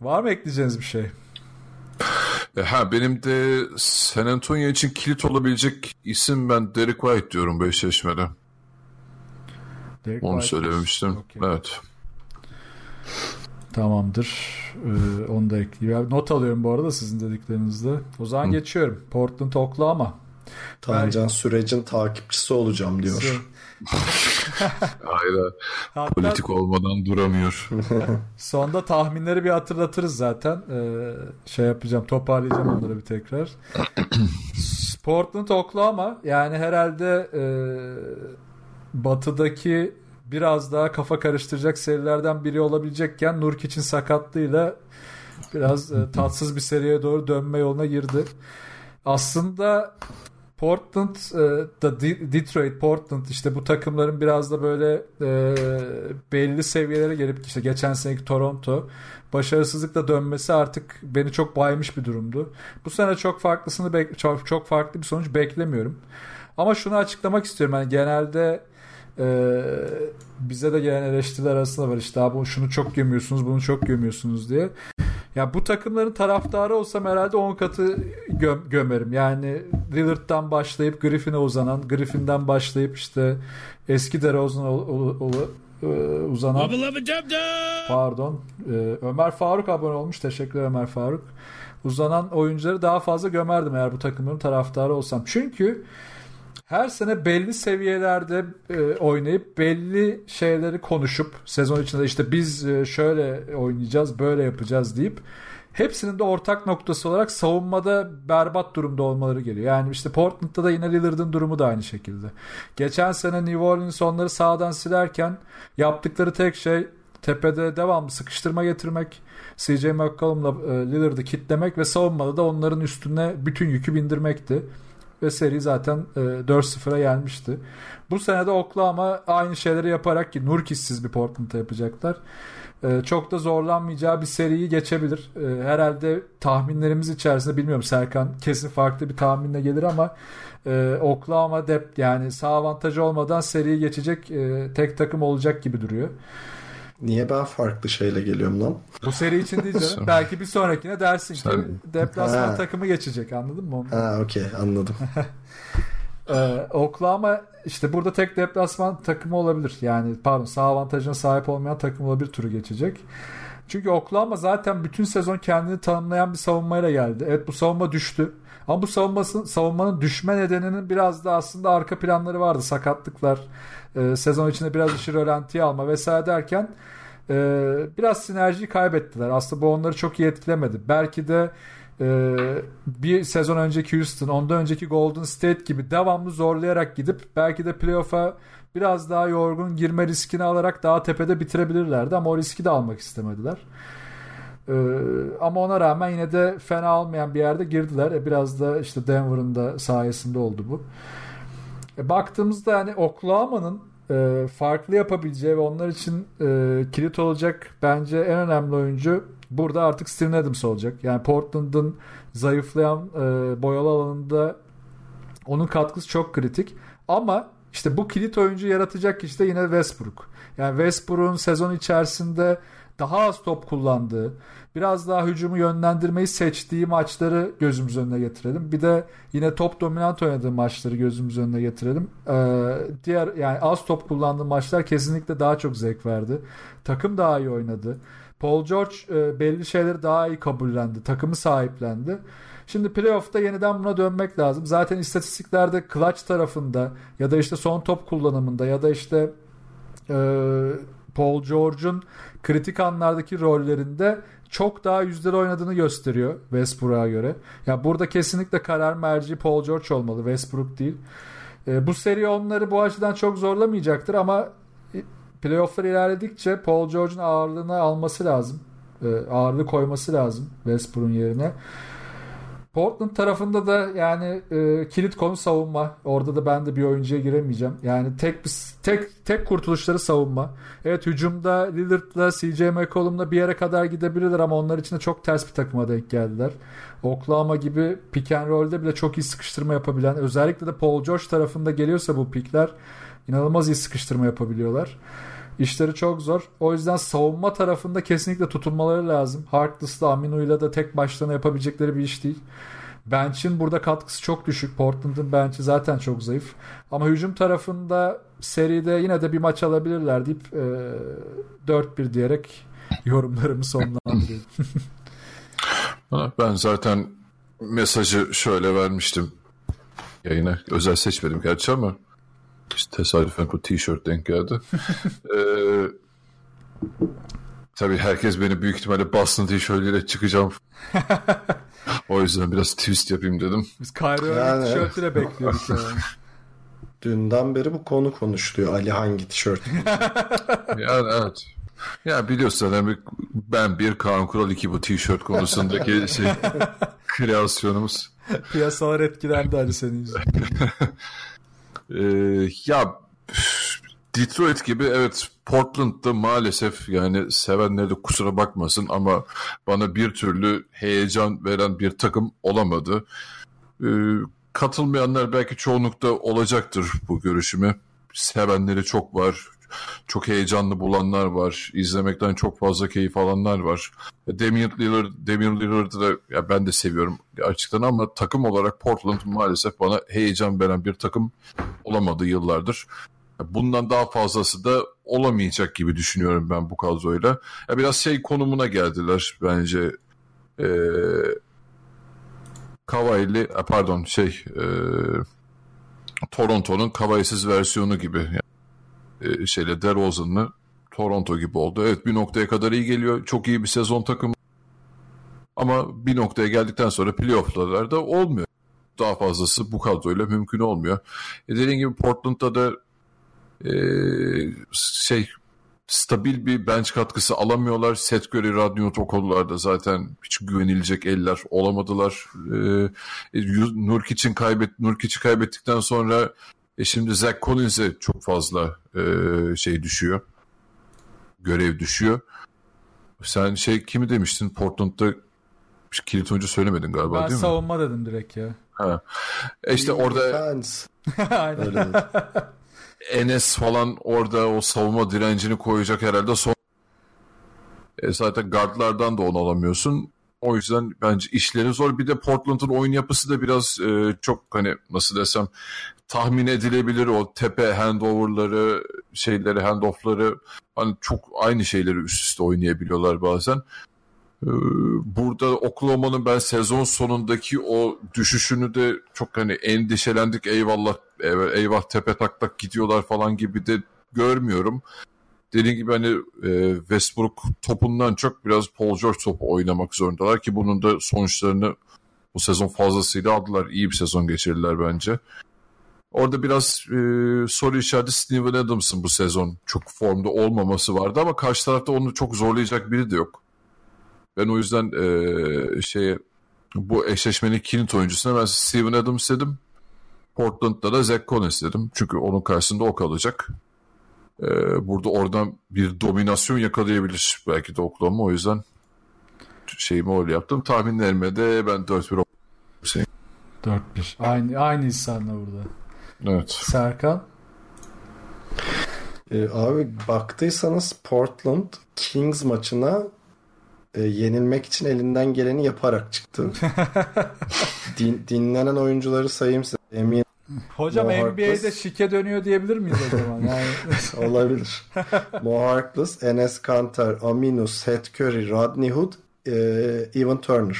C: Var mı ekleyeceğiniz bir şey?
E: E, ha benim de San Antonio için kilit olabilecek isim ben Derek White diyorum bu eşleşmede. Derek Onu White söylememiştim. Okay. Evet.
C: Tamamdır. Ee, onu da ekleyeyim. Not alıyorum bu arada sizin dediklerinizde. O zaman Hı. geçiyorum. Portland Oklahoma.
D: Tancan ben... sürecin takipçisi olacağım diyor. (laughs)
E: Hayır. Hatta, Politik olmadan duramıyor. (laughs)
C: sonda tahminleri bir hatırlatırız zaten. Ee, şey yapacağım, toparlayacağım onları bir tekrar. Portland Oklahoma yani herhalde e, batıdaki biraz daha kafa karıştıracak serilerden biri olabilecekken Nurkic'in sakatlığıyla biraz e, tatsız bir seriye doğru dönme yoluna girdi. Aslında Portland e, da Detroit, Portland işte bu takımların biraz da böyle e, belli seviyelere gelip işte geçen seneki Toronto başarısızlıkla dönmesi artık beni çok baymış bir durumdu. Bu sene çok farklısını çok, çok farklı bir sonuç beklemiyorum. Ama şunu açıklamak istiyorum. Yani genelde e, bize de gelen eleştiriler arasında var işte abi şunu çok gömüyorsunuz bunu çok gömüyorsunuz diye. Ya bu takımların taraftarı olsam herhalde 10 katı gö- gömerim. Yani Lillard'dan başlayıp Griffin'e uzanan, Griffin'den başlayıp işte eski DeRozan'a e, uzanan pardon e, Ömer Faruk abone olmuş. Teşekkür Ömer Faruk. Uzanan oyuncuları daha fazla gömerdim eğer bu takımların taraftarı olsam. Çünkü her sene belli seviyelerde e, oynayıp belli şeyleri konuşup sezon içinde işte biz e, şöyle oynayacağız, böyle yapacağız deyip hepsinin de ortak noktası olarak savunmada berbat durumda olmaları geliyor. Yani işte Portland'da da yine Lillard'ın durumu da aynı şekilde. Geçen sene New Orleans onları sağdan silerken yaptıkları tek şey tepede devamlı sıkıştırma getirmek, CJ McCollum'la e, Lillard'ı kitlemek ve savunmada da onların üstüne bütün yükü bindirmekti. Ve seri zaten e, 4-0'a gelmişti. Bu sene de Oklahoma aynı şeyleri yaparak ki Nurkis'siz bir Portland'a yapacaklar. E, çok da zorlanmayacağı bir seriyi geçebilir. E, herhalde tahminlerimiz içerisinde bilmiyorum Serkan kesin farklı bir tahminle gelir ama e, Oklahoma dep yani sağ avantajı olmadan seriyi geçecek e, tek takım olacak gibi duruyor.
D: Niye ben farklı şeyle geliyorum lan?
C: Bu seri için değil canım. (laughs) Belki bir sonrakine dersin ki deplasman
D: Ha.
C: takımı geçecek anladın mı? onu?
D: Ha okey anladım. (laughs)
C: Ee, Oklahoma işte burada tek deplasman takımı olabilir. Yani pardon sağ avantajına sahip olmayan takım olabilir turu geçecek. Çünkü Oklahoma zaten bütün sezon kendini tanımlayan bir savunmayla geldi. Evet bu savunma düştü. Ama bu savunmasın, savunmanın düşme nedeninin biraz da aslında arka planları vardı. Sakatlıklar, e, sezon içinde biraz işi rölantiye alma vesaire derken e, biraz sinerjiyi kaybettiler. Aslında bu onları çok iyi etkilemedi. Belki de e, bir sezon önceki Houston, ondan önceki Golden State gibi devamlı zorlayarak gidip belki de playoff'a biraz daha yorgun girme riskini alarak daha tepede bitirebilirlerdi ama o riski de almak istemediler. Ee, ama ona rağmen yine de fena olmayan bir yerde girdiler. E, biraz da işte Denver'ın da sayesinde oldu bu. E, baktığımızda yani Oklahoma'nın e, farklı yapabileceği ve onlar için e, kilit olacak bence en önemli oyuncu burada artık Steven Adams olacak. Yani Portland'ın zayıflayan e, boyalı alanında onun katkısı çok kritik. Ama işte bu kilit oyuncu yaratacak kişi de yine Westbrook. Yani Westbrook'un sezon içerisinde daha az top kullandığı, biraz daha hücumu yönlendirmeyi seçtiği maçları gözümüz önüne getirelim. Bir de yine top dominant oynadığı maçları gözümüz önüne getirelim. Ee, diğer yani az top kullandığı maçlar kesinlikle daha çok zevk verdi. Takım daha iyi oynadı. Paul George e, belli şeyleri daha iyi kabullendi. Takımı sahiplendi. Şimdi playoff'ta yeniden buna dönmek lazım. Zaten istatistiklerde clutch tarafında ya da işte son top kullanımında ya da işte e, Paul George'un kritik anlardaki rollerinde çok daha yüzdeli oynadığını gösteriyor Westbrook'a göre. Ya burada kesinlikle karar merci Paul George olmalı Westbrook değil. E, bu seri onları bu açıdan çok zorlamayacaktır ama playoff'lar ilerledikçe Paul George'un ağırlığını alması lazım. E, ağırlığı koyması lazım Westbrook'un yerine. Portland tarafında da yani e, kilit konu savunma. Orada da ben de bir oyuncuya giremeyeceğim. Yani tek tek tek kurtuluşları savunma. Evet hücumda Lillard'la CJ McCollum'la bir yere kadar gidebilirler ama onlar için de çok ters bir takıma denk geldiler. Oklahoma gibi pick and roll'de bile çok iyi sıkıştırma yapabilen özellikle de Paul George tarafında geliyorsa bu pickler inanılmaz iyi sıkıştırma yapabiliyorlar. İşleri çok zor. O yüzden savunma tarafında kesinlikle tutunmaları lazım. Harkless'la Aminu'yla da tek başlarına yapabilecekleri bir iş değil. Bench'in burada katkısı çok düşük. Portland'ın bench'i zaten çok zayıf. Ama hücum tarafında seride yine de bir maç alabilirler deyip e, 4-1 diyerek (laughs) yorumlarımı sonlandırıyorum. (laughs)
E: Ben zaten mesajı şöyle vermiştim yayına. Özel seçmedim gerçi ama işte tesadüfen bu tişört denk geldi. (laughs) ee, tabii herkes beni büyük ihtimalle Boston tişörtüyle çıkacağım. (laughs) o yüzden biraz twist yapayım dedim.
C: Biz Kyrie
D: Yani-
C: tişörtüyle bekliyorduk. Yani. (laughs)
D: Dünden beri bu konu konuşuluyor. Ali hangi tişört?
E: Yani evet. Ya biliyorsun yani ben bir Kaan Kural iki bu tişört konusundaki şey kreasyonumuz.
C: Piyasalar etkilendi Ali senin yüzünden.
E: Ee, ya Detroit gibi evet Portland'da maalesef yani sevenleri de kusura bakmasın ama bana bir türlü heyecan veren bir takım olamadı. Ee, katılmayanlar belki çoğunlukta olacaktır bu görüşüme. Sevenleri çok var. Çok heyecanlı bulanlar var. İzlemekten çok fazla keyif alanlar var. Damian Lillard, Damian Lillard'ı da ya ben de seviyorum gerçekten ama takım olarak Portland maalesef bana heyecan veren bir takım olamadı yıllardır. Bundan daha fazlası da olamayacak gibi düşünüyorum ben bu kadroyla. Ya biraz şey konumuna geldiler bence. Ee, Kawhi'li, e, pardon şey e, Toronto'nun Kawhi'siz versiyonu gibi. Yani, e, şeyle DeRozan'lı Toronto gibi oldu. Evet bir noktaya kadar iyi geliyor. Çok iyi bir sezon takımı. Ama bir noktaya geldikten sonra playoff'larda olmuyor. Daha fazlası bu kadroyla mümkün olmuyor. E dediğim gibi Portland'da da e, şey stabil bir bench katkısı alamıyorlar. Seth Curry, Radnut o konularda zaten hiç güvenilecek eller olamadılar. Ee, Nurkic'in kaybet Nurkic'i kaybettikten sonra e şimdi Zach Collins'e çok fazla e, şey düşüyor. Görev düşüyor. Sen şey kimi demiştin Portland'da kilit oyuncu söylemedin galiba
C: Ben
E: değil mi?
C: savunma dedim direkt ya.
E: Ha. E işte orada. (laughs)
C: Aynen.
E: Enes falan orada o savunma direncini koyacak herhalde son e zaten guardlardan da onu alamıyorsun. O yüzden bence işleri zor. Bir de Portland'ın oyun yapısı da biraz e, çok hani nasıl desem tahmin edilebilir o tepe handoverları, şeyleri, handoffları hani çok aynı şeyleri üst üste oynayabiliyorlar bazen. Ee, Burada Oklahoma'nın ben sezon sonundaki o düşüşünü de çok hani endişelendik eyvallah eyvah tepe tak tak gidiyorlar falan gibi de görmüyorum. Dediğim gibi hani e, Westbrook topundan çok biraz Paul George topu oynamak zorundalar ki bunun da sonuçlarını bu sezon fazlasıyla aldılar. İyi bir sezon geçirdiler bence. Orada biraz e, soru işareti Steven Adams'ın bu sezon çok formda olmaması vardı ama karşı tarafta onu çok zorlayacak biri de yok. Ben o yüzden e, şeye bu eşleşmenin kilit oyuncusuna ben Steven Adams dedim. Portland'da da Zach Collins dedim. Çünkü onun karşısında o kalacak. E, burada oradan bir dominasyon yakalayabilir belki de Oklahoma. O yüzden şeyimi öyle yaptım. Tahminlerime de ben 4-1 şey.
C: 4-1. Aynı, aynı insanla burada.
E: Evet.
C: Serkan?
D: Ee, abi baktıysanız Portland Kings maçına e, yenilmek için elinden geleni yaparak çıktı. (laughs) Din, dinlenen oyuncuları sayayım size. Emin
C: Hocam
D: Mo
C: NBA'de şike dönüyor diyebilir miyiz o zaman? Yani (laughs)
D: olabilir. Mo Harkless, Enes Kanter, Aminu, Seth Curry, Rodney Hood, e, Evan Turner.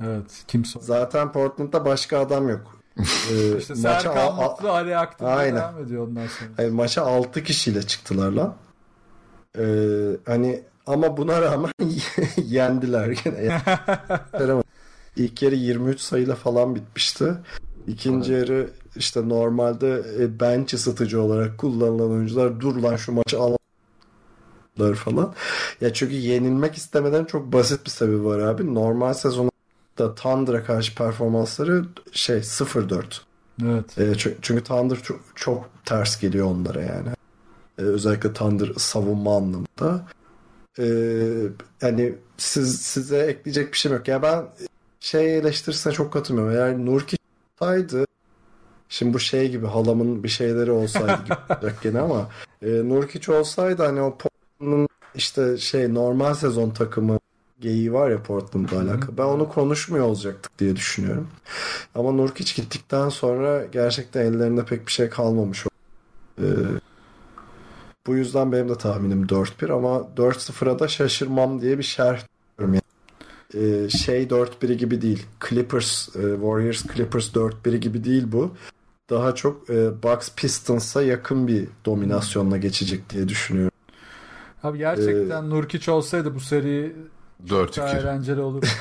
C: evet kimse
D: Zaten Portland'da başka adam yok. Ee, (laughs)
C: İşte Serkan Mutlu Ali
D: Aynen.
C: devam ediyor ondan sonra.
D: Hayır, maça 6 kişiyle çıktılar lan. Ee, hani ama buna rağmen (laughs) yendiler gene. İlk yarı 23 sayıyla falan bitmişti. İkinci yarı işte normalde e, bench ısıtıcı olarak kullanılan oyuncular dur lan şu maçı alalım falan. Ya çünkü yenilmek istemeden çok basit bir sebebi var abi. Normal sezonda Thunder'a karşı performansları şey 0-4.
C: Evet.
D: E, çü- çünkü Thunder çok, çok ters geliyor onlara yani. E, özellikle Thunder savunma anlamında. E, yani siz size ekleyecek bir şey yok. Yani ben şey eleştirisine çok katılmıyorum. Eğer Nurkic olsaydı şimdi bu şey gibi halamın bir şeyleri olsaydı gibi (laughs) olacak gene ama e, Nurkic olsaydı hani o Portland'ın işte şey normal sezon takımı geyiği var ya Portland'la alakalı. Ben onu konuşmuyor olacaktık diye düşünüyorum. Ama Nurkic gittikten sonra gerçekten ellerinde pek bir şey kalmamış. Ee, bu yüzden benim de tahminim 4-1 ama 4-0'a da şaşırmam diye bir şerh Ee, şey 4-1 gibi değil. Clippers, e, Warriors Clippers 4-1 gibi değil bu. Daha çok e, Bucks Pistons'a yakın bir dominasyonla geçecek diye düşünüyorum.
C: Abi gerçekten Nurkic olsaydı bu seri daha
E: 4-2.
C: eğlenceli olur. (laughs)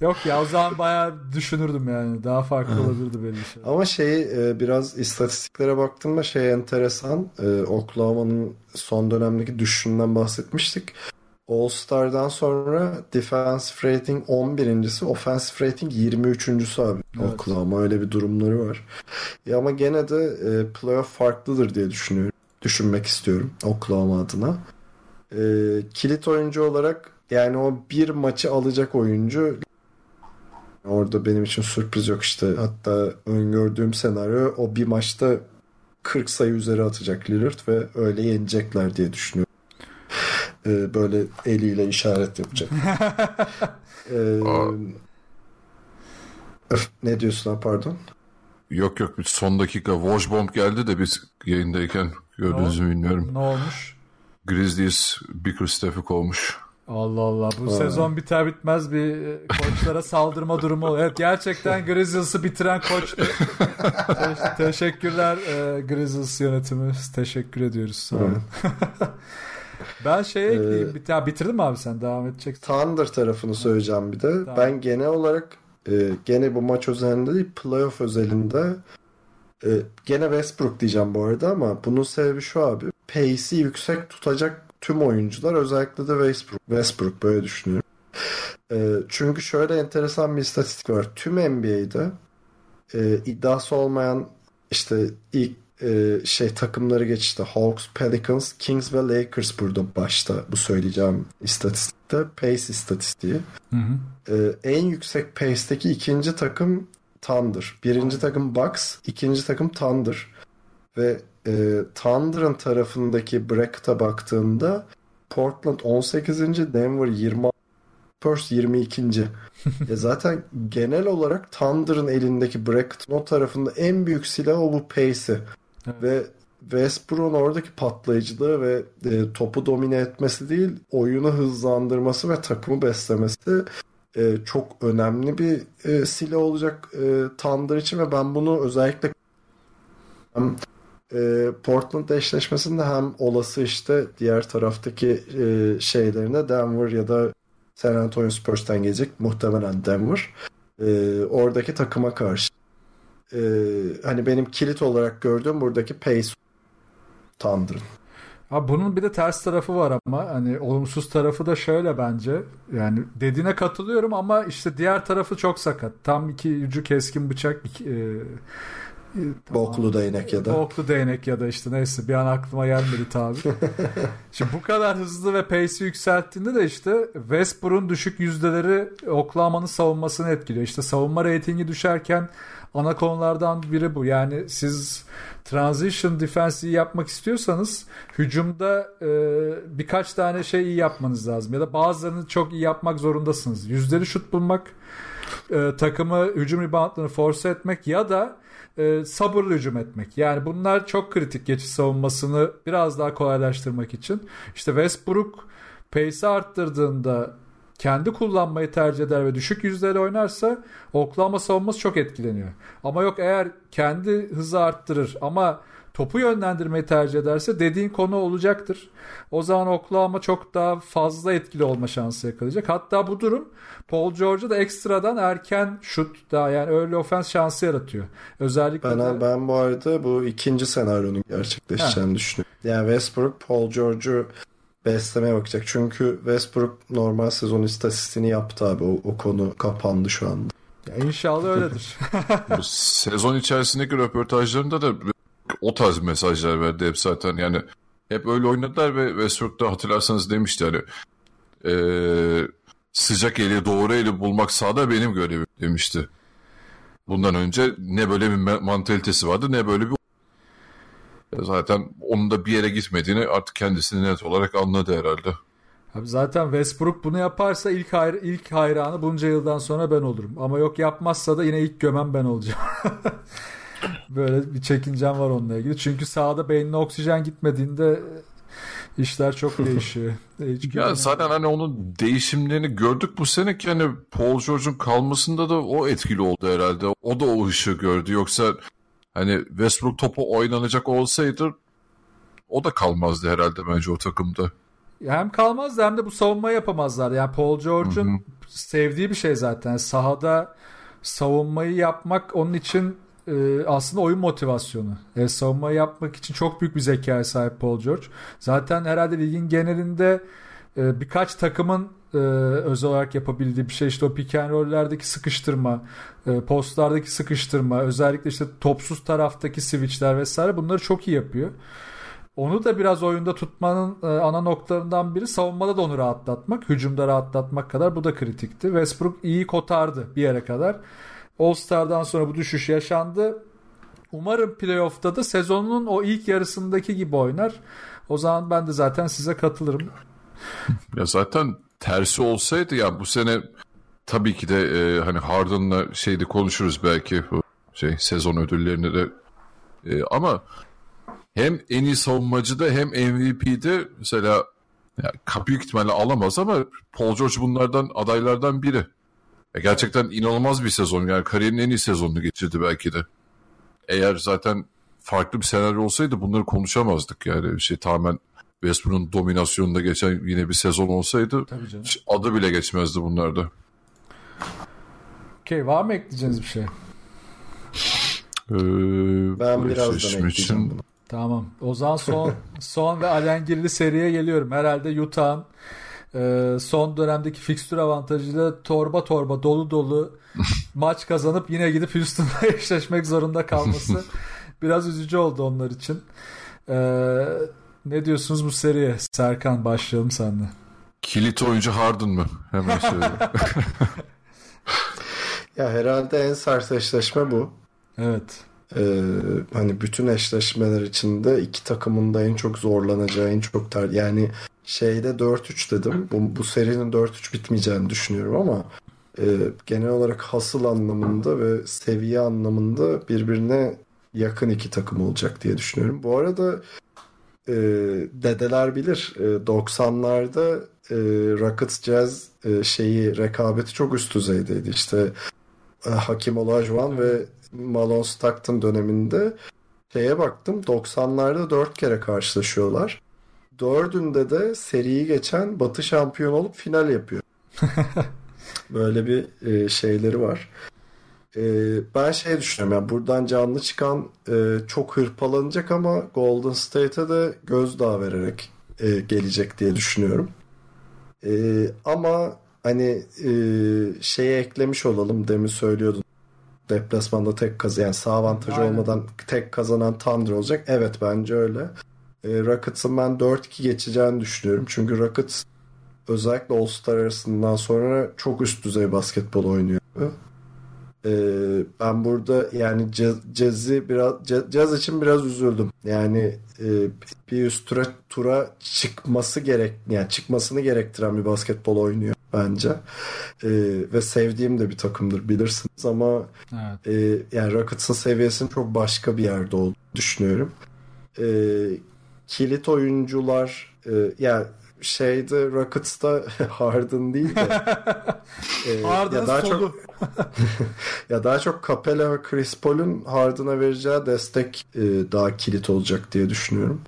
C: Yok ya o zaman bayağı düşünürdüm yani. Daha farklı olabilirdi belli şey.
D: Ama şey e, biraz istatistiklere baktığımda şey enteresan. E, Oklahoma'nın son dönemdeki düşüşünden bahsetmiştik. All-Star'dan sonra defensive rating 11.si, offensive rating 23.sü abi.
C: Evet.
D: Oklahoma öyle bir durumları var. Ya ama gene de e, playoff farklıdır diye düşünüyorum. Düşünmek istiyorum Oklahoma adına. E, kilit oyuncu olarak yani o bir maçı alacak oyuncu Orada benim için sürpriz yok işte. Hatta öngördüğüm senaryo o bir maçta 40 sayı üzeri atacak Lillard ve öyle yenecekler diye düşünüyorum. Ee, böyle eliyle işaret yapacak. (laughs)
E: Aa.
D: öf, ne diyorsun ha pardon?
E: Yok yok bir son dakika Washbomb geldi de biz yayındayken gördünüz mü bilmiyorum.
C: Ne olmuş?
E: Grizzlies Bickerstaff'ı kovmuş.
C: Allah Allah bu
D: Aa.
C: sezon biter bitmez bir e, koçlara saldırma durumu oluyor. Evet gerçekten Grizzlies'ı bitiren koçtu. (laughs) Te- teşekkürler e, Grizzlies yönetimi. Teşekkür ediyoruz. Sağ olun. (laughs) ben şeye ekleyeyim. Bir, ya, bitirdin mi abi sen? Devam edeceksin.
D: Thunder tarafını söyleyeceğim bir de.
C: Tamam.
D: Ben genel olarak e, gene bu maç özelinde değil playoff özelinde e, gene Westbrook diyeceğim bu arada ama bunun sebebi şu abi. pace'i yüksek tutacak tüm oyuncular özellikle de Westbrook. Westbrook böyle düşünüyorum. E, çünkü şöyle enteresan bir istatistik var. Tüm NBA'de e, iddiası olmayan işte ilk e, şey takımları geçti. Hawks, Pelicans, Kings ve Lakers burada başta bu söyleyeceğim istatistikte. Pace istatistiği.
C: Hı hı.
D: E, en yüksek pace'teki ikinci takım Thunder. Birinci takım Bucks, ikinci takım Thunder. Ve e, Thunder'ın tarafındaki bracket'a baktığında Portland 18. Denver 20 Spurs 22. (laughs) ya zaten genel olarak Thunder'ın elindeki bracket'ın o tarafında en büyük silah o bu pace'i.
C: Evet.
D: Ve Westbrook'un oradaki patlayıcılığı ve e, topu domine etmesi değil, oyunu hızlandırması ve takımı beslemesi e, çok önemli bir e, silah olacak e, Thunder için ve ben bunu özellikle hem e, Portland eşleşmesinde hem olası işte diğer taraftaki e, şeylerine Denver ya da San Antonio Spurs'tan gelecek muhtemelen Denver e, oradaki takıma karşı e, hani benim kilit olarak gördüğüm buradaki pace Thunder'ın.
C: Abi bunun bir de ters tarafı var ama hani olumsuz tarafı da şöyle bence. Yani dediğine katılıyorum ama işte diğer tarafı çok sakat. Tam iki ucu keskin bıçak. Iki, e, e,
D: Boklu değnek ya da.
C: Boklu değnek ya da işte neyse bir an aklıma gelmedi tabi. (laughs) Şimdi bu kadar hızlı ve pace'i yükselttiğinde de işte Westbrook'un düşük yüzdeleri Oklahoma'nın savunmasını etkiliyor. İşte savunma reytingi düşerken ana konulardan biri bu. Yani siz transition defense iyi yapmak istiyorsanız hücumda e, birkaç tane şey iyi yapmanız lazım. Ya da bazılarını çok iyi yapmak zorundasınız. Yüzdeli şut bulmak, e, takımı hücum reboundlarını force etmek ya da e, sabırlı hücum etmek. Yani bunlar çok kritik geçiş savunmasını biraz daha kolaylaştırmak için. İşte Westbrook pace'i arttırdığında kendi kullanmayı tercih eder ve düşük yüzdeyle oynarsa Oklahoma savunması çok etkileniyor. Ama yok eğer kendi hızı arttırır ama topu yönlendirmeyi tercih ederse dediğin konu olacaktır. O zaman Oklahoma çok daha fazla etkili olma şansı yakalayacak. Hatta bu durum Paul George'a da ekstradan erken şut daha yani early offense şansı yaratıyor. Özellikle
D: Ben,
C: de...
D: ben bu arada bu ikinci senaryonun gerçekleşeceğini düşünüyorum. Yani Westbrook Paul George'u beslemeye bakacak. Çünkü Westbrook normal sezon istatistiğini yaptı abi. O, o konu kapandı şu anda.
C: Ya inşallah öyledir. (laughs)
E: Sezon içerisindeki röportajlarında da o tarz mesajlar verdi hep zaten. Yani hep öyle oynadılar ve Westbrook'ta hatırlarsanız demişti hani eee, sıcak eli doğru eli bulmak sahada benim görevim demişti. Bundan önce ne böyle bir mantalitesi vardı ne böyle bir zaten onun da bir yere gitmediğini artık kendisini net olarak anladı herhalde.
C: Abi zaten Westbrook bunu yaparsa ilk hayr ilk hayranı bunca yıldan sonra ben olurum. Ama yok yapmazsa da yine ilk gömen ben olacağım. (laughs) Böyle bir çekincem var onunla ilgili. Çünkü sahada beynine oksijen gitmediğinde işler çok (laughs) değişiyor. Hiç
E: Ya zaten hani onun değişimlerini gördük bu sene ki hani Paul George'un kalmasında da o etkili oldu herhalde. O da o ışığı gördü. Yoksa hani Westbrook topu oynanacak olsaydı o da kalmazdı herhalde bence o takımda.
C: hem kalmazdı hem de bu savunmayı yapamazlar. Yani Paul George'un sevdiği bir şey zaten. Sahada savunmayı yapmak onun için e, aslında oyun motivasyonu. E, savunmayı yapmak için çok büyük bir zekaya sahip Paul George. Zaten herhalde ligin genelinde e, birkaç takımın e, özel olarak yapabildiği bir şey işte o pick and roll'lerdeki sıkıştırma, e, postlardaki sıkıştırma, özellikle işte topsuz taraftaki switchler vesaire bunları çok iyi yapıyor. Onu da biraz oyunda tutmanın e, ana noktalarından biri savunmada da onu rahatlatmak. Hücumda rahatlatmak kadar bu da kritikti. Westbrook iyi kotardı bir yere kadar. All-Star'dan sonra bu düşüş yaşandı. Umarım playoff'ta da sezonun o ilk yarısındaki gibi oynar. O zaman ben de zaten size katılırım.
E: Ya zaten tersi olsaydı ya bu sene tabii ki de e, hani Harden'la şeyde konuşuruz belki bu şey sezon ödüllerini de E, ama hem en iyi savunmacıda hem MVP'de mesela ya, büyük ihtimalle alamaz ama Paul George bunlardan adaylardan biri. Ya, gerçekten inanılmaz bir sezon yani kariyerinin en iyi sezonunu geçirdi belki de. Eğer zaten farklı bir senaryo olsaydı bunları konuşamazdık yani şey tamamen Westbrook'un dominasyonunda geçen yine bir sezon olsaydı adı bile geçmezdi bunlarda.
C: Okey var mı ekleyeceğiniz bir şey?
E: Ee,
D: Ben birazdan
E: eşleşme
D: ekleyeceğim bunu.
C: Tamam. O zaman son (laughs) son ve alengirli seriye geliyorum. Herhalde Utah'ın e, son dönemdeki fikstür avantajıyla torba torba dolu dolu (laughs) maç kazanıp yine gidip Houston'la (laughs) eşleşmek zorunda kalması biraz üzücü oldu onlar için. E, ne diyorsunuz bu seriye? Serkan başlayalım sende.
E: Kilit oyuncu Harden mı? Hemen söyle. (laughs)
D: ya herhalde en sert eşleşme bu.
C: Evet.
D: Ee, hani bütün eşleşmeler içinde iki takımın da en çok zorlanacağı, en çok ter yani şeyde 4-3 dedim. Bu, bu serinin 4-3 bitmeyeceğini düşünüyorum ama e, genel olarak hasıl anlamında ve seviye anlamında birbirine yakın iki takım olacak diye düşünüyorum. Bu arada e, dedeler bilir e, 90'larda e, Rockets Jazz e, şeyi rekabeti çok üst düzeydeydi. İşte e, Hakim Olajuwon ve Malone Stockton döneminde şeye baktım 90'larda 4 kere karşılaşıyorlar. Dördünde de seriyi geçen Batı şampiyon olup final yapıyor. (laughs) Böyle bir e, şeyleri var. E, ben şey düşünüyorum yani buradan canlı çıkan e, çok hırpalanacak ama Golden State'e de gözdağı vererek e, gelecek diye düşünüyorum. E, ama hani e, şeye eklemiş olalım demin söylüyordun deplasmanda tek kazan yani sağ avantajı Aynen. olmadan tek kazanan Thunder olacak. Evet bence öyle. E, Rockets'ın ben 4-2 geçeceğini düşünüyorum. Çünkü Rockets özellikle All-Star arasından sonra çok üst düzey basketbol oynuyor. E, ben burada yani Jazz'i biraz Jazz için biraz üzüldüm. Yani e, bir üst tura, tura çıkması gerek yani çıkmasını gerektiren bir basketbol oynuyor bence. E, ve sevdiğim de bir takımdır bilirsiniz ama evet. e, yani Rockets'ın seviyesinin çok başka bir yerde olduğunu düşünüyorum. E, kilit oyuncular e, yani şeyde Rockets'ta (laughs) Harden değil de (laughs)
C: e, Harden ya daha solu. çok (laughs)
D: ya daha çok Capella ve Chris Paul'un Harden'a vereceği destek e, daha kilit olacak diye düşünüyorum.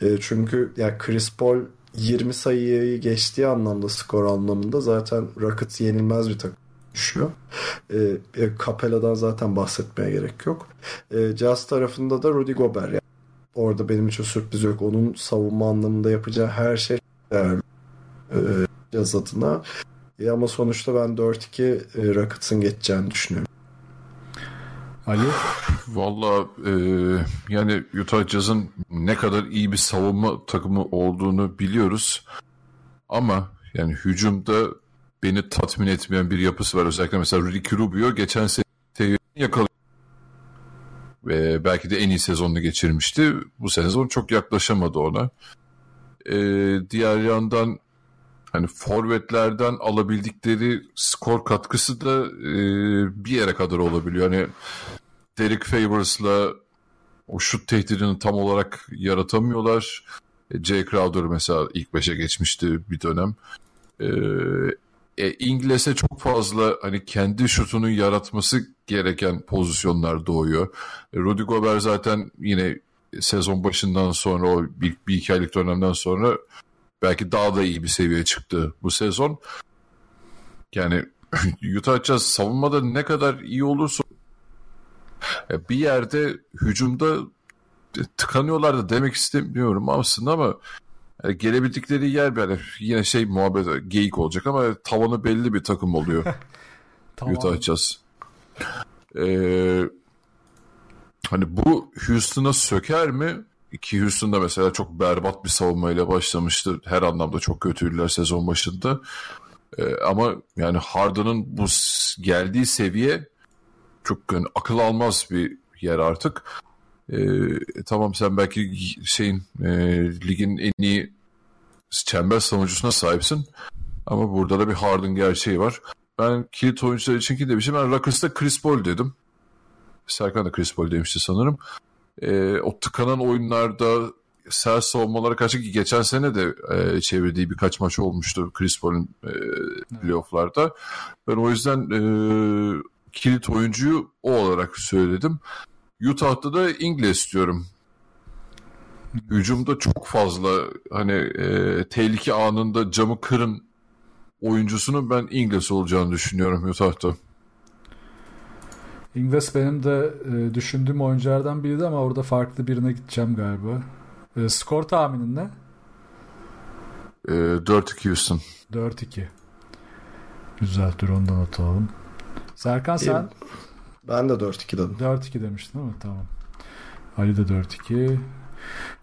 D: E, çünkü ya Chris Paul 20 sayıyı geçtiği anlamda skor anlamında zaten Rockets yenilmez bir takım düşüyor. E, e, Capella'dan zaten bahsetmeye gerek yok. E, Jazz tarafında da Rudy Gobert. Yani orada benim için sürpriz yok. Onun savunma anlamında yapacağı her şey değerli. E, Jazz adına. E, ama sonuçta ben 4-2 e, Rockets'ın geçeceğini düşünüyorum.
C: Ali?
E: Valla e, yani Utah Jazz'ın ne kadar iyi bir savunma takımı olduğunu biliyoruz. Ama yani hücumda beni tatmin etmeyen bir yapısı var. Özellikle mesela Ricky Rubio geçen sene yakalıyor. Ve belki de en iyi sezonunu geçirmişti. Bu sezon çok yaklaşamadı ona. E, diğer yandan hani forvetlerden alabildikleri skor katkısı da e, bir yere kadar olabiliyor. Hani Derek Favors'la o şut tehdidini tam olarak yaratamıyorlar. E, Jay Crowder mesela ilk beşe geçmişti bir dönem. E, e, İngiliz'e çok fazla hani kendi şutunu yaratması gereken pozisyonlar doğuyor. E, Rudy Gobert zaten yine sezon başından sonra o bir, bir iki aylık dönemden sonra belki daha da iyi bir seviyeye çıktı bu sezon. Yani (laughs) Utah Jazz savunmada ne kadar iyi olursa bir yerde hücumda tıkanıyorlar da demek istemiyorum aslında ama gelebildikleri yer böyle yine şey muhabbet geyik olacak ama tavanı belli bir takım oluyor. (laughs) tamam. Utah Jazz. Ee, hani bu Houston'a söker mi? Ki Houston'da mesela çok berbat bir savunmayla başlamıştı. Her anlamda çok kötüydüler sezon başında. Ee, ama yani Harden'ın bu geldiği seviye çok yani akıl almaz bir yer artık. Ee, tamam sen belki şeyin e, ligin en iyi çember savunucusuna sahipsin. Ama burada da bir Harden gerçeği var. Ben kilit oyuncular için ki demişim. Ben Rockers'ta Chris Paul dedim. Serkan da Chris Paul demişti sanırım. Ee, o tıkanan oyunlarda sert savunmalara karşı ki geçen sene de e, çevirdiği birkaç maç olmuştu Chris Paul'un e, playofflarda. Ben o yüzden e, kilit oyuncuyu o olarak söyledim. Utah'ta da İngiliz istiyorum. Hücumda çok fazla hani e, tehlike anında camı kırın oyuncusunun ben İngiliz olacağını düşünüyorum Utah'ta.
C: Ingles benim de e, düşündüğüm oyunculardan biriydi ama orada farklı birine gideceğim galiba. E, skor tahminin ne?
E: E, 4-2 Houston.
C: 4-2. Güzel dur ondan not alalım. Serkan sen?
D: Ben de 4-2 dedim.
C: 4-2 demiştin değil mi? Tamam. Ali de 4-2.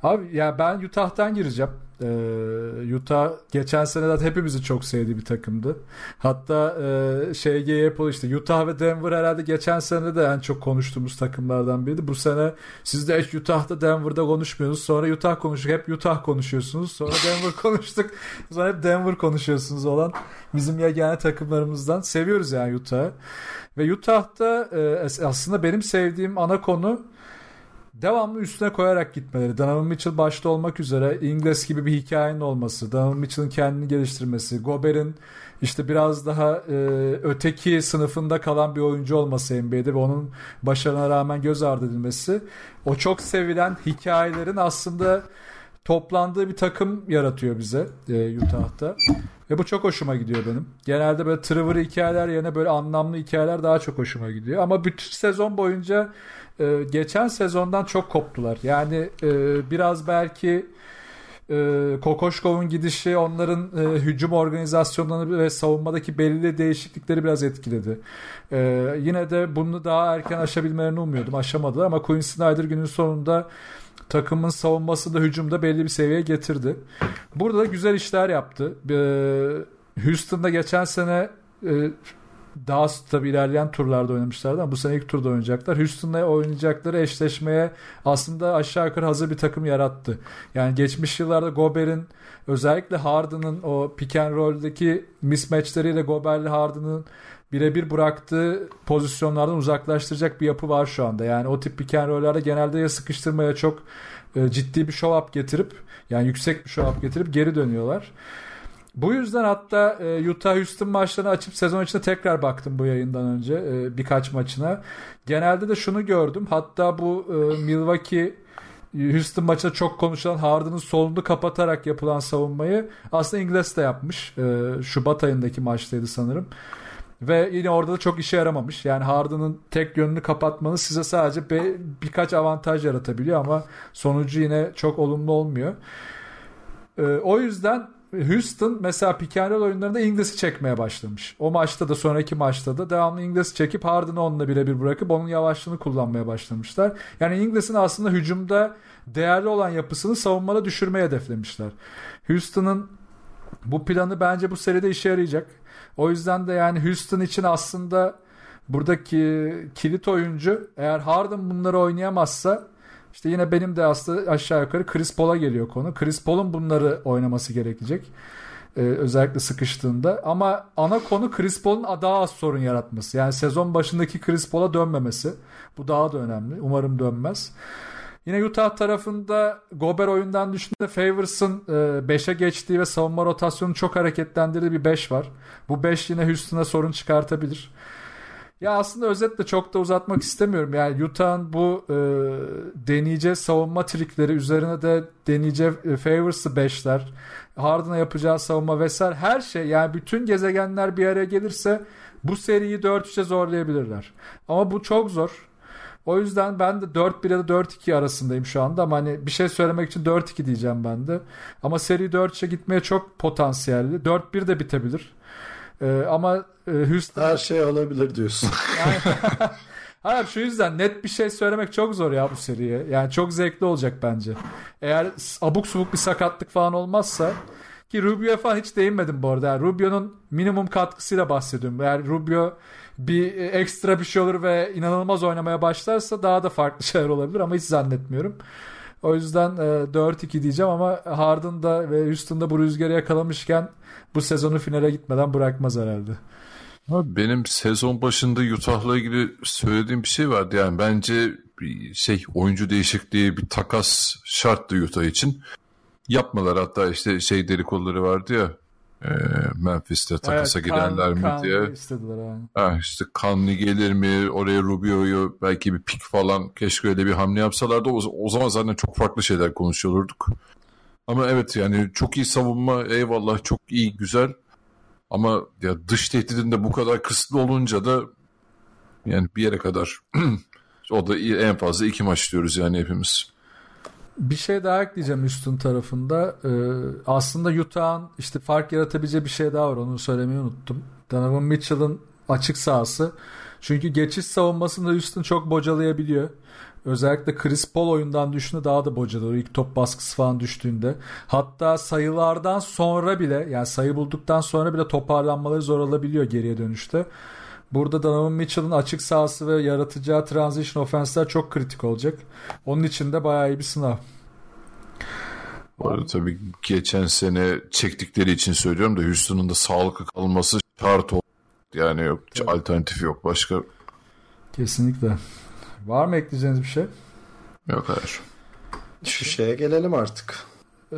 C: Abi ya ben Utah'tan gireceğim. Ee, Utah geçen sene zaten hepimizin çok sevdiği bir takımdı. Hatta e, şey yapıldı işte Utah ve Denver herhalde geçen sene de en çok konuştuğumuz takımlardan biriydi. Bu sene siz de hiç Utah'ta Denver'da konuşmuyorsunuz. Sonra Utah konuştuk. Hep Utah konuşuyorsunuz. Sonra (laughs) Denver konuştuk. Sonra hep Denver konuşuyorsunuz olan bizim yegane takımlarımızdan. Seviyoruz yani Utah'ı. Ve Utah'ta e, aslında benim sevdiğim ana konu devamlı üstüne koyarak gitmeleri. Donovan Mitchell başta olmak üzere Ingles gibi bir hikayenin olması, Donovan Mitchell'ın kendini geliştirmesi, Gober'in işte biraz daha e, öteki sınıfında kalan bir oyuncu olması NBA'de ve onun başarına rağmen göz ardı edilmesi o çok sevilen hikayelerin aslında toplandığı bir takım yaratıyor bize e, Utah'ta. Ve bu çok hoşuma gidiyor benim. Genelde böyle Trevor hikayeler yerine böyle anlamlı hikayeler daha çok hoşuma gidiyor. Ama bütün sezon boyunca e, geçen sezondan çok koptular. Yani e, biraz belki e, Kokoşkov'un gidişi onların e, hücum organizasyonlarını ve savunmadaki belirli değişiklikleri biraz etkiledi. E, yine de bunu daha erken aşabilmelerini umuyordum. Aşamadılar ama Quinn Snyder günün sonunda takımın savunması da hücumda belli bir seviyeye getirdi. Burada da güzel işler yaptı. E, Houston'da geçen sene e, daha tabi ilerleyen turlarda oynamışlardı ama bu sene ilk turda oynayacaklar. Houston'la oynayacakları eşleşmeye aslında aşağı yukarı hazır bir takım yarattı. Yani geçmiş yıllarda Gober'in özellikle Harden'ın o pick and roll'deki mismatchleriyle Gober'le Harden'ın birebir bıraktığı pozisyonlardan uzaklaştıracak bir yapı var şu anda. Yani o tip pick and roll'larda genelde ya sıkıştırmaya çok e, ciddi bir show up getirip yani yüksek bir show up getirip geri dönüyorlar. Bu yüzden hatta e, Utah Houston maçlarını açıp sezon içinde tekrar baktım bu yayından önce e, birkaç maçına. Genelde de şunu gördüm. Hatta bu e, Milwaukee Houston maçında çok konuşulan Harden'ın solunu kapatarak yapılan savunmayı aslında İngiliz de yapmış. Şubat ayındaki maçtaydı sanırım. Ve yine orada da çok işe yaramamış. Yani Harden'ın tek yönünü kapatmanız size sadece be, birkaç avantaj yaratabiliyor ama sonucu yine çok olumlu olmuyor. O yüzden Houston mesela roll oyunlarında İngiliz'i çekmeye başlamış. O maçta da sonraki maçta da devamlı İngiliz'i çekip Harden'ı onunla birebir bırakıp onun yavaşlığını kullanmaya başlamışlar. Yani İngiliz'in aslında hücumda değerli olan yapısını savunmada düşürmeye hedeflemişler. Houston'ın bu planı bence bu seride işe yarayacak. O yüzden de yani Houston için aslında buradaki kilit oyuncu eğer Harden bunları oynayamazsa işte yine benim de aslında aşağı yukarı Chris Paul'a geliyor konu. Chris Paul'un bunları oynaması gerekecek. Ee, özellikle sıkıştığında. Ama ana konu Chris Paul'un daha az sorun yaratması. Yani sezon başındaki Chris Paul'a dönmemesi. Bu daha da önemli. Umarım dönmez. Yine Utah tarafında Gober oyundan düşündüğünde Favors'ın 5'e geçtiği ve savunma rotasyonu çok hareketlendirdiği bir 5 var. Bu 5 yine Houston'a sorun çıkartabilir. Ya aslında özetle çok da uzatmak istemiyorum. Yani Utah'ın bu e, deneyeceği savunma trikleri üzerine de deneyeceği e, favors'ı beşler, Harden'a yapacağı savunma vesaire her şey yani bütün gezegenler bir araya gelirse bu seriyi 4-3'e zorlayabilirler. Ama bu çok zor. O yüzden ben de 4-1 ya da 4-2 arasındayım şu anda ama hani bir şey söylemek için 4-2 diyeceğim ben de. Ama seri 4-3'e gitmeye çok potansiyelli. 4-1 de bitebilir. Ee, ama e, Houston...
D: Her şey olabilir diyorsun. (laughs)
C: Yani, (laughs) Hayır şu yüzden net bir şey söylemek çok zor ya bu seriye. Yani çok zevkli olacak bence. Eğer abuk subuk bir sakatlık falan olmazsa ki Rubio'ya falan hiç değinmedim bu arada. Yani Rubio'nun minimum katkısıyla bahsediyorum. Eğer Rubio bir ekstra bir şey olur ve inanılmaz oynamaya başlarsa daha da farklı (laughs) şeyler olabilir ama hiç zannetmiyorum. O yüzden e, 4-2 diyeceğim ama Harden'da ve Houston'da bu rüzgarı yakalamışken bu sezonu finale gitmeden bırakmaz herhalde.
E: Abi benim sezon başında Utah'la ilgili söylediğim bir şey vardı. Yani bence şey oyuncu değişikliği bir takas şarttı Utah için. Yapmalar hatta işte şey dedikoduları vardı ya e, Memphis'te takasa evet, gidenler mi kan diye.
C: Istediler yani.
E: Ha, işte Kanlı gelir mi oraya Rubio'yu belki bir pik falan keşke öyle bir hamle yapsalardı o, o zaman zaten çok farklı şeyler konuşuyor olurduk. Ama evet yani çok iyi savunma eyvallah çok iyi güzel ama ya dış tehdidinde bu kadar kısıtlı olunca da Yani bir yere kadar. (clears throat) o da en fazla iki maç diyoruz yani hepimiz.
C: Bir şey daha ekleyeceğim Houston tarafında. Ee, aslında Utah'ın işte fark yaratabileceği bir şey daha var. Onu söylemeyi unuttum. Donovan Mitchell'ın açık sahası. Çünkü geçiş savunmasında Houston çok bocalayabiliyor. Özellikle Chris Paul oyundan düşünde daha da bocalıyor. İlk top baskısı falan düştüğünde. Hatta sayılardan sonra bile yani sayı bulduktan sonra bile toparlanmaları zor olabiliyor geriye dönüşte. Burada Donovan Mitchell'ın açık sahası ve yaratacağı transition offense'ler çok kritik olacak. Onun için de bayağı iyi bir sınav.
E: Bu arada tabii geçen sene çektikleri için söylüyorum da Houston'un da sağlıklı kalması şart oldu. Yani yok evet. alternatif yok başka.
C: Kesinlikle. Var mı ekleyeceğiniz bir şey?
E: Yok hayır.
D: Şu şeye gelelim artık.
C: Ee,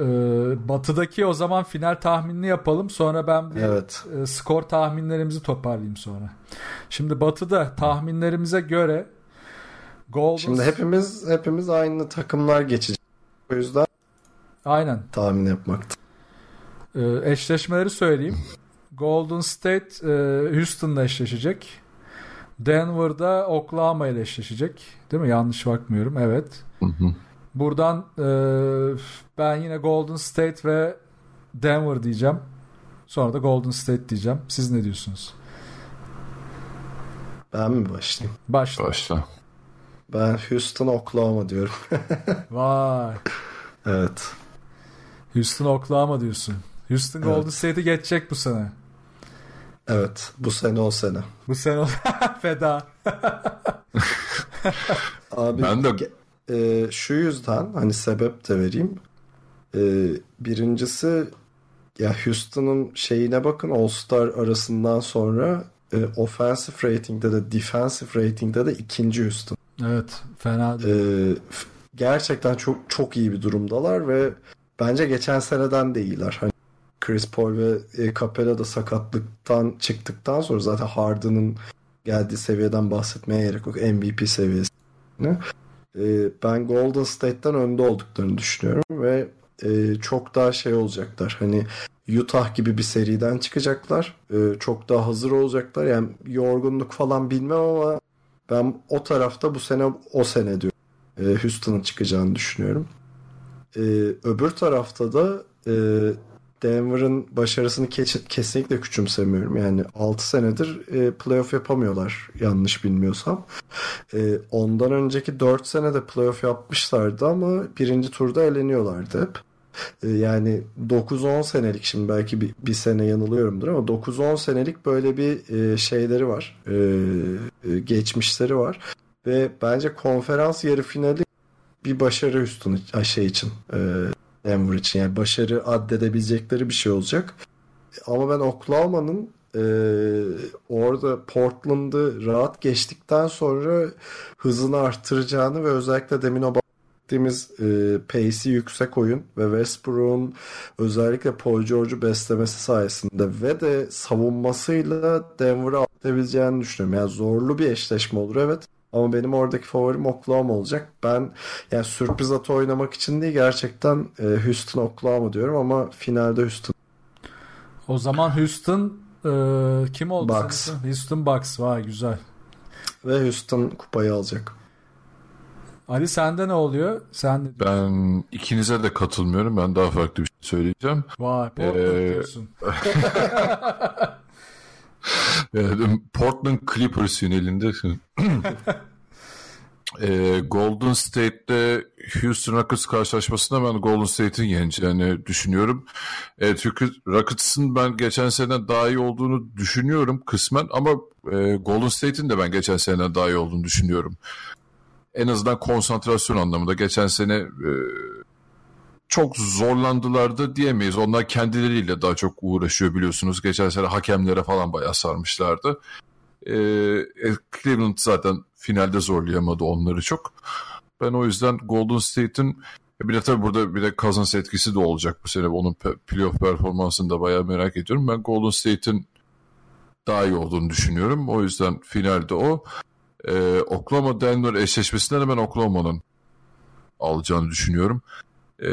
C: batı'daki o zaman final tahminini yapalım. Sonra ben bir evet. e, skor tahminlerimizi toparlayayım sonra. Şimdi Batı'da tahminlerimize göre
D: Golden Şimdi hepimiz hepimiz aynı takımlar geçecek. O yüzden
C: Aynen.
D: tahmin yapmaktı.
C: Ee, eşleşmeleri söyleyeyim. Golden State e, Houston'la eşleşecek. Denver'da Oklahoma ile eşleşecek. Değil mi? Yanlış bakmıyorum. Evet.
E: Hı hı.
C: Buradan e, ben yine Golden State ve Denver diyeceğim. Sonra da Golden State diyeceğim. Siz ne diyorsunuz?
D: Ben mi başlayayım?
C: Başla.
E: Başla.
D: Ben Houston Oklahoma diyorum. (laughs)
C: Vay.
D: Evet.
C: Houston Oklahoma diyorsun. Houston evet. Golden State'i geçecek bu sene.
D: Evet. Bu sene o sene.
C: Bu sene o (laughs) feda.
D: Abi ben de e, şu yüzden hani sebep de vereyim. E, birincisi ya Houston'un şeyine bakın All Star arasından sonra e, offensive rating'de de defensive rating'de de ikinci Houston.
C: Evet fena
D: değil. E, gerçekten çok çok iyi bir durumdalar ve bence geçen seneden de iyiler. Hani Chris Paul ve e, Capella da sakatlıktan çıktıktan sonra zaten Harden'ın geldiği seviyeden bahsetmeye gerek yok. MVP seviyesi. E, ben Golden State'ten önde olduklarını düşünüyorum ve e, çok daha şey olacaklar. Hani Utah gibi bir seriden çıkacaklar. E, çok daha hazır olacaklar. Yani yorgunluk falan bilmem ama ben o tarafta bu sene o sene diyorum. E, Houston'ın çıkacağını düşünüyorum. Öbür tarafta da e, Denver'ın başarısını ke- kesinlikle küçümsemiyorum. Yani 6 senedir e, playoff yapamıyorlar yanlış bilmiyorsam. E, ondan önceki 4 senede playoff yapmışlardı ama birinci turda eleniyorlardı hep. E, yani 9-10 senelik şimdi belki bir, bir sene yanılıyorumdur ama 9-10 senelik böyle bir e, şeyleri var. E, e, geçmişleri var. Ve bence konferans yarı finali bir başarı üstüne şey için e, Denver için. Yani başarı addedebilecekleri bir şey olacak. Ama ben Oklahoma'nın e, orada Portland'ı rahat geçtikten sonra hızını arttıracağını ve özellikle demin o bahsettiğimiz e, pace'i yüksek oyun ve Westbrook'un özellikle Paul George'u beslemesi sayesinde ve de savunmasıyla Denver'ı atabileceğini düşünüyorum. Yani zorlu bir eşleşme olur evet. Ama benim oradaki favorim Oklahoma olacak. Ben yani sürpriz atı oynamak için değil gerçekten e, Houston Oklahoma diyorum ama finalde Houston.
C: O zaman Houston e, kim oldu?
D: Bucks.
C: Sanırsın? Houston Bucks. Vay güzel.
D: Ve Houston kupayı alacak.
C: Ali sende ne oluyor? Sen ne
E: Ben ikinize de katılmıyorum. Ben daha farklı bir şey söyleyeceğim.
C: Vay Portland ee... diyorsun. (laughs) (laughs)
E: Portland Clippers yönelinde (laughs) e, Golden State'de Houston Rockets karşılaşmasında ben Golden State'in yeneceğini düşünüyorum. E, çünkü Rockets'ın ben geçen sene daha iyi olduğunu düşünüyorum kısmen ama e, Golden State'in de ben geçen sene daha iyi olduğunu düşünüyorum. En azından konsantrasyon anlamında geçen sene e, çok zorlandılar da diyemeyiz. Onlar kendileriyle daha çok uğraşıyor biliyorsunuz. Geçen sene hakemlere falan bayağı sarmışlardı. Ee, Cleveland zaten finalde zorlayamadı onları çok. Ben o yüzden Golden State'in bir de tabii burada bir de Cousins etkisi de olacak bu sene. Onun playoff performansını da bayağı merak ediyorum. Ben Golden State'in daha iyi olduğunu düşünüyorum. O yüzden finalde o. Ee, Oklahoma Denver eşleşmesinden de ben Oklahoma'nın alacağını düşünüyorum. Ee,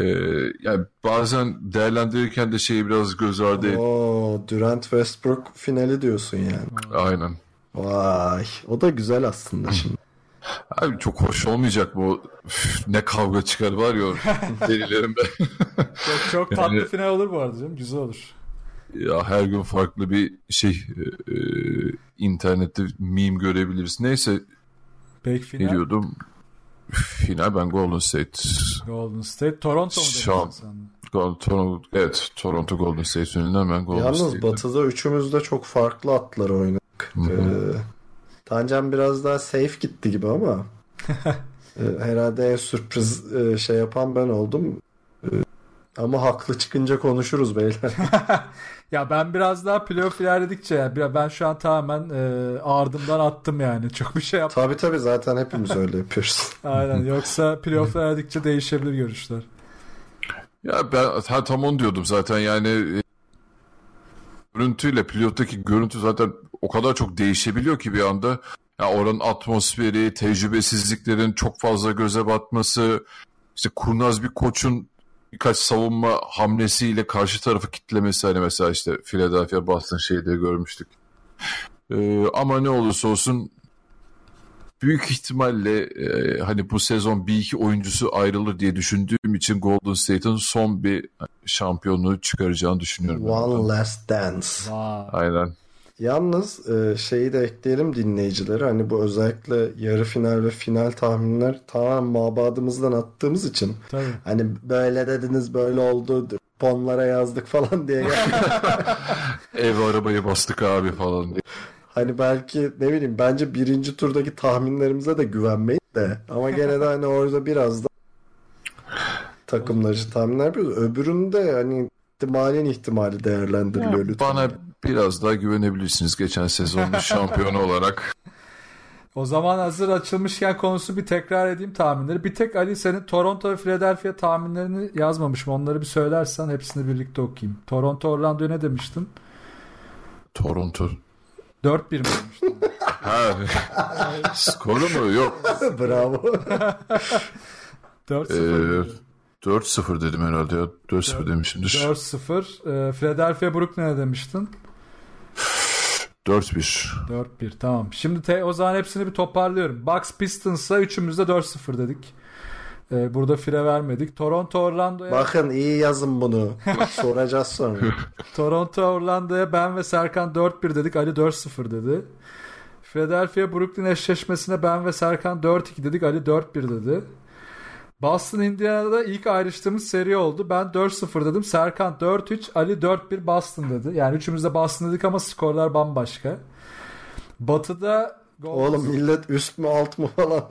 E: yani bazen değerlendirirken de şeyi biraz göz ardı
D: Oo, Durant Westbrook finali diyorsun yani.
E: Aynen.
D: Vay. O da güzel aslında şimdi. (laughs)
E: Abi çok hoş olmayacak bu. Üf, ne kavga çıkar var ya o (laughs) derilerimde.
C: Çok, çok tatlı
E: Yani-
C: final olur bu arada canım. Güzel olur.
E: ya her gün farklı bir şey e, e, internette meme görebiliriz. Neyse
C: Peki
E: ne
C: final.
E: diyordum? Final ben Golden State.
C: Golden State. Toronto mu?
E: Gol- Toronto, evet Toronto Golden State finalinden ben Golden
D: Yalnız
E: State'im.
D: Batı'da üçümüz de çok farklı atlar oynadık.
E: Hı hı.
D: Ee, Tancan biraz daha safe gitti gibi ama (laughs) e, herhalde en sürpriz e, şey yapan ben oldum. Ama haklı çıkınca konuşuruz beyler. (laughs)
C: Ya ben biraz daha playoff ilerledikçe yani ben şu an tamamen e, ardımdan attım yani. (laughs) Çok bir şey yapmadım.
D: tabii tabii zaten hepimiz öyle yapıyoruz. (laughs)
C: Aynen. Yoksa playoff ilerledikçe değişebilir görüşler.
E: Ya ben ha, tam onu diyordum zaten yani e, görüntüyle pilottaki görüntü zaten o kadar çok değişebiliyor ki bir anda. Ya oranın atmosferi, tecrübesizliklerin çok fazla göze batması, işte kurnaz bir koçun birkaç savunma hamlesiyle karşı tarafı kitlemesi hani mesela işte Philadelphia Boston şeyde görmüştük. Ee, ama ne olursa olsun büyük ihtimalle e, hani bu sezon bir iki oyuncusu ayrılır diye düşündüğüm için Golden State'in son bir şampiyonluğu çıkaracağını düşünüyorum. ben.
D: One last dance.
C: Vay.
E: Aynen.
D: Yalnız e, şeyi de ekleyelim dinleyicilere. Hani bu özellikle yarı final ve final tahminler tamamen mabadımızdan attığımız için
C: Tabii.
D: hani böyle dediniz böyle oldu ponlara yazdık falan diye (laughs)
E: Ev arabayı bastık abi falan diye.
D: Hani belki ne bileyim bence birinci turdaki tahminlerimize de güvenmeyin de ama gene de hani orada biraz da takımlar için tahminler yapıyoruz. Öbüründe hani ihtimalin ihtimali değerlendiriliyor lütfen.
E: Bana biraz daha güvenebilirsiniz geçen sezonun (laughs) şampiyonu olarak.
C: O zaman hazır açılmışken konusu bir tekrar edeyim tahminleri. Bir tek Ali senin Toronto ve Philadelphia tahminlerini yazmamışım. Onları bir söylersen hepsini birlikte okuyayım. Toronto Orlando'ya ne demiştin?
E: Toronto.
C: 4-1 mi demiştin? (laughs)
E: Ha. Skoru mu? Yok. (laughs)
D: Bravo.
C: 4-0.
E: Ee, 4-0 dedim herhalde ya. 4-0 demişimdir.
C: 4-0. Ee, Philadelphia Brooklyn'e demiştin.
E: 4-1.
C: 4-1 tamam. Şimdi te- o zaman hepsini bir toparlıyorum. Bucks Pistons'a üçümüz de 4-0 dedik. Ee, burada fire vermedik. Toronto Orlando'ya
D: Bakın iyi yazın bunu. Soracağız sonra. (laughs)
C: Toronto Orlando'ya ben ve Serkan 4-1 dedik. Ali 4-0 dedi. Philadelphia Brooklyn eşleşmesine ben ve Serkan 4-2 dedik. Ali 4-1 dedi. Boston Indiana'da ilk ayrıştığımız seri oldu. Ben 4-0 dedim. Serkan 4-3, Ali 4-1 Boston dedi. Yani üçümüz de Boston dedik ama skorlar bambaşka. Batı'da Golden
D: Oğlum millet üst mü alt mı falan. (laughs)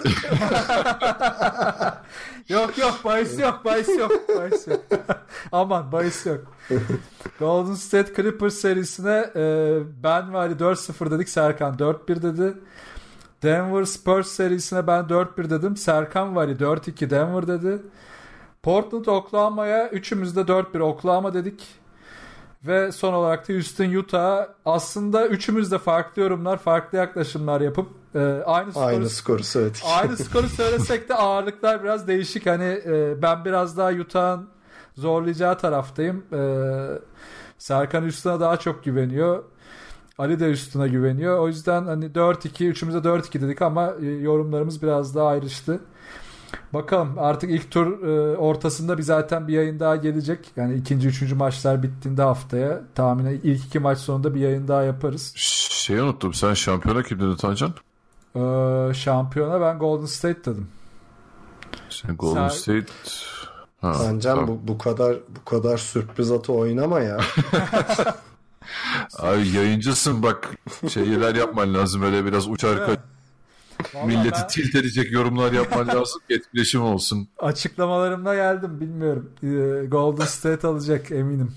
C: Yok yok bahis yok bahis yok bahis yok. Aman bahis yok. Golden State Clippers serisine e, ben ve Ali 4-0 dedik. Serkan 4-1 dedi. Denver Spurs serisine ben 4-1 dedim. Serkan ve Ali 4-2 Denver dedi. Portland Oklahoma'ya üçümüz de 4-1 Oklahoma dedik. Ve son olarak da Houston Utah aslında üçümüz de farklı yorumlar, farklı yaklaşımlar yapıp e, aynı skoru
D: Aynı skoru söyledik.
C: Aynı skoru söylesek de ağırlıklar biraz değişik. Hani e, ben biraz daha Utah'ın zorlayacağı taraftayım. E, Serkan üstüne daha çok güveniyor. Ali de üstüne güveniyor. O yüzden hani 4-2, üçümüze 4-2 dedik ama e, yorumlarımız biraz daha ayrıştı. Bakalım artık ilk tur e, ortasında bir zaten bir yayın daha gelecek. Yani ikinci, üçüncü maçlar bittiğinde haftaya tahminen ilk iki maç sonunda bir yayın daha yaparız.
E: Şeyi unuttum. Sen şampiyona kim dedin Tancan?
C: E, şampiyona ben Golden State dedim.
E: Sen Golden
C: Sen-
E: State... Ha,
D: Sancan
E: tamam.
D: bu, bu kadar bu kadar sürpriz atı oynama ya. (laughs)
E: Abi yayıncısın bak şeyler yapman lazım öyle biraz uçar kaç.
C: Vallahi
E: Milleti
C: ben-
E: tilt edecek yorumlar yapman lazım ki etkileşim olsun.
C: Açıklamalarımda geldim bilmiyorum. Ee, Golden State alacak eminim.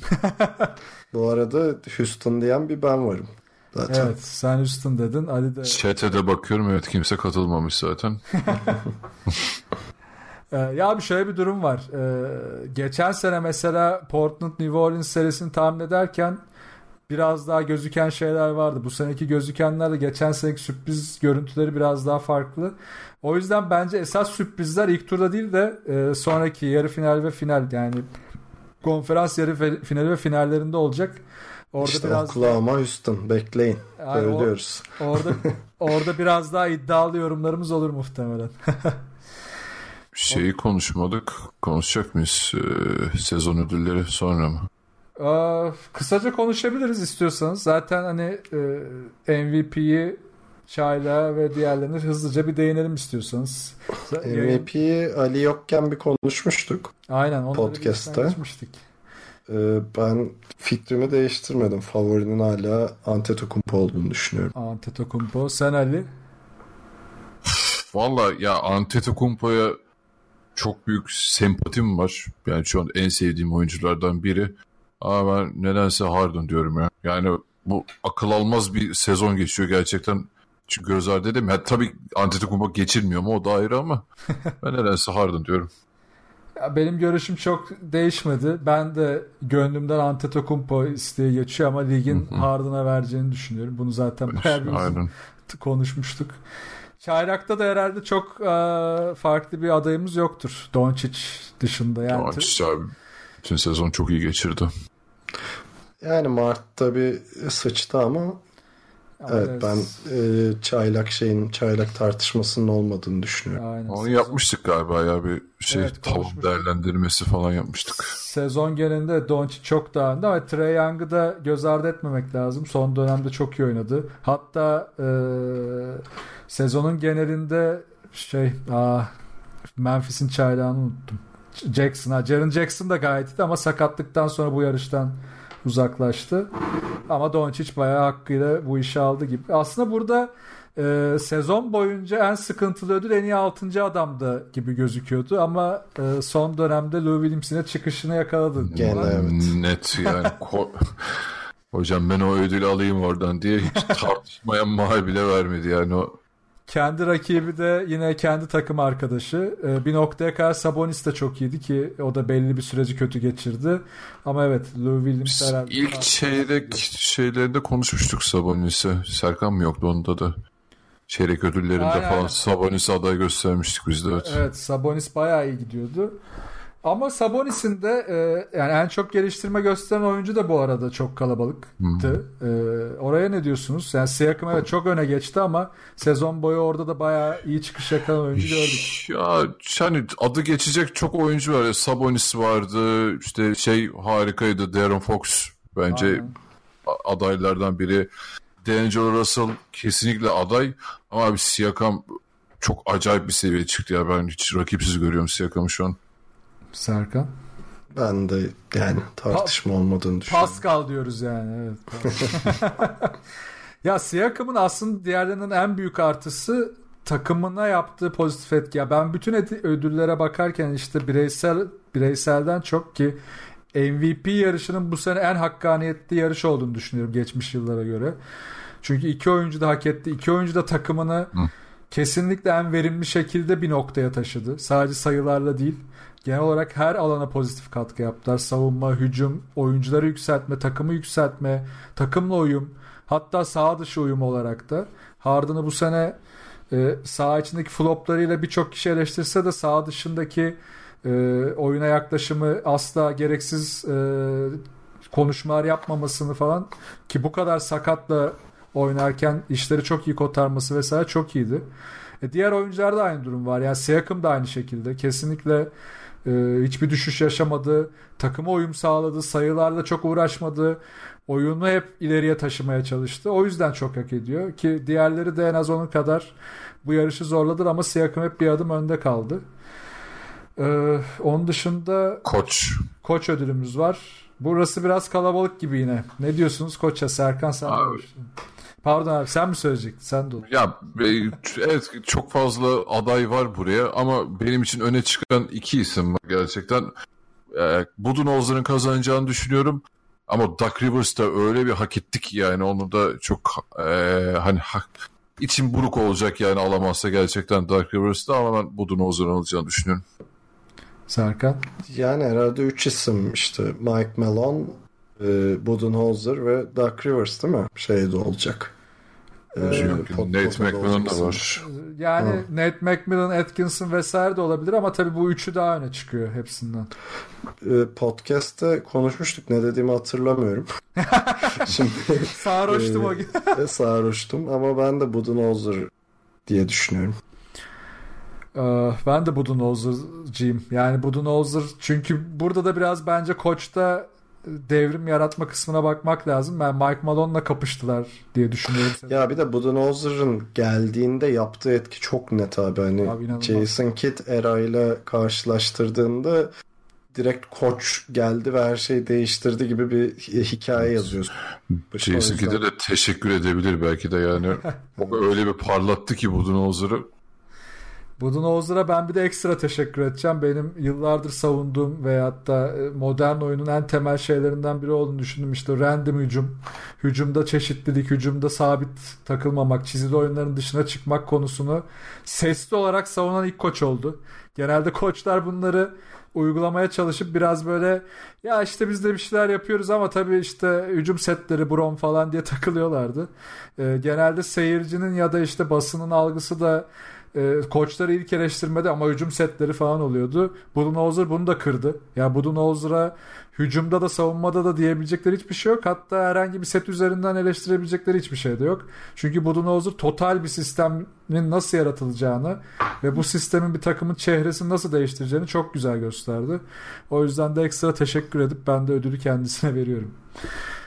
C: (laughs)
D: Bu arada Houston diyen bir ben varım. Zaten.
C: evet sen Houston dedin. Ali de.
E: Chat'e de bakıyorum evet kimse katılmamış zaten. (laughs)
C: Ee, ya bir şöyle bir durum var. Ee, geçen sene mesela Portland New Orleans serisini tahmin ederken biraz daha gözüken şeyler vardı. Bu seneki gözükenler de geçen seneki sürpriz görüntüleri biraz daha farklı. O yüzden bence esas sürprizler ilk turda değil de e, sonraki yarı final ve final yani konferans yarı finali ve finallerinde olacak. Orada
D: işte
C: biraz
D: Oklahoma Houston bekleyin.
C: Yani o-
D: Söylüyoruz.
C: orada (laughs) orada biraz daha iddialı yorumlarımız olur muhtemelen. (laughs)
E: Şeyi konuşmadık. Konuşacak mıyız? Ee, sezon ödülleri sonra mı?
C: Aa, kısaca konuşabiliriz istiyorsanız. Zaten hani e, MVP'yi Çayla ve diğerlerine hızlıca bir değinelim istiyorsanız.
D: MVP'yi Ali yokken bir konuşmuştuk.
C: Aynen
D: Podcast'ta. Ee, ben fikrimi değiştirmedim. Favorinin hala Antetokounmpo olduğunu düşünüyorum.
C: Antetokounmpo. Sen Ali.
E: Valla ya Antetokounmpo'ya çok büyük sempatim var. Yani şu an en sevdiğim oyunculardan biri. Ama ben nedense Harden diyorum ya. Yani bu akıl almaz bir sezon geçiyor gerçekten. Çünkü göz ardı edeyim. Ya, tabii Antetokounmpo geçirmiyor mu o da ayrı ama (laughs) ben nedense Harden diyorum.
C: Ya benim görüşüm çok değişmedi. Ben de gönlümden Antetokounmpo isteği geçiyor ama ligin Harden'a vereceğini düşünüyorum. Bunu zaten bayağı bir uzun konuşmuştuk. Çayrak'ta da herhalde çok e, farklı bir adayımız yoktur. Doncic dışında. Yani
E: Doncic abi bütün sezon çok iyi geçirdi.
D: Yani Mart'ta bir sıçtı ama
C: Ama
D: evet ben e, çaylak şeyin çaylak tartışmasının olmadığını düşünüyorum.
C: Aynen.
E: Onu
C: Sezon-
E: yapmıştık galiba ya bir şey
C: Evet,
E: tavan değerlendirmesi falan yapmıştık.
C: Sezon genelinde Doncic çok daha önde ama Trae Young'ı da göz ardı etmemek lazım. Son dönemde çok iyi oynadı. Hatta e, sezonun genelinde şey aa, Memphis'in çaylağını unuttum. Jackson. Ha, Jaren Jackson da gayet iyiydi ama sakatlıktan sonra bu yarıştan uzaklaştı. Ama Doncic bayağı hakkıyla bu işi aldı gibi. Aslında burada e, sezon boyunca en sıkıntılı ödül en iyi 6. adamdı gibi gözüküyordu ama e, son dönemde Lou Williams'ine çıkışını yakaladı. Ama
D: evet.
E: Net yani. (laughs) Hocam ben o ödülü alayım oradan diye hiç tartışmaya mahal bile vermedi yani o.
C: Kendi rakibi de yine kendi takım arkadaşı. E, bir noktaya kadar Sabonis de çok iyiydi ki o da belli bir süreci kötü geçirdi. Ama evet Lou Williams
E: Biz
C: herhalde.
E: ilk çeyrek şeylerinde konuşmuştuk Sabonis'e. Serkan mı yoktu onda da? Çeyrek ödüllerinde
C: Aynen,
E: falan
C: aynen.
E: Sabonis'e aday göstermiştik biz de. Evet.
C: Evet Sabonis bayağı iyi gidiyordu. Ama Sabonis'in de e, yani en çok geliştirme gösteren oyuncu da bu arada çok kalabalıktı. E, oraya ne diyorsunuz? Yani Siakam evet çok öne geçti ama sezon boyu orada da bayağı iyi çıkış yakalan oyuncu gördük.
E: Ya hani adı geçecek çok oyuncu var. Sabonis vardı. işte şey harikaydı. Darren Fox bence
C: Aynen.
E: adaylardan biri. D'Angelo Russell kesinlikle aday. Ama abi Siakam çok acayip bir seviyeye çıktı ya. Ben hiç rakipsiz görüyorum Siakam'ı şu an.
C: Serkan.
D: Ben de yani tartışma olmadığını düşünüyorum.
C: Pascal diyoruz yani. Evet. (laughs) ya Siakam'ın aslında diğerlerinin en büyük artısı takımına yaptığı pozitif etki. Ya ben bütün ödüllere bakarken işte bireysel bireyselden çok ki MVP yarışının bu sene en hakkaniyetli yarış olduğunu düşünüyorum geçmiş yıllara göre. Çünkü iki oyuncu da hak etti. İki oyuncu da takımını kesinlikle en verimli şekilde bir noktaya taşıdı. Sadece sayılarla değil. Genel olarak her alana pozitif katkı yaptılar. Savunma, hücum, oyuncuları yükseltme, takımı yükseltme, takımla uyum, hatta sağ dışı uyum olarak da. Harden'ı bu sene e, sağ içindeki floplarıyla birçok kişi eleştirse de sağ dışındaki e, oyuna yaklaşımı asla gereksiz e, konuşmalar yapmamasını falan ki bu kadar sakatla oynarken işleri çok iyi kotarması vesaire çok iyiydi. E, diğer oyuncularda aynı durum var. Yani Siakam da aynı şekilde. Kesinlikle e, hiçbir düşüş yaşamadı. Takıma uyum sağladı. Sayılarla çok uğraşmadı. Oyunu hep ileriye taşımaya çalıştı. O yüzden çok hak ediyor. Ki diğerleri de en az onun kadar bu yarışı zorladı ama Siakam hep bir adım önde kaldı. E, onun dışında
E: Koç.
C: koç ödülümüz var. Burası biraz kalabalık gibi yine. Ne diyorsunuz koça? Serkan sen
E: Abi.
C: Pardon abi sen mi söyleyecektin? Sen de ol.
E: Ya e, evet çok fazla aday var buraya ama benim için öne çıkan iki isim var gerçekten. E, Budenholzer'ın kazanacağını düşünüyorum. Ama Doug Rivers da öyle bir hak ettik ki yani onu da çok e, hani hak, içim buruk olacak yani alamazsa gerçekten Doug Rivers'da ama ben Budenholzer'ın alacağını düşünüyorum.
C: Serkan.
D: Yani herhalde 3 isim işte Mike Malone, e, Budenholzer ve Doug Rivers değil mi? Şeyde olacak. E, pot-
E: Nate McMillan da var.
C: yani
D: Hı.
C: Nate McMillan, Atkinson vesaire de olabilir ama tabii bu üçü daha öne çıkıyor hepsinden.
D: Ee, Podcast'te konuşmuştuk. Ne dediğimi hatırlamıyorum. (laughs) Şimdi
C: Sarhoştum
D: Ee,
C: o gün.
D: e, sarhoştum ama ben de Budenholzer diye düşünüyorum.
C: Ee, ben de Budenholzer'cıyım. Yani Budenholzer çünkü burada da biraz bence koçta devrim yaratma kısmına bakmak lazım. Ben Mike Malone'la kapıştılar diye düşünüyorum.
D: Ya bir de Budenholzer'ın geldiğinde yaptığı etki çok net abi. Hani
C: Abi inanılmaz.
D: Jason Kidd era ile karşılaştırdığında direkt koç geldi ve her şeyi değiştirdi gibi bir hikaye yazıyorsun.
E: Jason Kidd'e de teşekkür edebilir belki de yani. (laughs) Öyle bir parlattı ki Budenholzer'ı.
C: Budenholzer'a ben bir de ekstra teşekkür edeceğim. Benim yıllardır savunduğum veyahut da e, modern oyunun en temel şeylerinden biri olduğunu düşündüm. İşte random hücum, hücumda çeşitlilik, hücumda sabit takılmamak, çizili oyunların dışına çıkmak konusunu sesli olarak savunan ilk koç oldu. Genelde koçlar bunları uygulamaya çalışıp biraz böyle ya işte biz de bir şeyler yapıyoruz ama tabii işte hücum setleri brom falan diye takılıyorlardı. E, genelde seyircinin ya da işte basının algısı da e, koçları ilk eleştirmede ama hücum setleri falan oluyordu. Budenholzer bunu da kırdı. Ya Budenholzer'a hücumda da savunmada da diyebilecekleri hiçbir şey yok. Hatta herhangi bir set üzerinden eleştirebilecekleri hiçbir şey de yok. Çünkü Budenholzer total bir sistemin nasıl yaratılacağını ve bu sistemin bir takımın çehresini nasıl değiştireceğini çok güzel gösterdi. O yüzden de ekstra teşekkür edip ben de ödülü kendisine veriyorum.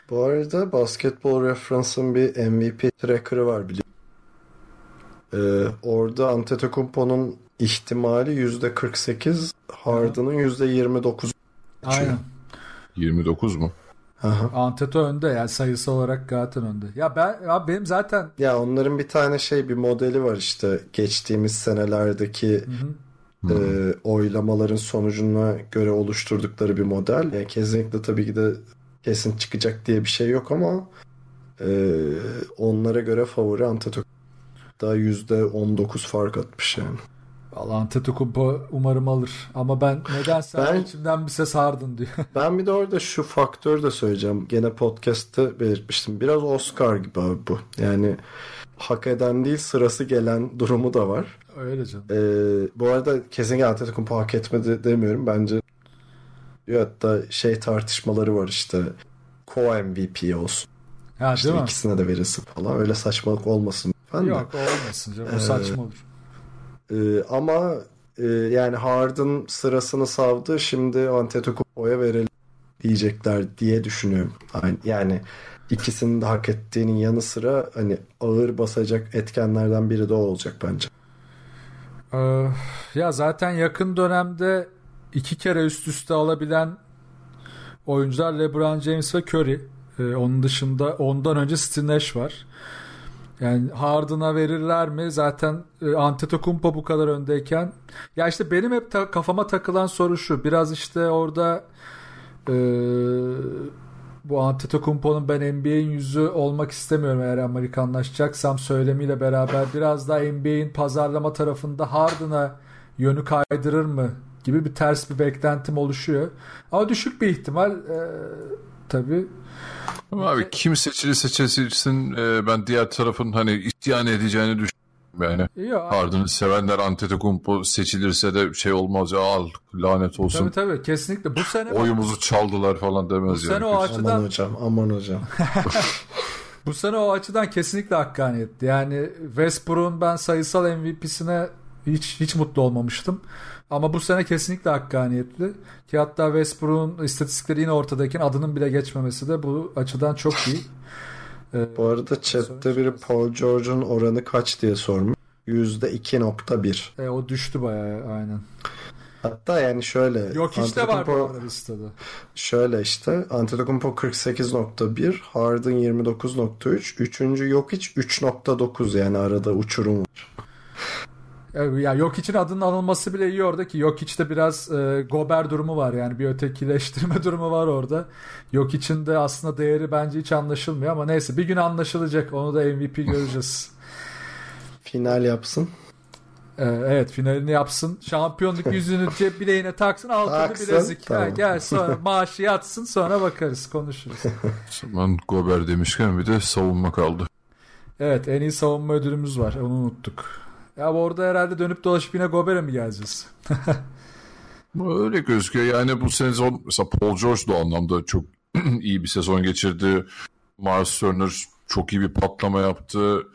D: Bu arada Basketball Reference'ın bir MVP tracker'ı var biliyorum. Ee, orada Antetokounmpo'nun ihtimali %48, Harden'ın %29.
C: Aynen.
E: 29 mu?
D: Aha.
C: Anteto önde yani sayısı olarak zaten önde. Ya ben ya benim zaten
D: Ya onların bir tane şey bir modeli var işte geçtiğimiz senelerdeki e, oylamaların sonucuna göre oluşturdukları bir model. Yani kesinlikle tabii ki de kesin çıkacak diye bir şey yok ama e, onlara göre favori Antetokounmpo. Daha %19 fark atmış yani.
C: Valla Antetokounmpo umarım alır. Ama ben nedense
D: Ben-
C: içimden bir ses Harden diyor. (laughs)
D: Ben bir de orada şu faktör de söyleyeceğim. Gene podcast'te belirtmiştim. Biraz Oscar gibi abi bu. Yani hak eden değil sırası gelen durumu da var.
C: Öyle canım.
D: Ee, bu arada kesinlikle Antetokounmpo hak etmedi demiyorum. Bence hatta şey tartışmaları var işte co-MVP olsun.
C: Ha
D: İşte ikisine de verilsin falan. Öyle saçmalık olmasın. Falan da.
C: Yok olmasın canım. O saçma olur.
D: Ee, ama e, yani Harden sırasını savdı. Şimdi Antetokounmpo'ya verelim diyecekler diye düşünüyorum. Yani, yani ikisinin de hak ettiğinin yanı sıra hani ağır basacak etkenlerden biri de olacak bence.
C: Ee, ya zaten yakın dönemde iki kere üst üste alabilen oyuncular LeBron James ve Curry. Ee, onun dışında ondan önce Steve Nash var. Yani Harden'a verirler mi? Zaten e, Antetokounmpo bu kadar öndeyken. Ya işte benim hep ta- kafama takılan soru şu. Biraz işte orada e, bu Antetokounmpo'nun ben NBA'in yüzü olmak istemiyorum eğer Amerikanlaşacaksam söylemiyle beraber biraz daha NBA'in pazarlama tarafında Harden'a yönü kaydırır mı gibi bir ters bir beklentim oluşuyor. Ama düşük bir ihtimal e, tabii.
E: Ama abi kim seçilirse seçilsin e, ben diğer tarafın hani isyan edeceğini düşünüyorum yani.
C: Yok,
E: Harden'ı sevenler Antetokounmpo seçilirse de şey olmaz ya al lanet olsun.
C: tabii tabii kesinlikle. Bu sene
E: Oyumuzu çaldılar falan demez
C: Bu
E: yani.
C: sene o açıdan
D: Aman hocam, aman hocam. (laughs) (laughs)
C: Bu sene o açıdan kesinlikle hakkaniyetti. Yani Westbrook'un ben sayısal MVP'sine hiç hiç mutlu olmamıştım. Ama bu sene kesinlikle hakkaniyetli. Ki hatta Westbrook'un istatistikleri yine ortadayken adının bile geçmemesi de bu açıdan çok iyi. Ee,
D: Bu arada chatte biri Paul George'un oranı kaç diye sormuş. %2.1.
C: e, o düştü bayağı aynen.
D: Hatta yani şöyle.
C: Yok hiç de var bu listede.
D: Şöyle işte Antetokounmpo 48.1, Harden 29.3, üçüncü yok hiç 3.9 yani arada uçurum var.
C: E, Ya yok için adının anılması bile iyi orada ki yok de biraz e, Gober durumu var yani bir ötekileştirme (laughs) durumu var orada. Yok için de aslında değeri bence hiç anlaşılmıyor ama neyse bir gün anlaşılacak onu da MVP (laughs) göreceğiz.
D: Final yapsın.
C: Ee, evet finalini yapsın. Şampiyonluk (laughs) yüzünü cep bileğine taksın altını
D: Taksın,
C: bilezik. Ha,
D: tamam.
C: gel sonra maaşı yatsın sonra bakarız konuşuruz.
E: Ben Gober demişken bir de savunma kaldı.
C: Evet en iyi savunma ödülümüz var onu unuttuk. Ya orada herhalde dönüp dolaşıp yine Gober'e mi geleceğiz? (laughs)
E: Öyle gözüküyor. Yani bu sezon mesela Paul George da anlamda çok (clears throat) iyi bir sezon geçirdi. Miles Turner çok iyi bir patlama yaptı.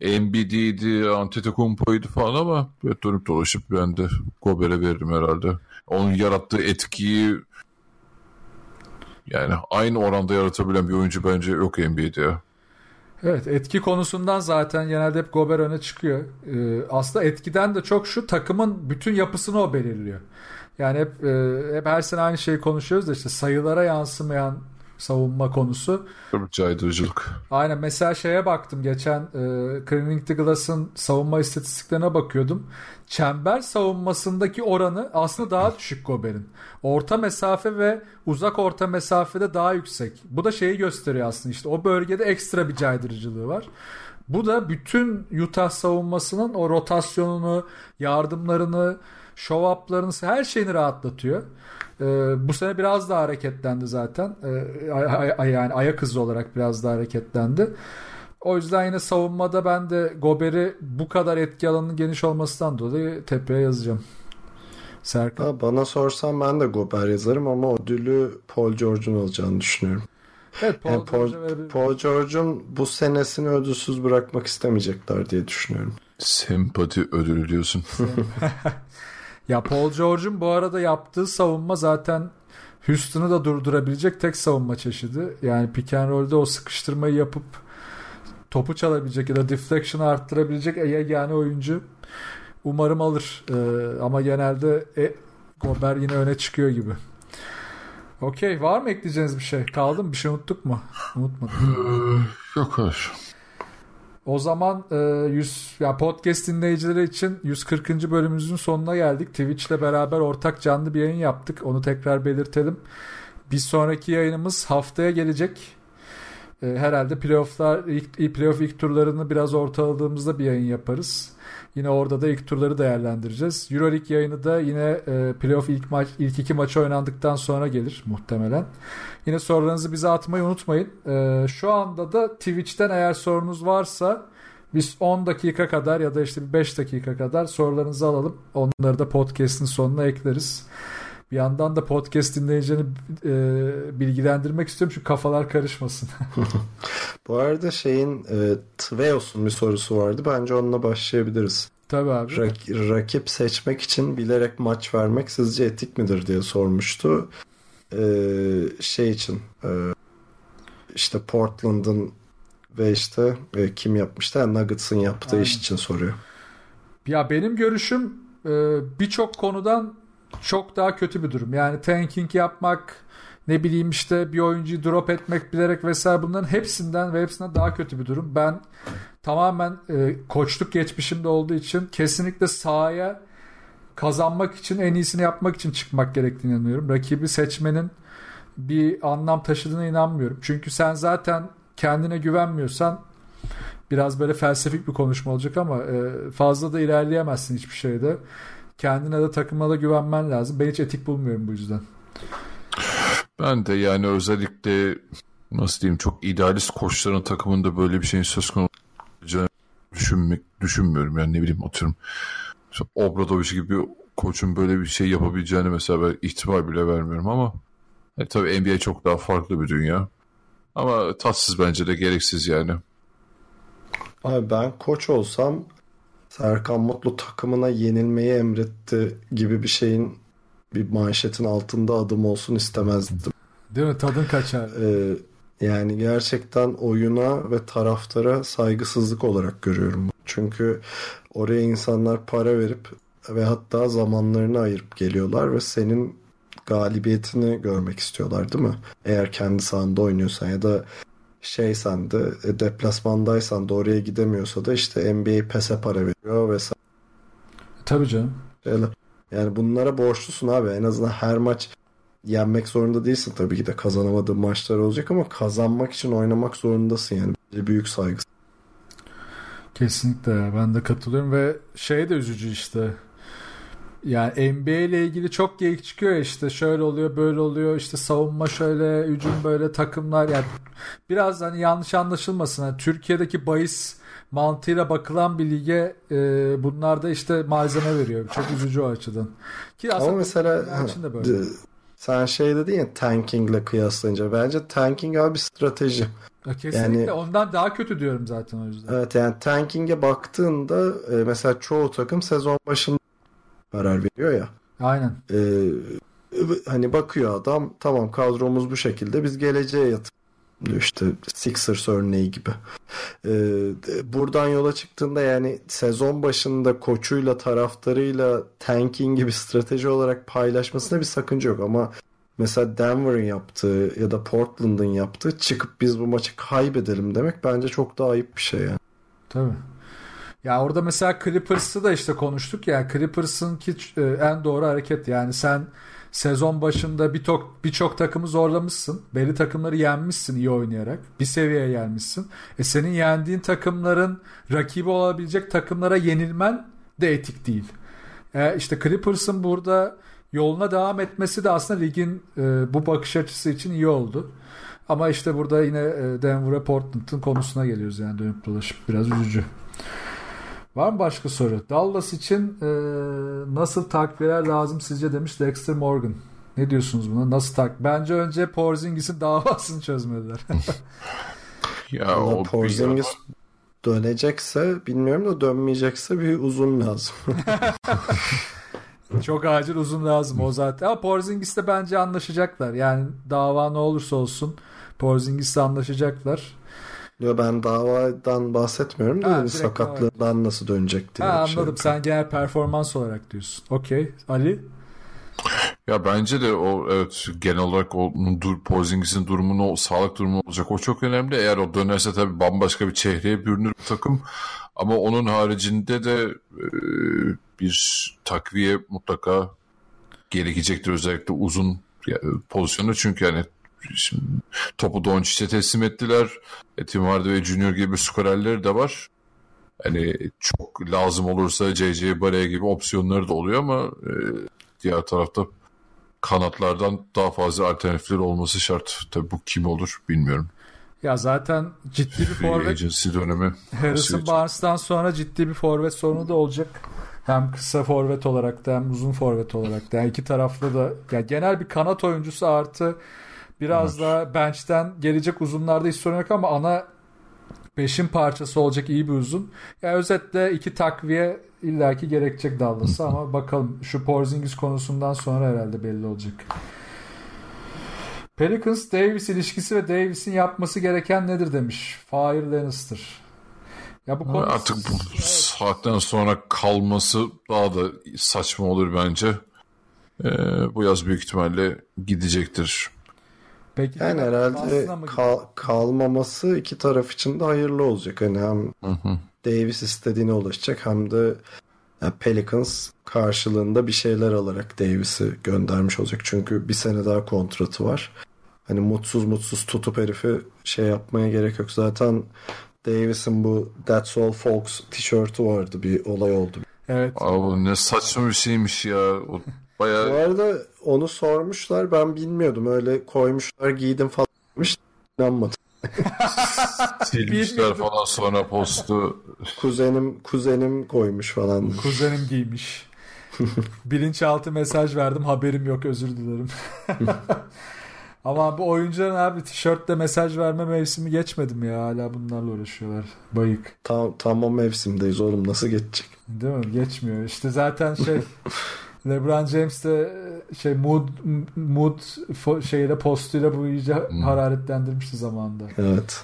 E: Embiid'iydi, Antetokounmpo'ydu falan ama evet, dönüp dolaşıp ben de Gober'e veririm herhalde. Onun yarattığı etkiyi yani aynı oranda yaratabilen bir oyuncu bence yok NBA'de ya.
C: Evet etki konusundan zaten genelde hep Gober öne çıkıyor. Ee, aslında etkiden de çok şu takımın bütün yapısını o belirliyor. Yani hep, e, hep her sene aynı şeyi konuşuyoruz da işte sayılara yansımayan savunma konusu.
E: Caydırıcılık.
C: Aynen mesela şeye baktım geçen e, Cleaning the Glass'ın savunma istatistiklerine bakıyordum. Çember savunmasındaki oranı aslında daha düşük Gober'in. Orta mesafe ve uzak orta mesafede daha yüksek. Bu da şeyi gösteriyor aslında işte o bölgede ekstra bir caydırıcılığı var. Bu da bütün Utah savunmasının o rotasyonunu, yardımlarını, show up'larını her şeyini rahatlatıyor. Ee, bu sene biraz daha hareketlendi zaten. Ee, ay, ay, yani ayak hızı olarak biraz daha hareketlendi. O yüzden yine savunmada ben de Gober'i bu kadar etki alanının geniş olmasından dolayı tepeye yazacağım. Serkan.
D: Ha, bana sorsan ben de Gober yazarım ama ödülü Paul George'un alacağını düşünüyorum.
C: Evet, Paul,
D: yani Paul, Paul George'un bu senesini ödülsüz bırakmak istemeyecekler diye düşünüyorum.
E: Sempati ödülü diyorsun. (laughs)
C: ya Paul George'un bu arada yaptığı savunma zaten Houston'ı da durdurabilecek tek savunma çeşidi. Yani pick and roll'de o sıkıştırmayı yapıp topu çalabilecek ya da deflection'ı arttırabilecek yani oyuncu umarım alır. Ee, ama genelde e, Gober yine öne çıkıyor gibi. Okey. Var mı ekleyeceğiniz bir şey? Kaldı mı? Bir şey unuttuk mu? Unutmadık.
E: Yok hayır.
C: O zaman e, 100 ya podcast dinleyicileri için 140. bölümümüzün sonuna geldik. Twitch ile beraber ortak canlı bir yayın yaptık. Onu tekrar belirtelim. Bir sonraki yayınımız haftaya gelecek. E, herhalde playofflar ilk, playoff ilk turlarını biraz ortaladığımızda bir yayın yaparız. Yine orada da ilk turları değerlendireceğiz. Euroleague yayını da yine e, playoff ilk maç ilk iki maçı oynandıktan sonra gelir muhtemelen. Yine sorularınızı bize atmayı unutmayın. E, şu anda da Twitch'ten eğer sorunuz varsa biz 10 dakika kadar ya da işte 5 dakika kadar sorularınızı alalım. Onları da podcast'in sonuna ekleriz. Bir yandan da podcast dinleyicilerini e, bilgilendirmek istiyorum çünkü kafalar karışmasın. (laughs)
D: Bu arada şeyin e, Tveos'un bir sorusu vardı. Bence onunla başlayabiliriz.
C: Tabii abi.
D: Rak- rakip seçmek için bilerek maç vermek sizce etik midir diye sormuştu. Ee, şey için e, işte Portland'ın ve işte e, kim yapmıştı? Nuggets'ın yaptığı Aynen. iş için soruyor.
C: Ya benim görüşüm e, birçok konudan çok daha kötü bir durum. Yani tanking yapmak, ne bileyim işte bir oyuncuyu drop etmek bilerek vesaire bunların hepsinden ve hepsinden daha kötü bir durum. Ben tamamen e, koçluk geçmişimde olduğu için kesinlikle sahaya kazanmak için en iyisini yapmak için çıkmak gerektiğini inanıyorum. Rakibi seçmenin bir anlam taşıdığına inanmıyorum. Çünkü sen zaten kendine güvenmiyorsan biraz böyle felsefik bir konuşma olacak ama e, fazla da ilerleyemezsin hiçbir şeyde. Kendine de takımına da güvenmen lazım. Ben hiç etik bulmuyorum bu yüzden.
E: Ben de yani özellikle nasıl diyeyim çok idealist koçların takımında böyle bir şeyin söz konusu düşünmek düşünmüyorum yani ne bileyim atıyorum işte Obradoviç gibi bir koçun böyle bir şey yapabileceğini mesela ben ihtimal bile vermiyorum ama e, tabii NBA çok daha farklı bir dünya. Ama tatsız bence de gereksiz yani.
D: Abi ben koç olsam Serkan Mutlu takımına yenilmeyi emretti gibi bir şeyin bir manşetin altında adım olsun istemezdim.
C: Değil mi? Tadın kaçar.
D: Ee, yani gerçekten oyuna ve taraftara saygısızlık olarak görüyorum. Çünkü oraya insanlar para verip ve hatta zamanlarını ayırıp geliyorlar ve senin galibiyetini görmek istiyorlar değil mi? Eğer kendi sahanda oynuyorsan ya da şeysen de deplasmandaysan da oraya gidemiyorsa da işte NBA PES'e para veriyor vesaire.
C: Tabii canım.
D: Öyle. Yani bunlara borçlusun abi. En azından her maç yenmek zorunda değilsin tabii ki de kazanamadığın maçlar olacak ama kazanmak için oynamak zorundasın yani. Büyük saygı.
C: Kesinlikle ben de katılıyorum ve şey de üzücü işte Yani NBA ile ilgili çok geyik çıkıyor işte şöyle oluyor böyle oluyor işte savunma şöyle hücum böyle takımlar yani biraz hani yanlış anlaşılmasın hani Türkiye'deki bahis mantığıyla bakılan bir lige e, bunlar da işte malzeme veriyor. Çok üzücü o açıdan. Ki
D: Ama mesela
C: için de böyle.
D: sen şey dedin ya tankingle kıyaslayınca bence tanking abi bir strateji.
C: Ya Kesinlikle
D: yani-
C: ondan daha kötü diyorum zaten o yüzden.
D: Evet yani tanking'e baktığında e, mesela çoğu takım sezon başında karar veriyor ya.
C: Aynen.
D: E, hani bakıyor adam tamam kadromuz bu şekilde biz geleceğe yatırım diyor işte Sixers örneği gibi. E, buradan yola çıktığında yani sezon başında koçuyla taraftarıyla tanking gibi strateji olarak paylaşmasına bir sakınca yok ama mesela Denver'ın yaptığı ya da Portland'ın yaptığı çıkıp biz bu maçı kaybedelim demek bence çok daha ayıp bir şey yani.
C: Tabii. Ya orada mesela Clippers'ı da işte konuştuk ya. Clippers'ın ki e, en doğru hareket yani sen sezon başında birçok birçok takımı zorlamışsın. Belli takımları yenmişsin iyi oynayarak. Bir seviyeye gelmişsin. E senin yendiğin takımların rakibi olabilecek takımlara yenilmen de etik değil. E işte Clippers'ın burada yoluna devam etmesi de aslında ligin e, bu bakış açısı için iyi oldu. Ama işte burada yine e, Denver'a Portland'ın konusuna geliyoruz yani dönüp dolaşıp biraz üzücü. Var mı başka soru? Dallas için e, nasıl takviyeler lazım sizce demiş Dexter Morgan. Ne diyorsunuz buna? Nasıl tak? Bence önce Porzingis'in davasını çözmeliler. (laughs)
E: Ya o
D: Porzingis dönecekse bilmiyorum da dönmeyecekse bir uzun lazım. (laughs) (laughs)
C: Çok acil uzun lazım o zaten. Ama Porzingis'le bence anlaşacaklar. Yani dava ne olursa olsun Porzingis'le anlaşacaklar.
D: Yo ben davadan bahsetmiyorum da
C: Ha,
D: hani sakatlığından nasıl dönecek diye.
C: Ha,
D: şey
C: anladım. Sen genel performans olarak diyorsun. Okey. Ali?
E: Ya bence de o evet genel olarak onun dur Porzingis'in durumunu o sağlık durumu olacak. O çok önemli. Eğer o dönerse tabii bambaşka bir çehreye bürünür bu takım. Ama onun haricinde de e, bir takviye mutlaka gerekecektir özellikle uzun ya, pozisyonda çünkü yani şimdi topu Doncic'e teslim ettiler. E, Tim Hardaway Junior gibi skorerleri de var. Hani çok lazım olursa J.J. Barea gibi opsiyonları da oluyor ama e, diğer tarafta kanatlardan daha fazla alternatifler olması şart. Tabii bu kim olur bilmiyorum.
C: Ya zaten ciddi bir forvet
E: agency dönemi.
C: Harrison Barnes'tan sonra ciddi bir forvet sorunu da olacak. Hem kısa forvet olarak da hem uzun forvet olarak da. Yani iki taraflı da yani genel bir kanat oyuncusu artı biraz daha bench'ten gelecek uzunlarda hiç sorun yok ama ana beşin parçası olacak iyi bir uzun. Yani özetle iki takviye illaki gerekecek Dallas'a ama (laughs) bakalım şu Porzingis konusundan sonra herhalde belli olacak. Pelicans Davis ilişkisi ve Davis'in yapması gereken nedir demiş. Fire Lannister. Ya bu konu
E: Artık bu saatten sonra kalması daha da saçma olur bence. Ee, bu yaz büyük ihtimalle gidecektir.
C: Peki
D: Yani herhalde kal- kalmaması iki taraf için de hayırlı olacak. Hani hem Davis istediğine ulaşacak hem de yani Pelicans karşılığında bir şeyler alarak Davis'i göndermiş olacak. Çünkü bir sene daha kontratı var. Hani mutsuz mutsuz tutup herifi şey yapmaya gerek yok. Zaten Davis'in bu That's All Folks tişörtü vardı. Bir olay oldu.
C: Evet.
E: Abi ne saçma bir şeymiş ya. O
D: Bu
E: bayağı
D: arada onu sormuşlar. Ben bilmiyordum. Öyle koymuşlar giydim falan demiş. İnanmadım. (laughs)
E: silmişler falan sonra postu.
D: Kuzenim kuzenim koymuş falan.
C: Kuzenim giymiş. (laughs) Bilinçaltı mesaj verdim haberim yok özür dilerim. (laughs) Ama bu oyuncuların abi tişörtte mesaj verme mevsimi geçmedi mi ya? Hala bunlarla uğraşıyorlar. Bayık.
D: Tam, tam o mevsimdeyiz oğlum nasıl geçecek?
C: Değil mi? Geçmiyor. İşte zaten şey LeBron James de şey mood mood şeyle postuyla bu iyice hararetlendirmişti zamanında.
D: Evet.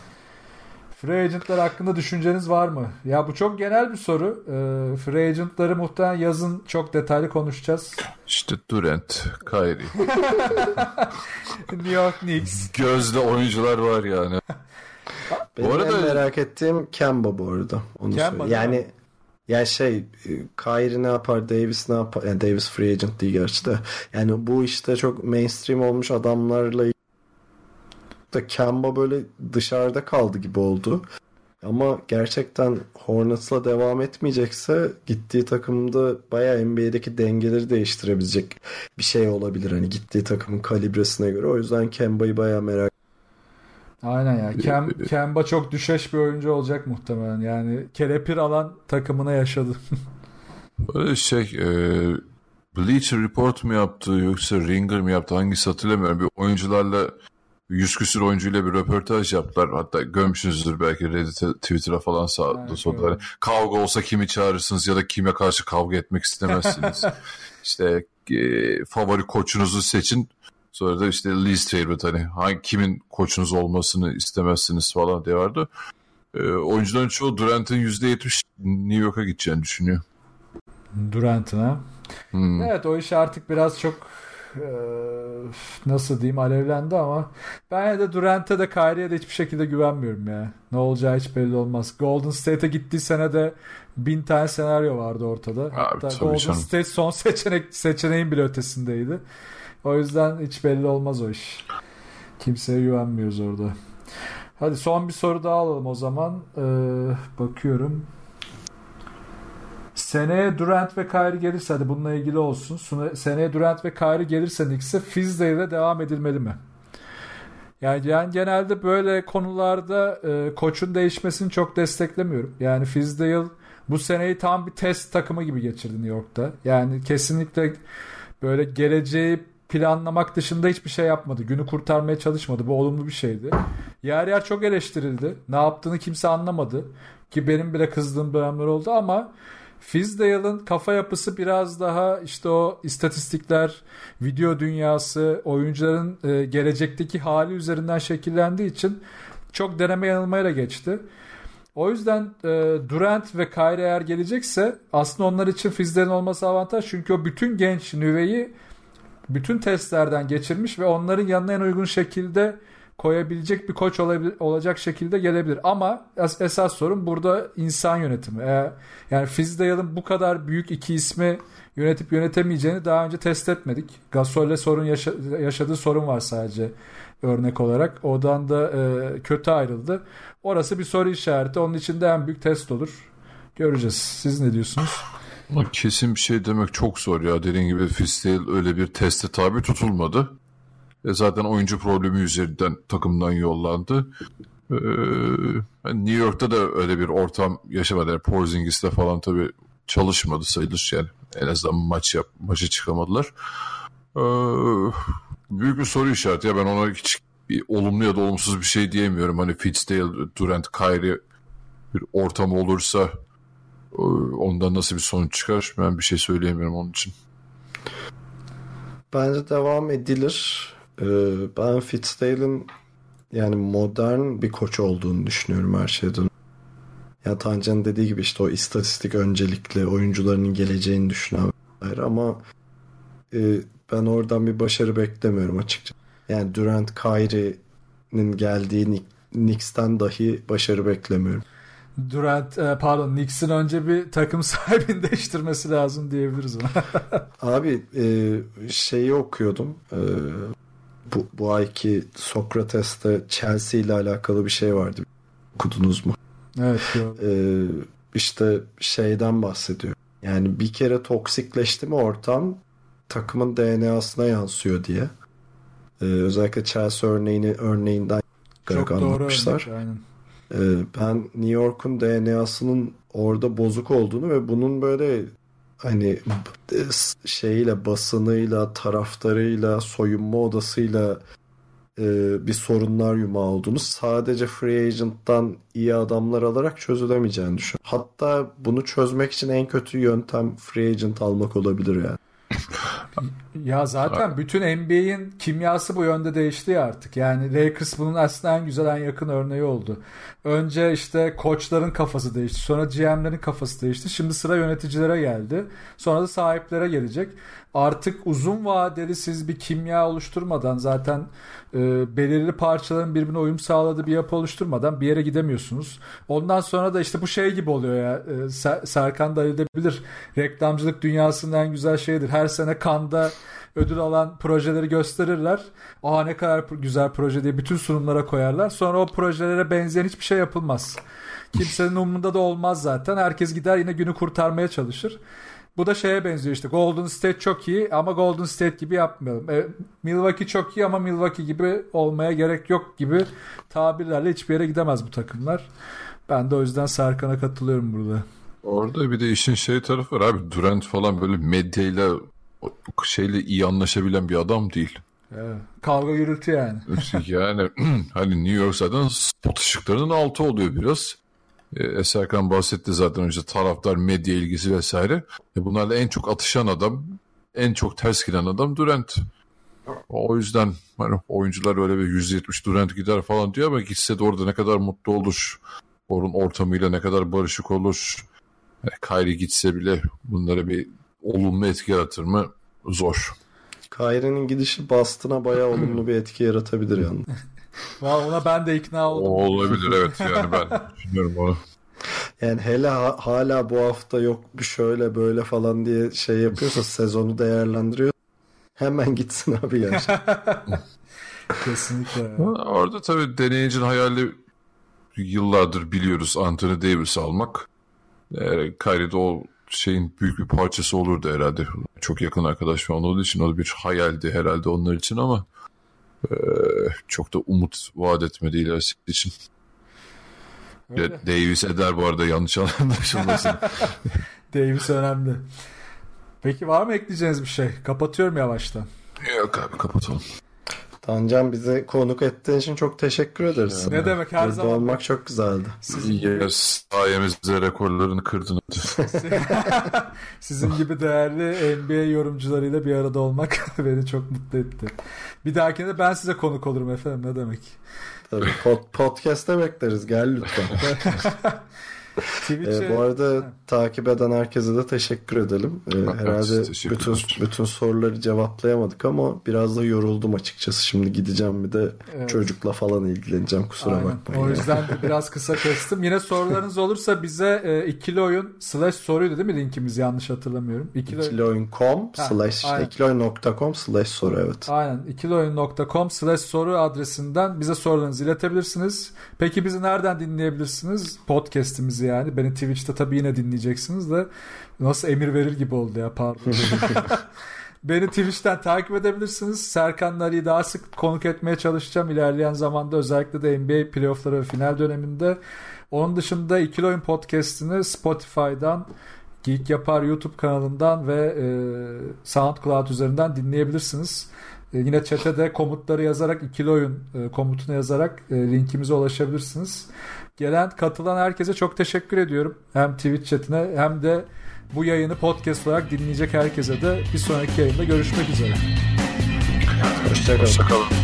C: Free agentlar hakkında düşünceniz var mı? Ya bu çok genel bir soru. Ee, free agentları muhtemelen yazın çok detaylı konuşacağız.
E: İşte Durant, Kyrie. (laughs)
C: New York Knicks.
E: Gözde oyuncular var yani.
D: Benim
E: arada-
D: en merak ettiğim Kemba bu arada. Onu
C: Kemba değil mi?
D: Yani ya şey e, Kyrie ne yapar Davis ne yapar yani Davis free agent değil gerçi de yani bu işte çok mainstream olmuş adamlarla da Kemba böyle dışarıda kaldı gibi oldu. Ama gerçekten Hornets'la devam etmeyecekse gittiği takımda bayağı NBA'deki dengeleri değiştirebilecek bir şey olabilir. Hani gittiği takımın kalibresine göre. O yüzden Kemba'yı bayağı merak
C: Aynen ya. Kem, Kemba çok düşeş bir oyuncu olacak muhtemelen. Yani kelepir alan takımına yaşadı. (laughs)
E: Böyle şey e, Bleacher Report mu yaptı yoksa Ringer mi yaptı hangisi hatırlamıyorum. Bir oyuncularla yüz küsür oyuncuyla bir röportaj yaptılar. Hatta görmüşsünüzdür belki Reddit'e, Twitter'a falan sağda
C: Evet,
E: solda.
C: evet.
E: Kavga olsa kimi çağırırsınız ya da kime karşı kavga etmek istemezsiniz. (laughs) işte e, favori koçunuzu seçin. Sonra da işte least favorite hani hangi, kimin koçunuz olmasını istemezsiniz falan diye vardı. E, oyuncuların çoğu Durant'ın %70 New York'a gideceğini düşünüyor.
C: Durant'ın ha.
E: Hmm.
C: Evet o iş artık biraz çok e, nasıl diyeyim alevlendi ama ben de Durant'e de Kyrie'ye de hiçbir şekilde güvenmiyorum ya. Ne olacağı hiç belli olmaz. Golden State'e gittiği sene de bin tane senaryo vardı ortada. Hatta
E: tabii
C: Golden
E: canım.
C: State son seçenek seçeneğin bile ötesindeydi. O yüzden hiç belli olmaz o iş. Kimseye güvenmiyoruz orada. Hadi son bir soru daha alalım o zaman. Ee, bakıyorum. Seneye Durant ve Kyrie gelirse hadi bununla ilgili olsun. Seneye Durant ve Kyrie gelirse Knicks'e Fizdale'le devam edilmeli mi? Yani, yani genelde böyle konularda e, koçun değişmesini çok desteklemiyorum. Yani Fizdale bu seneyi tam bir test takımı gibi geçirdi New York'ta. Yani kesinlikle böyle geleceği planlamak dışında hiçbir şey yapmadı. Günü kurtarmaya çalışmadı. Bu olumlu bir şeydi. Yer yer çok eleştirildi. Ne yaptığını kimse anlamadı. Ki benim bile kızdığım dönemler oldu ama Fizdale'ın kafa yapısı biraz daha işte o istatistikler, video dünyası, oyuncuların e, gelecekteki hali üzerinden şekillendiği için çok deneme yanılmayla geçti. O yüzden e, Durant ve Kyrie eğer gelecekse aslında onlar için Fizdale'in olması avantaj. Çünkü o bütün genç nüveyi bütün testlerden geçirmiş ve onların yanına en uygun şekilde koyabilecek bir koç olabil- olacak şekilde gelebilir. Ama es- esas sorun burada insan yönetimi. Eğer, yani Fizdale'ın bu kadar büyük iki ismi yönetip yönetemeyeceğini daha önce test etmedik. Gasol'le sorun yaşa- yaşadığı sorun var sadece örnek olarak. Odan da e, kötü ayrıldı. Orası bir soru işareti. Onun için de en büyük test olur. Göreceğiz. Siz ne diyorsunuz?
E: Ama kesin bir şey demek çok zor ya. Dediğin gibi Fistel öyle bir teste tabi tutulmadı. E zaten oyuncu problemi üzerinden takımdan yollandı. Ee, New York'ta da öyle bir ortam yaşamadı. Yani Porzingis'te falan tabi çalışmadı sayılır yani. En azından maç yap, maça çıkamadılar. Ee, büyük bir soru işareti ya ben ona hiç bir olumlu ya da olumsuz bir şey diyemiyorum. Hani Fitzdale, Durant, Kyrie bir ortam olursa ondan nasıl bir sonuç çıkar ben bir şey söyleyemiyorum onun için.
D: Bence devam edilir. Ee, ben Fitzdale'ın yani modern bir koç olduğunu düşünüyorum her şeyden. Ya Tancan'ın dediği gibi işte o istatistik öncelikli oyuncularının geleceğini düşünen ama e, ben oradan bir başarı beklemiyorum açıkçası. Yani Durant, Kyrie'nin geldiği Knick- Knicks'ten dahi başarı beklemiyorum.
C: Durant, e, pardon Knicks'in önce bir takım (laughs) sahibini değiştirmesi lazım diyebiliriz ona. (laughs)
D: Abi e, şeyi okuyordum. E, bu, bu ayki Sokrates'te Chelsea ile alakalı bir şey vardı. Okudunuz mu?
C: evet.
D: E, işte şeyden bahsediyor. Yani bir kere toksikleşti mi ortam takımın DNA'sına yansıyor diye. E, özellikle Chelsea örneğini örneğinden
C: Çok doğru
D: anlatmışlar.
C: örnek, aynen.
D: Ee, ben New York'un DNA'sının orada bozuk olduğunu ve bunun böyle hani şeyiyle basınıyla taraftarıyla soyunma odasıyla e, bir sorunlar yumağı olduğunu sadece free agent'tan iyi adamlar alarak çözülemeyeceğini düşünüyorum. Hatta bunu çözmek için en kötü yöntem free agent almak olabilir yani.
C: Ya zaten bütün NBA'in kimyası bu yönde değişti ya artık. Yani Lakers bunun aslında en güzel en yakın örneği oldu. Önce işte koçların kafası değişti. Sonra GM'lerin kafası değişti. Şimdi sıra yöneticilere geldi. Sonra da sahiplere gelecek. Artık uzun vadeli siz bir kimya oluşturmadan zaten e, belirli parçaların birbirine uyum sağladığı bir yapı oluşturmadan bir yere gidemiyorsunuz. Ondan sonra da işte bu şey gibi oluyor ya. E, Ser- Serkan da edebilir. Reklamcılık dünyasının en güzel şeyidir. Her sene Kanda ödül alan projeleri gösterirler. Aa ne kadar güzel proje diye bütün sunumlara koyarlar. Sonra o projelere benzeyen hiçbir şey yapılmaz. Kimsenin umurunda da olmaz zaten. Herkes gider yine günü kurtarmaya çalışır. Bu da şeye benziyor işte Golden State çok iyi ama Golden State gibi yapmayalım. E, Milwaukee çok iyi ama Milwaukee gibi olmaya gerek yok gibi tabirlerle hiçbir yere gidemez bu takımlar. Ben de o yüzden Serkan'a katılıyorum burada.
E: Orada bir de işin şey tarafı var abi. Durant falan böyle medyayla şeyle iyi anlaşabilen bir adam değil.
C: Evet. Kavga gürültü yani.
E: yani (clears throat) hani New York zaten spot ışıklarının altı oluyor biraz. E, Eserkan bahsetti zaten önce taraftar, medya ilgisi vesaire. E, bunlarla en çok atışan adam, en çok ters giden adam Durant. O yüzden hani oyuncular öyle bir 170 Durant gider falan diyor ama gitse de orada ne kadar mutlu olur. Orun ortamıyla ne kadar barışık olur. E, Kyrie gitse bile bunlara bir olumlu etki yaratır mı? Zor.
D: Kyrie'nin gidişi Boston'a bayağı olumlu bir etki yaratabilir yani. (laughs)
C: Valla ona ben de ikna oldum.
E: O olabilir evet yani ben düşünüyorum onu.
D: Yani hele ha- hala bu hafta yok bir şöyle böyle falan diye şey yapıyorsa (laughs) sezonu değerlendiriyor. Hemen gitsin abi gerçekten. (laughs)
C: Kesinlikle.
E: Orada tabii deneyicinin hayali yıllardır biliyoruz Anthony Davis almak. E, Kyrie'de o şeyin büyük bir parçası olurdu herhalde. Çok yakın arkadaş falan olduğu için o da bir hayaldi herhalde onlar için ama e, çok da umut vaat etmedi ilerisi için.
C: Öyle.
E: Davis eder bu arada yanlış anlaşılmasın. (laughs)
C: Davis önemli. Peki var mı ekleyeceğiniz bir şey? Kapatıyorum yavaştan.
E: Yok abi kapatalım.
D: Tancan bize konuk ettiğin için çok teşekkür ederiz.
C: Ne demek her
D: Burada
C: zaman.
D: olmak çok güzeldi.
E: Ya sayemizde rekorlarını kırdın. (laughs)
C: Sizin gibi değerli NBA yorumcularıyla bir arada olmak (laughs) beni çok mutlu etti. Bir dahakine de ben size konuk olurum efendim ne demek.
D: Tabii pod- podcast'te bekleriz. Gel lütfen. (laughs)
C: Twitch'e
D: Ee, bu arada takip eden herkese de teşekkür edelim. Ee, herhalde
E: teşekkür
D: bütün
E: ederim.
D: bütün soruları cevaplayamadık ama biraz da yoruldum açıkçası. Şimdi gideceğim bir de
C: Evet.
D: çocukla falan ilgileneceğim. Kusura
C: Aynen.
D: bakmayın.
C: O yüzden de biraz kısa kestim. Yine sorularınız olursa bize e, ikili oyun slash soruydu değil mi linkimiz yanlış hatırlamıyorum. İkili, oyun.
D: İkilioyun.com
C: Ha,
D: slash
C: aynen.
D: ikilioyun.com slash soru evet.
C: Aynen ikilioyun.com slash soru adresinden bize sorularınızı iletebilirsiniz. Peki bizi nereden dinleyebilirsiniz? Podcast'imizi yani. Beni Twitch'te tabii yine dinleyeceksiniz de nasıl emir verir gibi oldu ya pardon. (laughs) Beni Twitch'ten takip edebilirsiniz. Serkan Nari'yi daha sık konuk etmeye çalışacağım ilerleyen zamanda özellikle de NBA playoffları ve final döneminde. Onun dışında İkili Oyun Podcast'ini Spotify'dan Geek Yapar YouTube kanalından ve e, SoundCloud üzerinden dinleyebilirsiniz. E, yine chat'e de komutları yazarak ikili oyun e, komutunu yazarak e, linkimize ulaşabilirsiniz. Gelen katılan herkese çok teşekkür ediyorum. Hem Twitch chatine hem de bu yayını podcast olarak dinleyecek herkese de bir sonraki yayında görüşmek üzere.
D: Hoşçakalın.
E: Hoşçakalın.